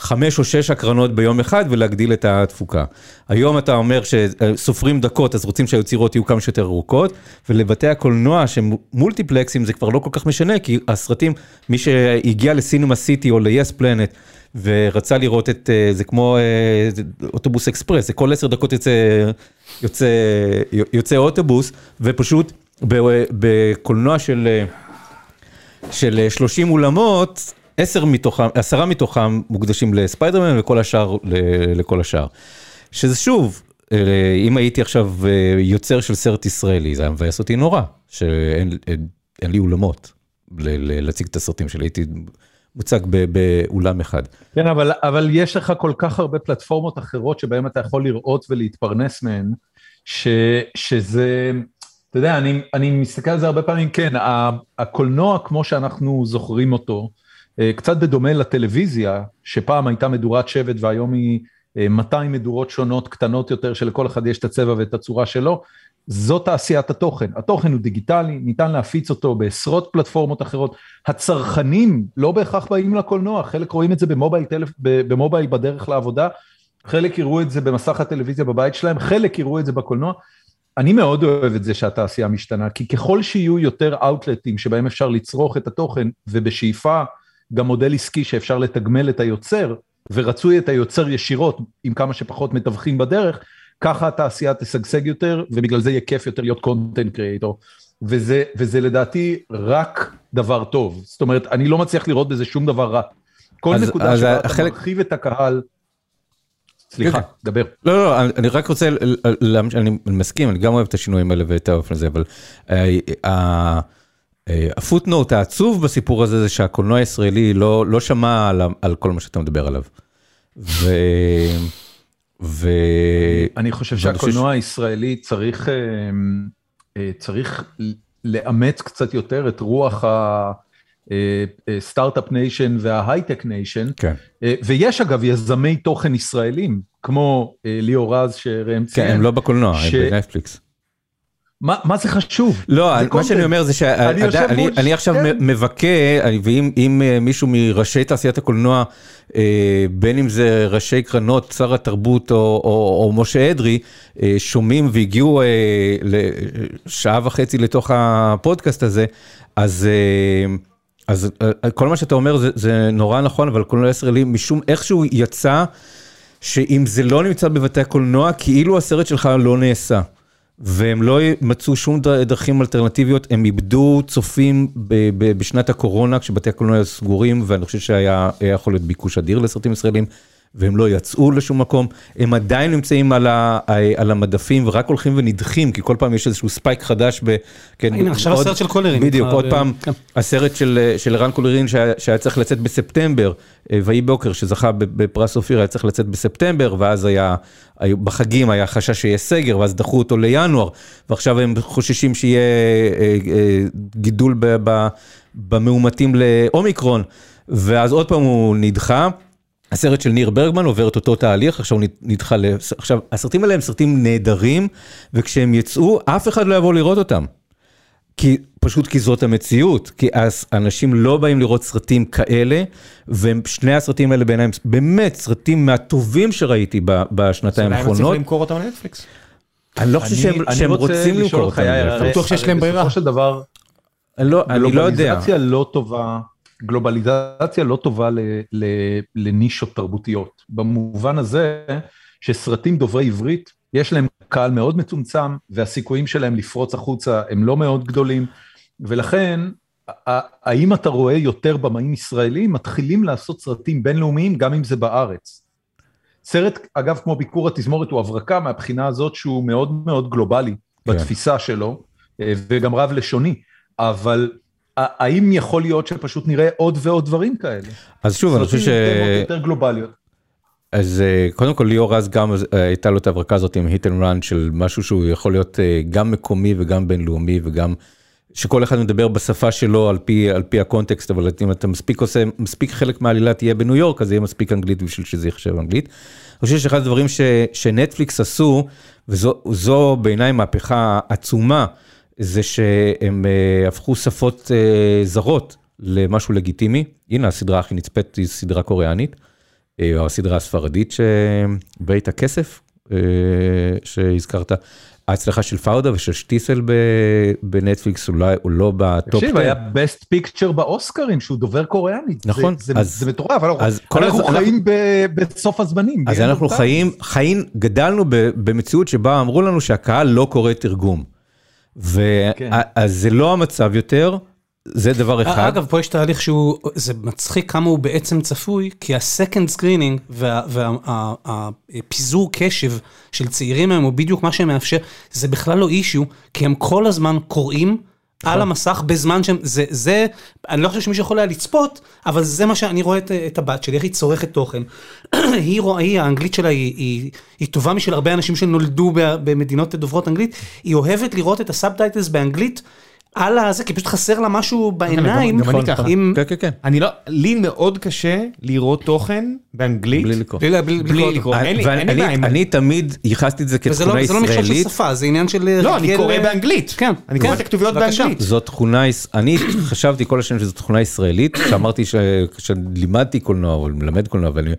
חמש או שש הקרנות ביום אחד ולהגדיל את התפוקה. היום אתה אומר שסופרים דקות, אז רוצים שהיצירות יהיו כמה שיותר ארוכות, ולבתי הקולנוע שהם מולטיפלקסים זה כבר לא כל כך משנה, כי הסרטים, מי שהגיע לסינמה סיטי או ל-yes planet, ורצה לראות את, אה, זה כמו אה, אוטובוס אקספרס, זה כל עשר דקות יוצא, יוצא, יוצא אוטובוס, ופשוט בקולנוע של, אה, של 30 אולמות, עשר מתוכם, עשרה מתוכם מוקדשים לספיידרמן וכל השאר לכל השאר. שזה שוב, אה, אם הייתי עכשיו אה, יוצר של סרט ישראלי, זה היה מבאס אותי נורא, שאין אין לי אולמות להציג את הסרטים שלי, הייתי מוצג באולם אחד. כן, אבל, אבל יש לך כל כך הרבה פלטפורמות אחרות שבהן אתה יכול לראות ולהתפרנס מהן, ש, שזה, אתה יודע, אני, אני מסתכל על זה הרבה פעמים, כן, הקולנוע כמו שאנחנו זוכרים אותו, קצת בדומה לטלוויזיה, שפעם הייתה מדורת שבט והיום היא 200 אה, מדורות שונות קטנות יותר שלכל אחד יש את הצבע ואת הצורה שלו, זאת תעשיית התוכן. התוכן הוא דיגיטלי, ניתן להפיץ אותו בעשרות פלטפורמות אחרות. הצרכנים לא בהכרח באים לקולנוע, חלק רואים את זה במובייל, טלפ... במובייל בדרך לעבודה, חלק יראו את זה במסך הטלוויזיה בבית שלהם, חלק יראו את זה בקולנוע. אני מאוד אוהב את זה שהתעשייה משתנה, כי ככל שיהיו יותר אאוטלטים שבהם אפשר לצרוך את התוכן, ובשאיפה גם מודל עסקי שאפשר לתגמל את היוצר, ורצוי את היוצר ישירות עם כמה שפחות מתווכים בדרך, ככה התעשייה תשגשג יותר, ובגלל זה יהיה כיף יותר להיות קונטנט קריאטור. וזה, וזה לדעתי רק דבר טוב. זאת אומרת, אני לא מצליח לראות בזה שום דבר רע. כל אז, נקודה שבה אתה החלק... מרחיב את הקהל... סליחה, כן, כן. דבר. לא, לא, אני רק רוצה, אני מסכים, אני גם אוהב את השינויים האלה ואת האופן הזה, אבל אה, ה footnote העצוב בסיפור הזה זה שהקולנוע הישראלי לא, לא שמע על, על כל מה שאתה מדבר עליו. ו... ו... אני חושב שהקולנוע הישראלי צריך, אה, אה, צריך לאמץ קצת יותר את רוח ה Start-Up Nation וה High-Tech Nation, כן. ויש אגב יזמי תוכן ישראלים, כמו ליאור רז שראם ציין. כן, הם לא בקולנוע, ש... הם בנטפליקס. מה מה זה חשוב? לא, מה שאני אומר זה שאני אני, אני עכשיו כן. מבכה, ואם אה, מישהו מראשי תעשיית הקולנוע, אה, בין אם זה ראשי קרנות, שר התרבות או או, או משה אדרי, אה, שומעים והגיעו לשעה וחצי לתוך הפודקאסט הזה, אז... אז כל מה שאתה אומר זה, זה נורא נכון, אבל קולנוע ישראלי משום איכשהו יצא שאם זה לא נמצא בבתי הקולנוע, כאילו הסרט שלך לא נעשה. והם לא מצאו שום דרכים אלטרנטיביות, הם איבדו צופים בשנת הקורונה כשבתי הקולנוע היו סגורים, ואני חושב שהיה יכול להיות ביקוש אדיר לסרטים ישראלים. והם לא יצאו לשום מקום, הם עדיין נמצאים על, ה, על המדפים ורק הולכים ונדחים, כי כל פעם יש איזשהו ספייק חדש ב... כן, הנה, עכשיו הסרט של קולרין. בדיוק, עוד ו... פעם, כן. הסרט של, של רן קולרין שהיה, שהיה צריך לצאת בספטמבר, אה, ויהי בוקר, שזכה בפרס אופיר, היה צריך לצאת בספטמבר, ואז היה, בחגים היה חשש שיהיה סגר, ואז דחו אותו לינואר, ועכשיו הם חוששים שיהיה אה, אה, גידול במאומתים לאומיקרון, ואז עוד פעם הוא נדחה. הסרט של ניר ברגמן עובר את אותו תהליך, עכשיו הוא נדחה ל... עכשיו, הסרטים האלה הם סרטים נהדרים, וכשהם יצאו, אף אחד לא יבוא לראות אותם. כי, פשוט כי זאת המציאות, כי אז אנשים לא באים לראות סרטים כאלה, ושני הסרטים האלה בעיניי באמת סרטים מהטובים שראיתי בשנתיים האחרונות. אז אולי הם צריכים למכור אותם לנטפליקס. אני לא חושב שהם רוצים למכור אותם לנטפליקס. אני בטוח שיש להם ברירה. בסופו של דבר, אני לא יודע. גלובליזציה לא טובה. גלובליזציה לא טובה ל, ל, לנישות תרבותיות, במובן הזה שסרטים דוברי עברית, יש להם קהל מאוד מצומצם, והסיכויים שלהם לפרוץ החוצה הם לא מאוד גדולים, ולכן, האם אתה רואה יותר במאים ישראלים מתחילים לעשות סרטים בינלאומיים, גם אם זה בארץ? סרט, אגב, כמו ביקור התזמורת הוא הברקה מהבחינה הזאת שהוא מאוד מאוד גלובלי כן. בתפיסה שלו, אה, וגם רב לשוני, אבל האם יכול להיות שפשוט נראה עוד ועוד דברים כאלה? אז שוב, אני חושב ש... יותר גלובליות. אז אה, קודם כל ליאור רז גם אה, הייתה לו את הברקה הזאת עם hit and run של משהו שהוא יכול להיות אה, גם מקומי וגם בינלאומי וגם שכל אחד מדבר בשפה שלו על פי, על פי הקונטקסט, אבל אם אתה מספיק עושה, מספיק חלק מהעלילה תהיה בניו יורק, אז יהיה מספיק אנגלית בשביל שזה יחשב אנגלית. אני חושב שאחד הדברים ש, שנטפליקס עשו, וזו בעיניי מהפכה עצומה, זה שהם uh, הפכו שפות uh, זרות למשהו לגיטימי. הנה הסדרה הכי נצפית היא סדרה קוריאנית, או הסדרה הספרדית של בית הנייר שהזכרת. ההצלחה של פאודה ושל שטיסל בנטפליקס אולי הוא לא ב top. תקשיב, היה best picture באוסקרים שהוא דובר קוריאנית. נכון. זה, אז, זה מטורף, אנחנו, אז אנחנו חיים אנחנו, בסוף הזמנים. אז אנחנו חיים, חיים, גדלנו במציאות שבה אמרו לנו שהקהל לא קורא תרגום. ואז כן. זה לא המצב יותר, זה דבר אחד. אגב, פה יש תהליך שהוא, זה מצחיק כמה הוא בעצם צפוי, כי ה second screening והפיזור קשב של צעירים היום הוא בדיוק מה שמאפשר, זה בכלל לא issue, כי הם כל הזמן קוראים על המסך בזמן שהם, זה, זה, אני לא חושב שמישהו יכול היה לצפות, אבל זה מה שאני רואה את, את הבת שלי, איך היא צורכת תוכן. היא היא, האנגלית שלה היא, היא, היא טובה משל הרבה אנשים שנולדו במדינות דוברות אנגלית, היא אוהבת לראות את ה subtitles באנגלית. על הזה, כי פשוט חסר לה משהו בעיניים. גם אני ככה. כן, כן, כן. אני לא, לי מאוד קשה לראות תוכן באנגלית. בלי לקרוא. בלי לקרוא. אין לי בעיה. אני תמיד ייחסתי את זה לא, כתכונה זה לא מכשול של ישראלית. שפה, זה עניין של... לא, אני קורא באנגלית. כן, אני כן, קורא את הכתוביות. באנגלית. זאת תכונה, אני חשבתי כל השנים שזו תכונה ישראלית, שאמרתי ש- שלימדתי קולנוע, או מלמד קולנוע, ואני אני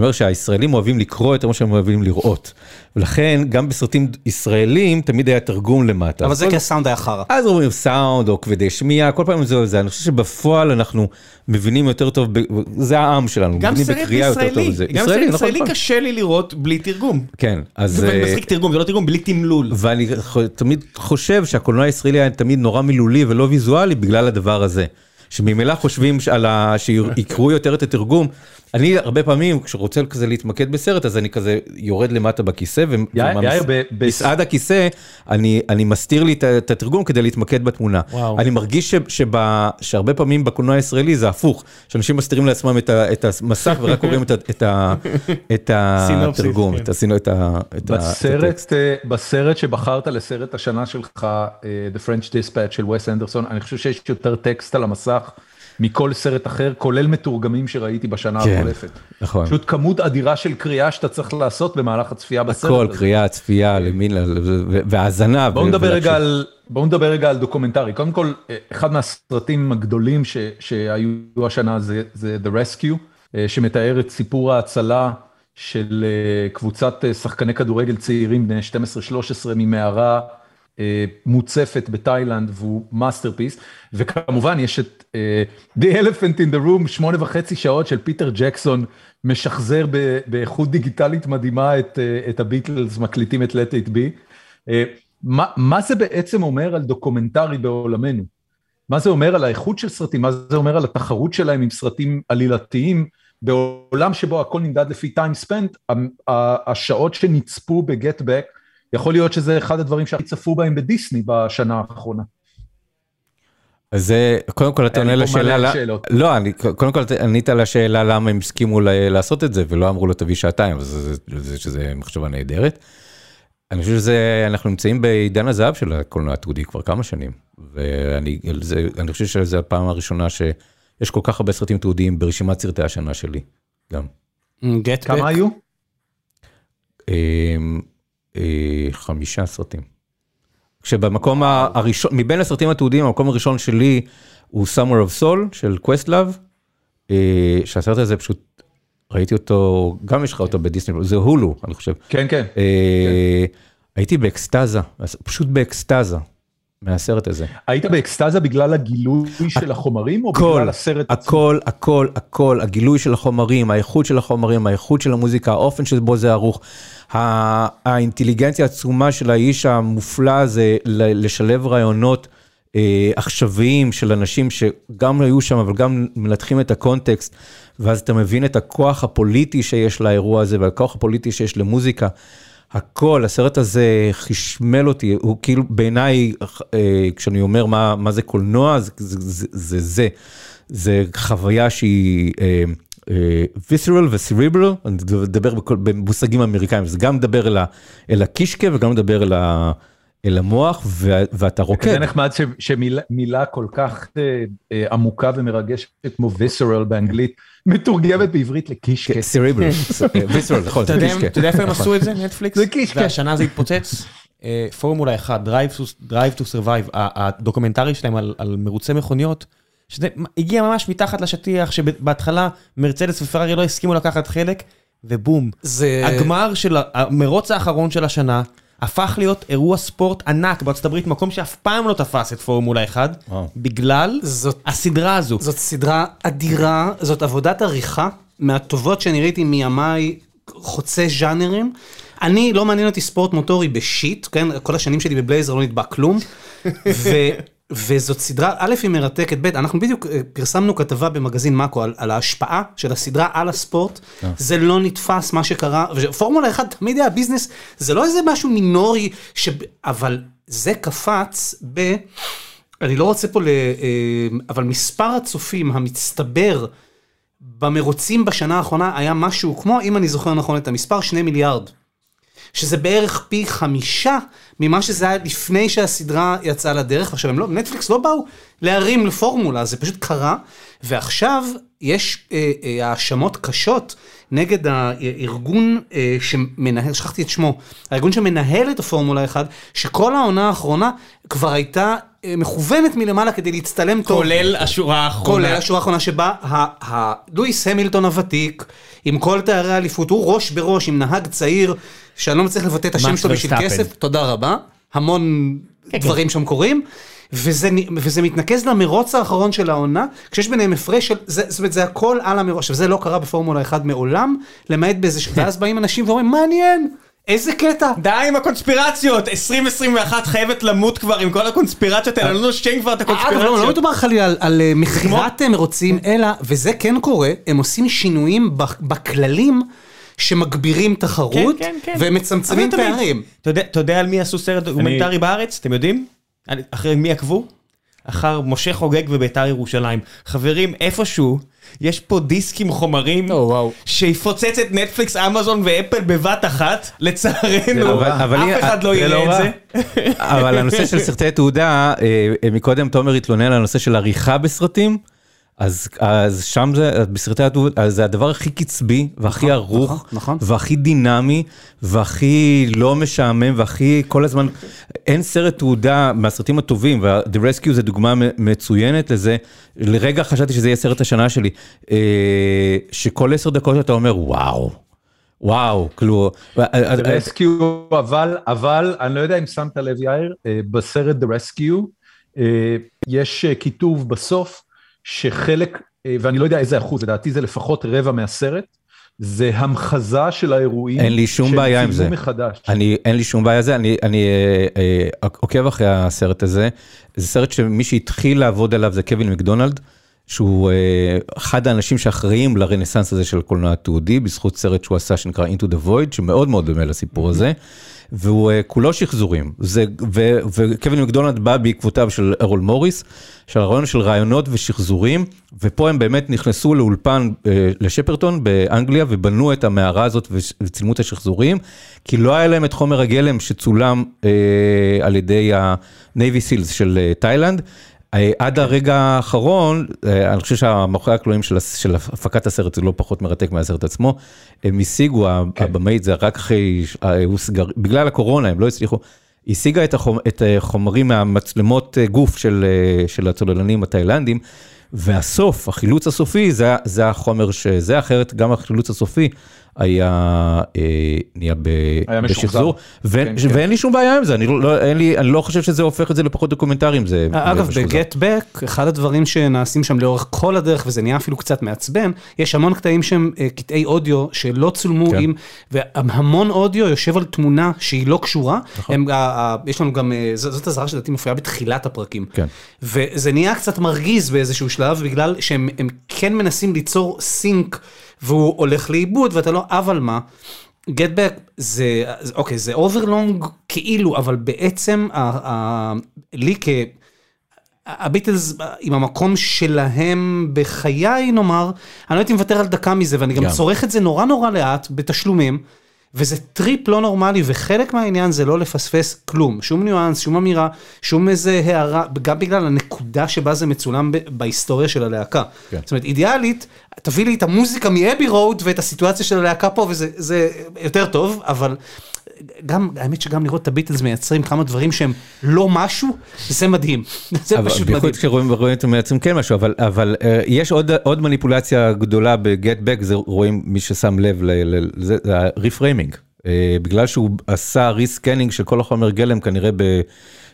אומר שהישראלים אוהבים לקרוא יותר ממה שהם אוהבים לראות. ולכן גם בסרטים ישראלים תמיד היה תרגום למטה. אבל זה כי הסאונד היה חרא. אז אומרים סאונד או כבדי שמיעה, כל פעם זה זה, אני חושב שבפועל אנחנו מבינים יותר טוב, זה העם שלנו, מבינים בקריאה יותר טוב ישראלי, את זה. גם סרט נכון, ישראלי נכון. קשה לי לראות בלי תרגום. כן, אז... זה אה, מצחיק תרגום, זה לא תרגום, בלי תמלול. ואני תמיד חושב שהקולנוע הישראלי היה תמיד נורא מילולי ולא ויזואלי בגלל הדבר הזה. שממילא חושבים שעל ה... שיקראו יותר את התרגום. אני הרבה פעמים כשרוצה כזה להתמקד בסרט אז אני כזה יורד למטה בכיסא ומסעד הכיסא אני אני מסתיר לי את התרגום כדי להתמקד בתמונה. וואו. אני מרגיש ש- שב- שהרבה פעמים בקולנוע הישראלי זה הפוך, שאנשים מסתירים לעצמם את ה- את המסך ורק קוראים את ה- את ה- את התרגום, כן. את הסינו- את ה- את ה- את בסרט, הטקסט. אה, בסרט שבחרת לסרט השנה שלך, אה, The French Dispatch של וס אנדרסון, אני חושב שיש יותר טקסט על המסך מכל סרט אחר, כולל מתורגמים שראיתי בשנה כן, החולפת. נכון. פשוט כמות אדירה של קריאה שאתה צריך לעשות במהלך הצפייה בסרט. הכל, הזה. קריאה, צפייה, למין, ו- והאזנה. בואו נדבר ולהקשיב. רגע על, בואו נדבר רגע על דוקומנטרי. קודם כל, אה, אחד מהסרטים הגדולים ש, שהיו השנה זה, זה The Rescue, אה, שמתאר את סיפור ההצלה של אה, קבוצת שחקני כדורגל צעירים בני 12-13 ממערה מוצפת בתאילנד והוא masterpiece, וכמובן יש את אה, The Elephant in the Room, שמונה וחצי שעות של פיטר ג'קסון, משחזר באיכות דיגיטלית מדהימה את, אה, את הביטלס, מקליטים את Let It Be. אה, מה, זה בעצם אומר על דוקומנטרי בעולמנו? מה זה אומר על האיכות של סרטים? מה זה אומר על התחרות שלהם עם סרטים עלילתיים? בעולם שבו הכל נמדד לפי time spent, השעות שנצפו ב-Get Back, יכול להיות שזה אחד הדברים שהכי צפו בהם בדיסני בשנה האחרונה. אז זה, קודם כל אתה אני עונה לשאלה, לא-. לא, אני, קודם כל ענית על השאלה למה הם הסכימו לעשות את זה, ולא אמרו לו תביא שעתיים, אז זה- זה- שזה מחשבה נהדרת. אני חושב שזה, אנחנו נמצאים בעידן הזהב של הקולנוע התעודי כבר כמה שנים, ואני זה, אני חושב שזו הפעם הראשונה שיש כל כך הרבה סרטים תעודיים ברשימת סרטי השנה שלי, גם. גט כמה היו? חמישה סרטים. כשבמקום הראשון, מבין הסרטים התיעודיים, המקום הראשון שלי הוא Summer of Soul של קווסטלאב, אה, שהסרט הזה פשוט, ראיתי אותו, גם יש לך אותו בדיסני, זה הולו, אני חושב. כן, כן. אה, הייתי באקסטזה, פשוט באקסטזה מהסרט הזה. היית באקסטזה בגלל הגילוי של החומרים, או הכל, בגלל הסרט עצמו? הכל, הכל, הכל, הגילוי של החומרים, האיכות של החומרים, האיכות של המוזיקה, האופן שבו זה ערוך, האינטליגנציה העצומה של האיש המופלא הזה לשלב רעיונות אה, עכשוויים של אנשים שגם היו שם, אבל גם מנתחים את הקונטקסט, ואז אתה מבין את הכוח הפוליטי שיש לאירוע הזה, והכוח הפוליטי שיש למוזיקה. הכל, הסרט הזה חשמל אותי, הוא כאילו בעיניי, אה, כשאני אומר מה, מה זה קולנוע, זה זה, זה, זה, זה, חוויה שהיא ויסרל וסריבל, אני מדבר במושגים אמריקאים, זה גם מדבר אל, ה, אל הקישקע וגם מדבר אל, ה, אל המוח, ו, ואתה רוקד. זה נחמד ש- שמילה כל כך אה, אה, עמוקה ומרגשת כמו visceral באנגלית, מתורגמת בעברית לקישקע. סריבל, ויסרל, נכון, אתה זה יודע קישקע. אתה יודע איפה הם עשו את זה, נטפליקס? זה קישקע. והשנה זה התפוצץ. אה, פורמולה 1, Drive to- Drive to Survive, הדוקומנטרי שלהם על- על מרוצי מכוניות, שזה הגיע ממש מתחת לשטיח, שבהתחלה מרצדס ופרארי לא הסכימו לקחת חלק, ובום. זה... הגמר של המרוץ האחרון של השנה, הפך להיות אירוע ספורט ענק בארצות הברית, מקום שאף פעם לא תפס את פורמולה 1, וואו. בגלל זאת- הסדרה הזו. זאת סדרה אדירה, זאת עבודת עריכה מהטובות שאני ראיתי מימיי חוצה ז'אנרים. אני, לא מעניין אותי ספורט מוטורי בשיט, כן? כל השנים שלי בבלייזר לא נתבע כלום. ו, וזאת סדרה, א', היא מרתקת, ב', אנחנו בדיוק אה, פרסמנו כתבה במגזין מאקו על, על ההשפעה של הסדרה על הספורט. זה לא נתפס מה שקרה, ופורמולה 1 תמיד היה ביזנס, זה לא איזה משהו מינורי, ש... אבל זה קפץ ב... אני לא רוצה פה ל... אה, אבל מספר הצופים המצטבר במרוצים בשנה האחרונה היה משהו כמו, אם אני זוכר נכון את המספר, שני מיליארד. שזה בערך פי חמישה ממה שזה היה לפני שהסדרה יצאה לדרך. עכשיו, הם לא, נטפליקס לא באו להרים לפורמולה, זה פשוט קרה, ועכשיו יש אה, אה, האשמות קשות נגד הארגון אה, שמנהל, שכחתי את שמו, הארגון שמנהל את הפורמולה 1, שכל העונה האחרונה כבר הייתה אה, מכוונת מלמעלה כדי להצטלם טוב. כולל השורה האחרונה. כולל השורה האחרונה שבה ה- ה- לואיס המילטון הוותיק, עם כל תארי האליפות, הוא ראש בראש עם נהג צעיר, שאני לא מצליח לבטא את השם שלו בשביל. כסף, תודה רבה, המון כן. דברים שם קורים. וזה, וזה מתנקז למרוץ האחרון של העונה, כשיש ביניהם הפרש של, זה, זאת אומרת, זה הכל על המרוץ, עכשיו זה לא קרה בפורמולה 1 מעולם, למעט באיזה, ש- ואז באים אנשים ואומרים, מעניין, איזה קטע, די עם הקונספירציות, 2021 חייבת למות כבר עם כל הקונספירציות האלה, לא נושם כבר את אגב, לא, לא הקונספירציות. מדובר חלילה על, אה, מכירת אה, מרוצים, אלא, וזה כן קורה, הם עושים שינויים ב- בכללים שמגבירים תחרות, כן, כן. והם מצמצמים אבל תמיד. פערים. אתה יודע- על מי עשו סרט דוקומנטרי בארץ? אתם יודעים? אחרי מי עקבו? אחר משה חוגג וביתר ירושלים. חברים, איפשהו, יש פה דיסקים חומרים או, וואו. שיפוצץ את נטפליקס, אמזון ואפל בבת אחת, לצערנו, לא אף אחד לא לא יראה רע. את זה. אבל הנושא של סרטי תעודה, אה, אה, מקודם תומר התלונן על הנושא של עריכה בסרטים, אז, אז שם זה, בסרטי אז זה הדבר הכי קצבי, והכי ערוך, נכון, נכון. והכי דינמי, והכי לא משעמם, והכי כל הזמן, אין סרט תעודה מהסרטים הטובים, וה-The Rescue זה דוגמה מצוינת לזה, לרגע חשבתי שזה יהיה סרט השנה שלי, אה, שכל עשר דקות אתה אומר וואו. וואו, כאילו, רסקיו, אבל, אבל, אני לא יודע אם שמת לב יאיר, אה, בסרט The Rescue, אה, יש אה, כיתוב בסוף, שחלק, אה, ואני לא יודע איזה אחוז, לדעתי זה לפחות רבע מהסרט, זה המחזה של האירועים. אין לי שום בעיה עם זה. מחדש. אני, אין לי שום בעיה עם זה, אני, אני אה, אה, עוקב אחרי הסרט הזה. זה סרט שמי שהתחיל לעבוד עליו זה קווין מקדונלד, שהוא אה, אחד האנשים שאחראים לרנסאנס הזה של קולנוע התיעודי, בזכות סרט שהוא עשה שנקרא Into the Void, שמאוד מאוד דומה לסיפור הזה. והוא אה, כולו שחזורים, זה, ו, וקווין מקדונלד בא בעקבותיו של ארול מוריס, של הרעיון של רעיונות ושחזורים, ופה הם באמת נכנסו לאולפן אה, לשפרטון באנגליה ובנו את המערה הזאת וצילמו את השחזורים, כי לא היה להם את חומר הגלם שצולם אה, על ידי ה-Navy Seals של תאילנד. עד הרגע האחרון, אה, אני חושב שהמאחורי הקלעים של, של הפקת הסרט זה לא פחות מרתק מהסרט עצמו, הם השיגו, כן. הבמאית זה רק אחרי, אה, בגלל הקורונה הם לא הצליחו, השיגה את, החומ, את החומרים מהמצלמות אה, גוף של, של הצוללנים התאילנדים, והסוף, החילוץ הסופי, זה, זה החומר שזה, אחרת גם החילוץ הסופי היה אה, נהיה ב, היה. בשחזור, ו, כן, ש- כן. ואין לי שום בעיה עם זה, אני לא, לא, אין לי, אני לא חושב שזה הופך את זה לפחות דוקומנטרי אם זה אגב, משוחזר. בגט בק, אחד הדברים שנעשים שם לאורך כל הדרך, וזה נהיה אפילו קצת מעצבן, יש המון קטעים שהם אה, קטעי אודיו שלא צולמו כן. עם, והמון אודיו יושב על תמונה שהיא לא קשורה. נכון. הם, ה- ה- יש לנו גם, אה, זאת אזהרה שלדעתי מופיעה בתחילת הפרקים. כן. וזה נהיה קצת מרגיז באיזשהו שלב, בגלל שהם הם כן מנסים ליצור sync, והוא הולך לאיבוד, ואתה לא, אבל מה? Get Back זה, אוקיי, זה overlong כאילו, אבל בעצם, ה, ה, לי כ... הביטלס עם המקום שלהם בחיי נאמר, אני לא הייתי מוותר על דקה מזה ואני גם גם. צורך את זה נורא נורא לאט בתשלומים. וזה טריפ לא נורמלי וחלק מהעניין זה לא לפספס כלום, שום ניואנס, שום אמירה, שום איזה הערה, גם בגלל הנקודה שבה זה מצולם ב- בהיסטוריה של הלהקה. כן. זאת אומרת אידיאלית, תביא לי את המוזיקה מ Abbey Road ואת הסיטואציה של הלהקה פה וזה זה יותר טוב, אבל גם, האמת שגם לראות את הביטלס מייצרים כמה דברים שהם לא משהו, זה מדהים. זה אבל פשוט מדהים. בייחוד כשרואים רואים את בעצם כן משהו, אבל, אבל אה, יש עוד, עוד מניפולציה גדולה ב-Get Back, זה רואים מי ששם לב לזה, זה ה-reframing. אה, בגלל שהוא עשה rescanning של כל החומר גלם כנראה ב...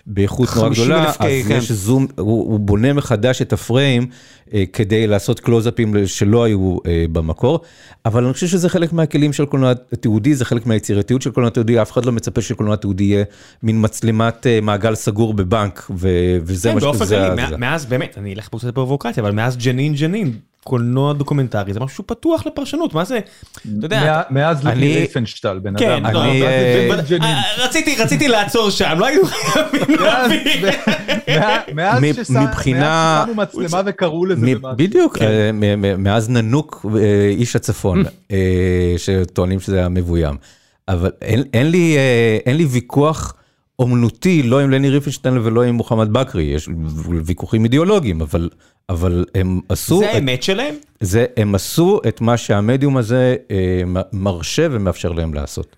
באיכות נורא 50,000 גדולה, אז כן. יש זום, הוא, הוא בונה מחדש את הפריים אה, כדי לעשות קלוזאפים שלא היו אה, במקור, אבל אני חושב שזה חלק מהכלים של קולנוע תיעודי, זה חלק מהיצירתיות של קולנוע תיעודי, אף אחד לא מצפה שקולנוע תיעודי יהיה מין מצלמת אה, מעגל סגור בבנק, ו, וזה כן, מה באופן שזה. כללי, זה. מא- מאז באמת, אני אלך פה קצת פרובוקציה, אבל מאז ג'נין ג'נין, קולנוע דוקומנטרי זה משהו שהוא פתוח לפרשנות, מה זה, אתה יודע, מאז אני- לני ריפנשטל, בן כן, אדם. אבל- אבל-. אה, רציתי רציתי לעצור שם, לא היינו חייבים להביא. מאז ששמו מצלמה וקראו לזה במשהו. בדיוק, כן. אה, מאז ננוק איש הצפון, אה, שטוענים שזה. אבל אין לי, אה, אין לי ויכוח אומנותי, לא עם לני ריפנשטיין ולא עם מוחמד בכרי, יש ויכוחים אידיאולוגיים, אבל, אבל הם עשו, זה את, האמת שלהם? זה, הם עשו את מה שהמדיום הזה אה, מרשה ומאפשר להם לעשות.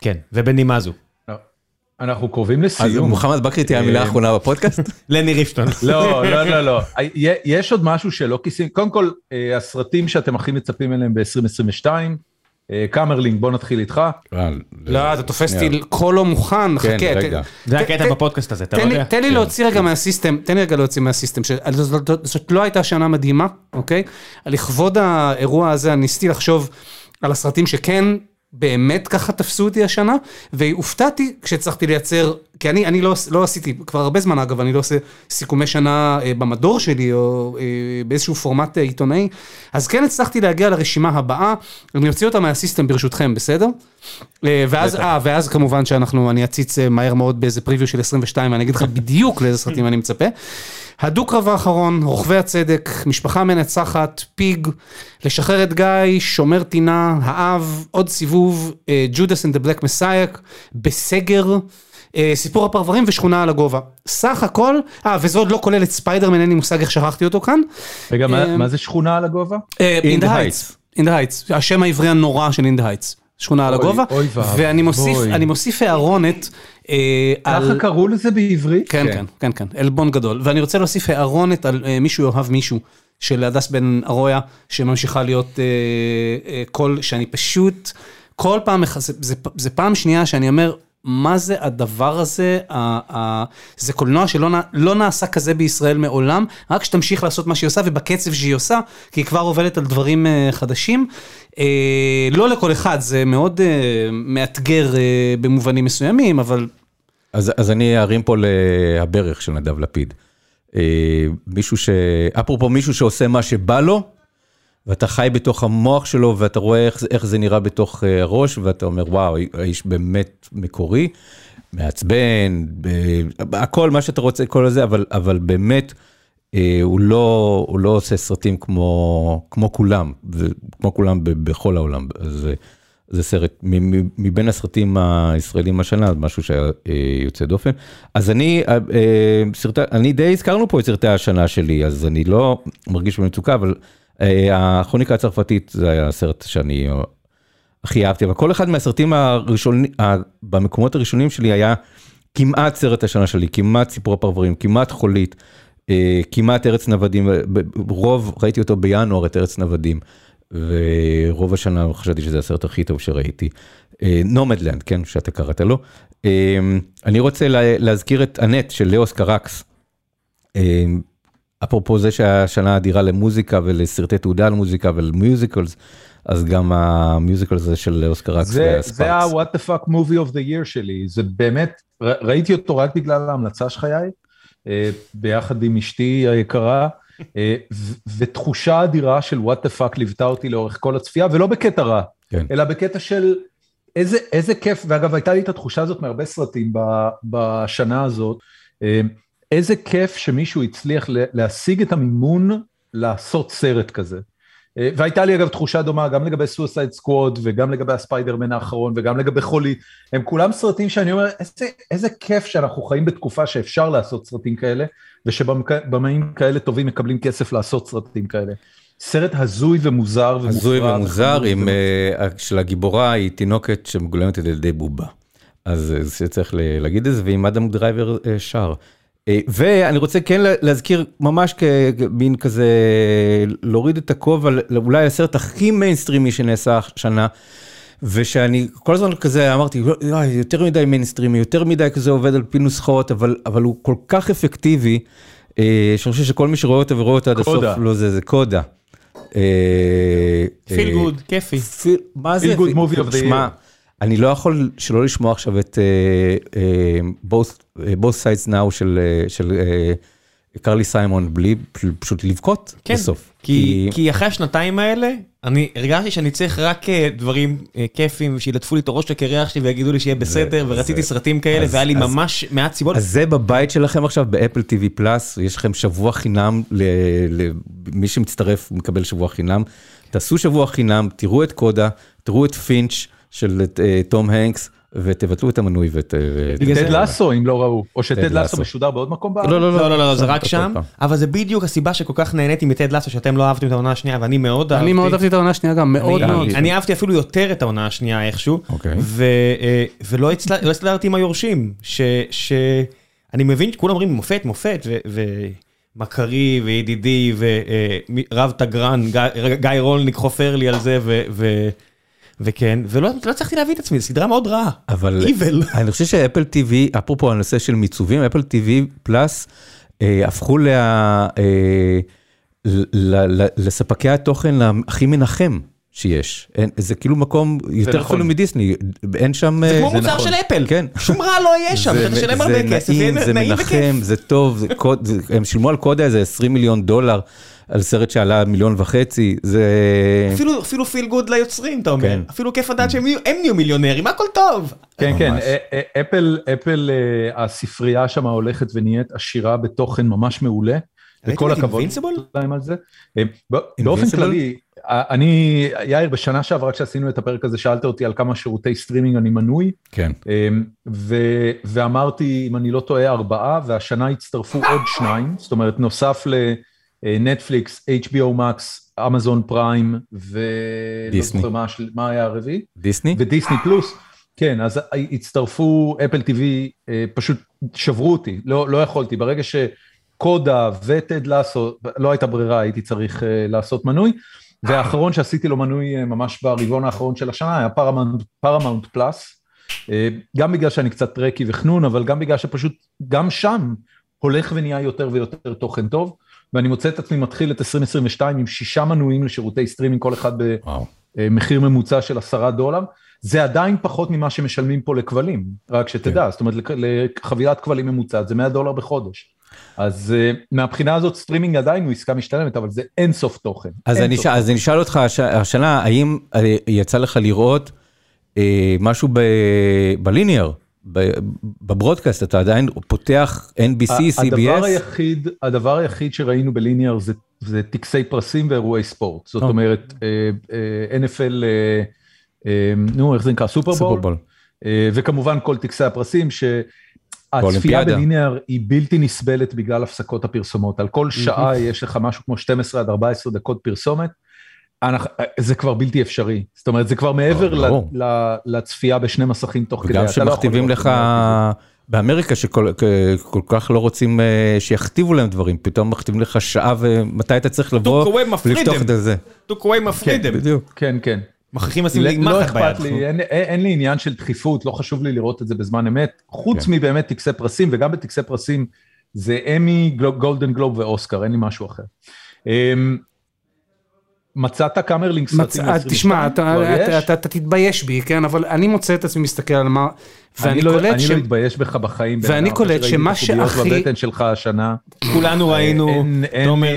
כן, ובנימה זו. אנחנו קרובים אז לסיום. מוחמד בכרי תהיה המילה אה, האחרונה בפודקאסט? לני ריפשטון. לא, לא, לא, לא. יש עוד משהו שלא כיסינו. קודם כל, אה, הסרטים שאתם הכי מצפים אליהם ב-2022, קאמרלינג, בוא נתחיל איתך. לא, אתה תופס. אותי קולו מוכן, חכה. כן, רגע. זה הקטע בפודקאסט הזה, אתה לא יודע? תן לי להוציא רגע מה-system, תן לי רגע להוציא מה-system, זאת לא הייתה שנה מדהימה, אוקיי? לכבוד האירוע הזה, אני ניסיתי לחשוב על הסרטים שכן באמת ככה תפסו אותי השנה, והופתעתי כשהצלחתי לייצר, כי אני, אני לא, לא עשיתי, כבר הרבה זמן אגב, אני לא עושה סיכומי שנה אה, במדור שלי, או אה, באיזשהו פורמט אה, עיתונאי, אז כן הצלחתי להגיע לרשימה הבאה, אני אוציא אותה מהסיסטם ברשותכם, בסדר? אה, ואז, אה, ואז כמובן שאנחנו, אני אציץ אה, מהר מאוד באיזה פריוויו של 22, ואני אגיד לך בדיוק לאיזה סרטים אני מצפה. הדו-קרב האחרון, רוכבי הצדק, משפחה מנצחת, פיג, לשחרר את גיא, שומר טינה, האב, עוד סיבוב, Judas and the Black Messiah, בסדר. אה, סיפור הפרברים ושכונה על הגובה. סך הכל, אה, וזה עוד לא כולל את ספיידרמן, אין לי מושג איך שכחתי אותו כאן. רגע, מה- אה, מה זה שכונה על הגובה? In the the Heights. In the Heights, השם העברי הנורא של In the Heights. שכונה על הגובה, אוי ואבוי. ואני מוסיף, אני מוסיף הערונת אה. ככה קראו לזה בעברית? כן, כן, כן, כן, עלבון גדול. ואני רוצה להוסיף הערונת על אה, מישהו יאהב מישהו, של הדס בן ארויה, שממשיכה להיות אה, אה, קול שאני פשוט, כל פעם, זה פעם שנייה שאני אומר, מה זה הדבר הזה, זה קולנוע שלא לא נעשה כזה בישראל מעולם, רק שתמשיך לעשות מה שהיא עושה ובקצב שהיא עושה, כי היא כבר עובדת על דברים אה, חדשים. אה, לא לכל אחד, זה מאוד אה, מאתגר במובנים מסוימים, אבל אז, אז אני ארים פה לברך של נדב לפיד. מישהו ש... אפרופו מישהו שעושה מה שבא לו, ואתה חי בתוך המוח שלו, ואתה רואה איך, איך זה נראה בתוך אה, הראש, ואתה אומר, וואו, האיש באמת מקורי, מעצבן, ב- הכל מה שאתה רוצה, כל זה, אבל, אבל באמת, אה, הוא, לא, הוא לא עושה סרטים כמו, כמו כולם, כמו כולם ב- בכל העולם. אז זה סרט, מבין הסרטים הישראלים השנה, משהו שהיה אה, יוצא דופן. אז אני, אה, סרטי, אני די הזכרנו פה את סרטי השנה שלי, אז אני לא מרגיש במצוקה, אבל הכרוניקה הצרפתית זה היה הסרט שאני אה, הכי אהבתי, אבל כל אחד מהסרטים הראשונים, במקומות הראשונים שלי היה כמעט סרט השנה שלי, כמעט סיפור הפרברים, כמעט חולית, אה, כמעט ארץ נוודים, רוב, ראיתי אותו בינואר, את ארץ נוודים, ורוב השנה חשבתי שזה הסרט הכי טוב שראיתי. נומדלנד, כן, שאתה קראת לו. אה, אני רוצה לה- להזכיר את אנט של לאוס קרקס. אפרופו זה שהשנה אדירה למוזיקה ולסרטי תעודה על מוזיקה ול-musicals, אז גם ה-musical הזה של לאוס קרקס זה, וספארקס. זה ה-what the fuck movie of the year שלי, זה באמת, ראיתי אותו רק בגלל ההמלצה יאיר, אה, ביחד עם אשתי היקרה, אה, ותחושה אדירה של what the fuck ליוותה אותי לאורך כל הצפייה, ולא בקטע רע, כן. אלא בקטע של איזה, איזה כיף, ואגב הייתה לי את התחושה הזאת מהרבה סרטים ב- בשנה הזאת, אה, איזה כיף שמישהו הצליח להשיג את המימון לעשות סרט כזה. אה, והייתה לי אגב תחושה דומה גם לגבי סוסייד סקווד וגם לגבי הספיידרמן האחרון וגם לגבי חולי, הם כולם סרטים שאני אומר איזה, איזה כיף שאנחנו חיים בתקופה שאפשר לעשות סרטים כאלה ושבמאים כאלה טובים מקבלים כסף לעשות סרטים כאלה. סרט הזוי ומוזר ומופרע. הזוי ומוזר, עם. אה, של הגיבורה היא תינוקת שמגולמת על ידי בובה. אז אה, צריך להגיד את זה, ועם אדם דרייבר שר. אה, ואני רוצה כן לה- להזכיר ממש כמין כזה, להוריד את הכובע, אולי הסרט הכי מיינסטרימי שנעשה השנה. ושאני כל הזמן כזה אמרתי, "וואי, יותר מדי מיינסטרימי, יותר מדי כזה עובד על פי נוסחאות, אבל, אבל הוא כל כך אפקטיבי, אה, שאני חושב שכל מי שרואה אותו ורואה אותו עד הסוף, קודה. לא זה, זה קודה. פיל אה, גוד, כיפי. פיל- מה זה? Movie of the שמע, year. אני לא יכול שלא לשמוע עכשיו את אה, אה, both, אה, both sides now של, אה, של אה, קרלי סיימון בלי פשוט לבכות כן, בסוף. כי, כי אחרי השנתיים האלה, אני הרגשתי שאני צריך רק דברים כיפים, שילטפו לי את הראש לקרח שלי ויגידו לי שיהיה בסדר, ורציתי זה- סרטים כאלה, אז- והיה לי אז- ממש מעט סיבות. אז זה בבית שלכם עכשיו באפל TV Plus, יש לכם שבוע חינם למי שמצטרף מקבל שבוע חינם. תעשו שבוע חינם, תראו את קודה, תראו את פינץ' של אה, תום הנקס, ותבטלו את המנוי ואת... ואת- בגלל זה- טד לסו אם לא ראו, או שטד טד לסו. משודר בעוד מקום בארץ. לא, לא, לא, לא, לא, זה רק שם. אבל זה בדיוק הסיבה שכל כך נהניתי מטד לסו, שאתם לא אהבתם את העונה השנייה, ואני מאוד אהבתי. אני מאוד אהבתי את העונה השנייה גם, מאוד אני- מאוד. אני אהבתי אפילו יותר את העונה השנייה איכשהו, אוקיי. ו- אה, ולא הצל- לא הצלחתי עם היורשים, ש- ש- אני מבין שכולם אומרים מופת, מופת, ו- ומכרי וידידי ורב תגרן, גיא- גיא רולניק חופר לי על זה, ו- ו- וכן, ולא לא הצלחתי להביא את עצמי, זו סדרה מאוד רעה. אבל Evil. אני חושב שאפל TV, אפרופו הנושא של מיצובים, אפל TV פלאס אה, הפכו לה, אה, ל- ל- ל- לספקי התוכן הכי מנחם שיש. אין, זה כאילו מקום יותר נכון. אפילו מדיסני, אין שם... זה אה, כמו מוצר נכון. של אפל, כן. שום רע לא יהיה שם, זה- אתה תשלם זה הרבה כסף, נעים, זה נעים מנחם, וכיף. זה טוב, זה קוד, זה- הם שילמו על קודה איזה 20 מיליון דולר על סרט שעלה מיליון וחצי, זה... אפילו אפילו פיל גוד ליוצרים, אתה אומר. כן. אפילו כיף לדעת שהם יהיו- הם נהיו מיליונרים, הכל טוב. כן, כן, אפל, אפל, אה, הספרייה שם הולכת ונהיית עשירה בתוכן ממש מעולה. וכל ראיתם את הכבוד? להם על זה. אה, באופן? כללי, אני, יאיר, בשנה שעברה כשעשינו את הפרק הזה, שאלת אותי על כמה שירותי סטרימינג אני מנוי, כן. אה, ו- ואמרתי, אם אני לא טועה, ארבעה, והשנה הצטרפו עוד שניים, זאת אומרת, נוסף לנטפליקס, HBO Max, אמזון פריים, ולא. זוכר מה מה היה הרביעי. דיסני? ודיסני פלוס, כן, אז הצטרפו אפל TV, אה, פשוט שברו אותי, לא, לא יכולתי, ברגע ש-CODA ו-Ted Lasso, לא הייתה ברירה, הייתי צריך אה, לעשות מנוי, והאחרון שעשיתי לו מנוי אה, ממש ברבעון האחרון של השנה היה פרמאונט, פרמאונט פלאס, אה, גם בגלל שאני קצת Trekkie וחנון, אבל גם בגלל שפשוט, גם שם הולך ונהיה יותר ויותר תוכן טוב, ואני מוצא את עצמי מתחיל את 2022 עם שישה מנויים לשירותי סטרימינג, כל אחד ב... וואו. אה, ממוצע של עשרה דולר, זה עדיין פחות ממה שמשלמים פה לכבלים, רק שתדע, זאת אומרת לחבילת כבלים ממוצעת זה 100 דולר בחודש. אז אה, מהבחינה הזאת סטרימינג עדיין הוא עסקה משתלמת, אבל זה אין סוף תוכן. אז אין אני, ש... אז אני אשאל אותך הש... השנה, האם אה, יצא לך לראות אה, משהו ב... ב linear, ב... ב broadcast, אתה עדיין פותח NBC, ה- הדבר CBS? היחיד, הדבר היחיד שראינו ב linear זה, זה טקסי פרסים ואירועי ספורט. זאת או. אומרת, אה, אה, NFL, אה, אה, נו, איך זה נקרא? סופרבול. סופרבול. אה, וכמובן כל טקסי הפרסים, שהצפייה באולימפיאדה. בליניאר היא בלתי נסבלת בגלל הפסקות הפרסומות. על כל שעה יש לך משהו כמו 12 עד 14 דקות פרסומת. אנחנו- זה כבר בלתי אפשרי, זאת אומרת זה כבר מעבר לצפייה בשני מסכים תוך כדי. וגם אתה לא שמכתיבים לך. באמריקה שכל כל כך לא רוצים אה, שיכתיבו להם דברים, פתאום מכתיבים לך שעה ומתי אתה צריך לבוא ולפתוח. את זה. took away מפרידם. בדיוק. כן, כן. מכריחים לשים לי לא מחט אכפת ביד. לי, אין, אין, לי עניין של דחיפות, לא חשוב לי לראות את זה בזמן אמת, חוץ כן. מבאמת טקסי פרסים, וגם בטקסי פרסים זה אמי, גולדן גלוב ואוסקר, אין לי משהו אחר. מצאת קאמרלינג סרטים אה, ל-22? תשמע, אתה- כבר אתה- יש? אתה אתה תתבייש בי, כן, אבל אני מוצא את עצמי מסתכל על מה, ואני אני לא- קולט אני ש... לא מתבייש בך בחיים. ואני קולט שמה שהכי- בבטן שלך השנה. כולנו ראינו, אין, אין, תומר,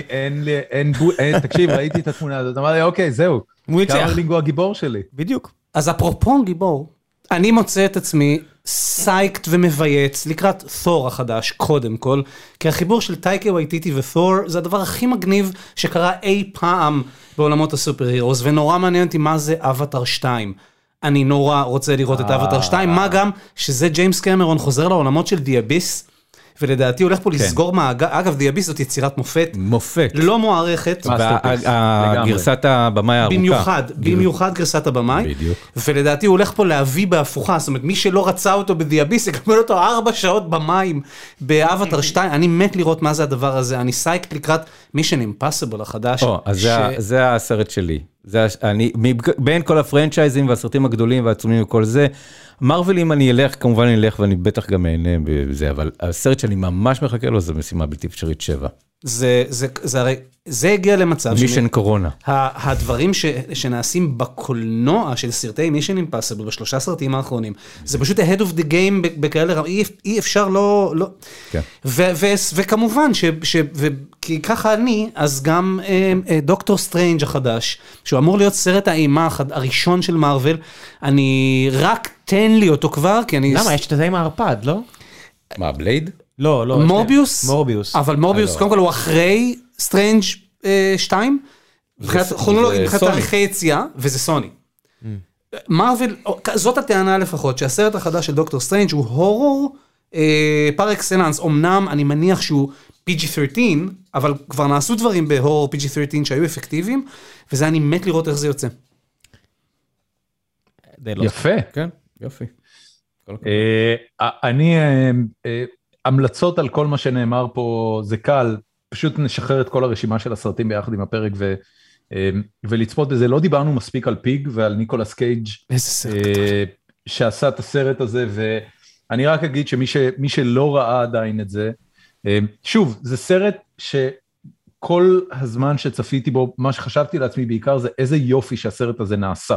אין, תקשיב, ראיתי את התמונה הזאת, אמרתי, אוקיי, זהו. קאמרלינג הוא הגיבור שלי. בדיוק. אז אפרופו גיבור, אני מוצא את עצמי סייקט ומבייץ לקראת תור החדש, קודם כל, כי החיבור של טייקה וייטיטי ותור זה הדבר הכי מגניב שקרה אי פעם בעולמות ה super heroes, ונורא מעניין אותי מה זה אבטאר 2. אני נורא רוצה לראות את אבטאר 2, מה גם שזה ג'יימס קמרון חוזר לעולמות של The Abyss, ולדעתי הולך פה לסגור מעגל, אגב The Abyss זאת יצירת מופת, מופת. לא מוערכת. גרסת הבמאי הארוכה. במיוחד, במיוחד גרסת הבמאי. בדיוק. ולדעתי הוא הולך פה להביא בהפוכה, זאת אומרת מי שלא רצה אותו ב The Abyss יקבל אותו ארבע שעות במים באבטר 2, אני מת לראות מה זה הדבר הזה, אני סייקט לקראת Mission Impossible החדש. או, אז ש- זה זה הסרט שלי. זה אני, בין כל הפרנצ'ייזים והסרטים הגדולים והעצומים וכל זה, מרווילים אני אלך, כמובן אני אלך ואני בטח גם אהנה בזה, אבל הסרט שאני ממש מחכה לו זה משימה בלתי אפשרית 7. זה, זה, זה הרי, זה הגיע למצב, Mission קורונה. ה- הדברים ש, שנעשים בקולנוע של סרטי Mission Impossible בשלושה סרטים האחרונים, זה פשוט ה-ahead of the game בכאלה, אי, אי אפשר לא, לא. כן. ו- ו- וכמובן, ש, ש, ו- כי ככה אני, אז גם אה, אה, דוקטור סטרנג' החדש, שהוא אמור להיות סרט האימה החד- הראשון של מארוול, אני רק תן לי אותו כבר, כי אני... למה? יש את זה עם הערפד, לא? מה, בלייד? לא, לא. מורביוס? מורביוס. אבל מורביוס, לא. קודם כל הוא אחרי סטרנג' 2, מבחינת כרונולוגית, מבחינת. תאריכי יציאה, וזה סוני. מרוויל, זאת הטענה לפחות, שהסרט החדש של דוקטור סטרנג' הוא הורור אה, par excellence, אמנם אני מניח שהוא PG-13, אבל כבר נעשו דברים בהורור PG-13 שהיו אפקטיביים, וזה אני מת לראות איך זה יוצא. יפה. כן, יופי. אה, אני, אה, אה, המלצות על כל מה שנאמר פה זה קל, פשוט נשחרר את כל הרשימה של הסרטים ביחד עם הפרק ו, אה, ולצפות בזה. לא דיברנו מספיק על פיג ועל ניקולס קייג'. אה, שעשה את הסרט הזה, ואני רק אגיד שמי ש, שלא ראה עדיין את זה, אה, שוב, זה סרט שכל הזמן שצפיתי בו, מה שחשבתי לעצמי בעיקר זה איזה יופי שהסרט הזה נעשה.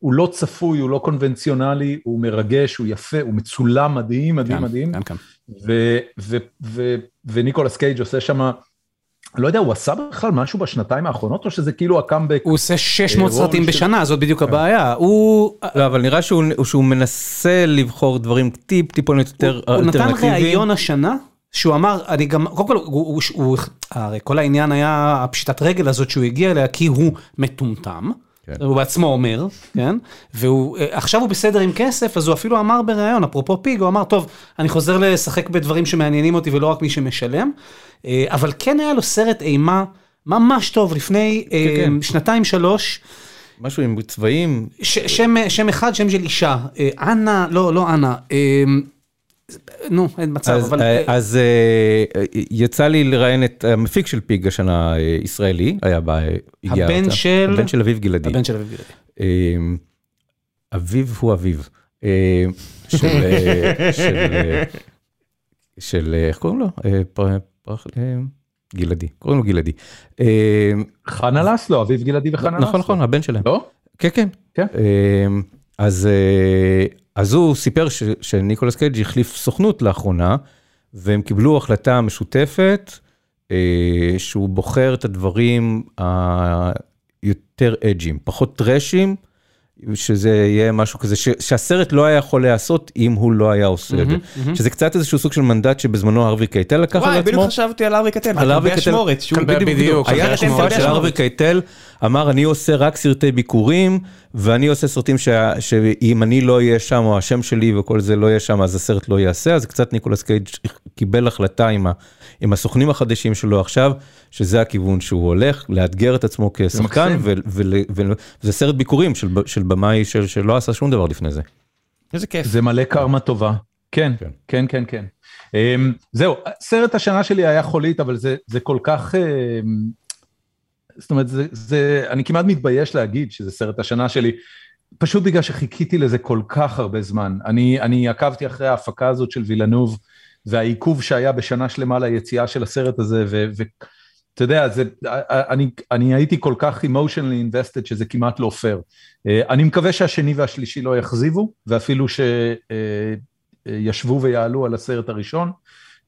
הוא לא צפוי, הוא לא קונבנציונלי, הוא מרגש, הוא יפה, הוא מצולם מדהים, מדהים, כן, מדהים. כן, כן. ו- ו- ו- וניקולס קייג' עושה שם, לא יודע, הוא עשה בכלל משהו בשנתיים האחרונות, או שזה כאילו הקאמבק? הוא עושה 600 אה, סרטים בשנה, זאת בדיוק הבעיה. הוא... לא, אבל נראה שהוא שהוא מנסה לבחור דברים טיפ טיפונת יותר הוא נתן אלטרנטיביים. ראיון השנה, שהוא אמר, אני גם, קודם כל, הוא, הוא, הוא, הרי כל העניין היה הפשיטת רגל הזאת שהוא הגיע אליה, כי הוא מטומטם. כן. הוא בעצמו אומר, כן? והוא, אה, עכשיו הוא בסדר עם כסף, אז הוא אפילו אמר בריאיון, אפרופו פיג, הוא אמר, טוב, אני חוזר לשחק בדברים שמעניינים אותי ולא רק מי שמשלם. אה, אבל כן היה לו סרט אימה ממש טוב לפני אה, כן. שנתיים, שלוש. משהו עם צבעים. ש, שם, שם אחד, שם של אישה. אה, אנה, לא, לא אנה. אה, נו, אין מצב, אז, אבל... אה, אה, אז אה, יצא לי לראיין את המפיק של פיג השנה, ישראלי, היה בא, הגיע הבן. של- הבן של אביב גלעדי. הבן של אביב גלעדי. אה, אביב הוא אביב. אה, של, של, של, איך קוראים לו? גלעדי, קוראים לו גלעדי. אה, חנה לסלו, אביב גלעדי וחנה לסלו. נכון, נכון, הבן שלהם. לא? כן, כן. כן. אמ, אז, אז הוא סיפר ש, שניקולס קייג' החליף סוכנות לאחרונה, והם קיבלו החלטה משותפת, אה, שהוא בוחר את הדברים היותר אג'ים, פחות טראשים, שזה יהיה משהו כזה, ש, שהסרט לא היה יכול להיעשות אם הוא לא היה עושה את זה. שזה קצת איזשהו סוג של מנדט שבזמנו הרווי קייטל לקח על וואי, עצמו. בדיוק חשבתי על ארווי קטן, על ארווי שהוא כלבי- בדיוק, היה תקופה של. ארווי קייטל, אמר אני עושה רק סרטי ביקורים, ואני עושה סרטים שאם אני לא אהיה שם, או השם שלי וכל זה לא יהיה שם, אז הסרט לא ייעשה, אז קצת ניקולס קייג' קיבל החלטה עם, ה, עם הסוכנים החדשים שלו עכשיו, שזה הכיוון שהוא הולך, לאתגר את עצמו כשחקן, וזה סרט ביקורים של, של במאי של, שלא עשה שום דבר לפני זה. איזה כיף. זה מלא קרמה טובה. כן, כן. כן, כן, כן. אמ, זהו, סרט השנה שלי היה חולית, אבל זה, זה כל כך... אמ, זאת אומרת, זה, זה, אני כמעט מתבייש להגיד שזה סרט השנה שלי, פשוט בגלל שחיכיתי לזה כל כך הרבה זמן. אני, אני עקבתי אחרי ההפקה הזאת של וילנוב, והעיכוב שהיה בשנה שלמה ליציאה של הסרט הזה, ואתה יודע, זה, אני, אני הייתי כל כך emotionally invested שזה כמעט לא פייר. אה, אני מקווה שהשני והשלישי לא יכזיבו, ואפילו שישבו ויעלו על הסרט הראשון.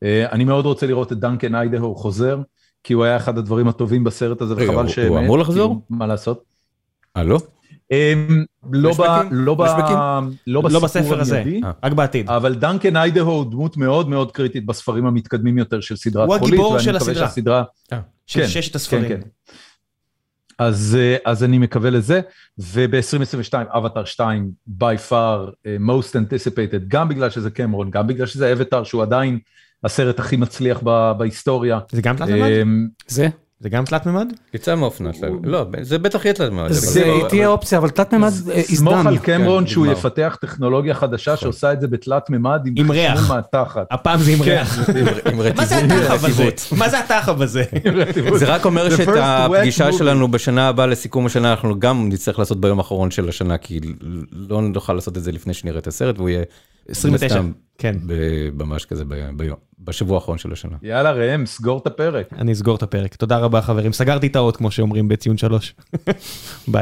אה, אני מאוד רוצה לראות את דנקן איידהו חוזר, כי הוא היה אחד הדברים הטובים בסרט הזה, וחבל ש... הוא אמור לחזור? מה לעשות? אה, לא? אמ, לא? לא? לא לא בספר הזה, אה. רק בעתיד. אבל דנקן איידהו הוא דמות מאוד מאוד קריטית בספרים המתקדמים יותר של סדרת הוא חולית, הגיבור ואני של הסדרה. שהסדרה... של כן, ששת כן, הספרים. כן. אז, אה, אז אני מקווה לזה, וב-2022 אבטאר 2 by far most anticipated, גם בגלל שזה קמרון, גם בגלל שזה אבטאר שהוא עדיין הסרט הכי מצליח בהיסטוריה. זה גם תלת מימד? אמ, זה? זה גם תלת מימד? יצא מהאופנה שלהם. לא, זה בטח יהיה תלת מימד. זה תהיה אופציה, אבל תלת מימד אה, סמוך הזדמנו. על קמרון כן, שהוא. יפתח טכנולוגיה חדשה שעושה את זה בתלת מימד עם ריח. הפעם זה עם ריח. עם מה זה. התחב הזה? מה זה התחב הזה? זה רק אומר שאת הפגישה. שלנו בשנה הבאה לסיכום השנה אנחנו גם נצטרך לעשות ביום האחרון של השנה כי לא נוכל לעשות את זה לפני שנראה את הסרט והוא יהיה 29, סתם, כן. ב- ממש כזה ב- ביום, בשבוע האחרון של השנה. יאללה ראם, סגור את הפרק. אני אסגור את הפרק. תודה רבה חברים, סגרתי את האות כמו שאומרים בציון שלוש. ביי.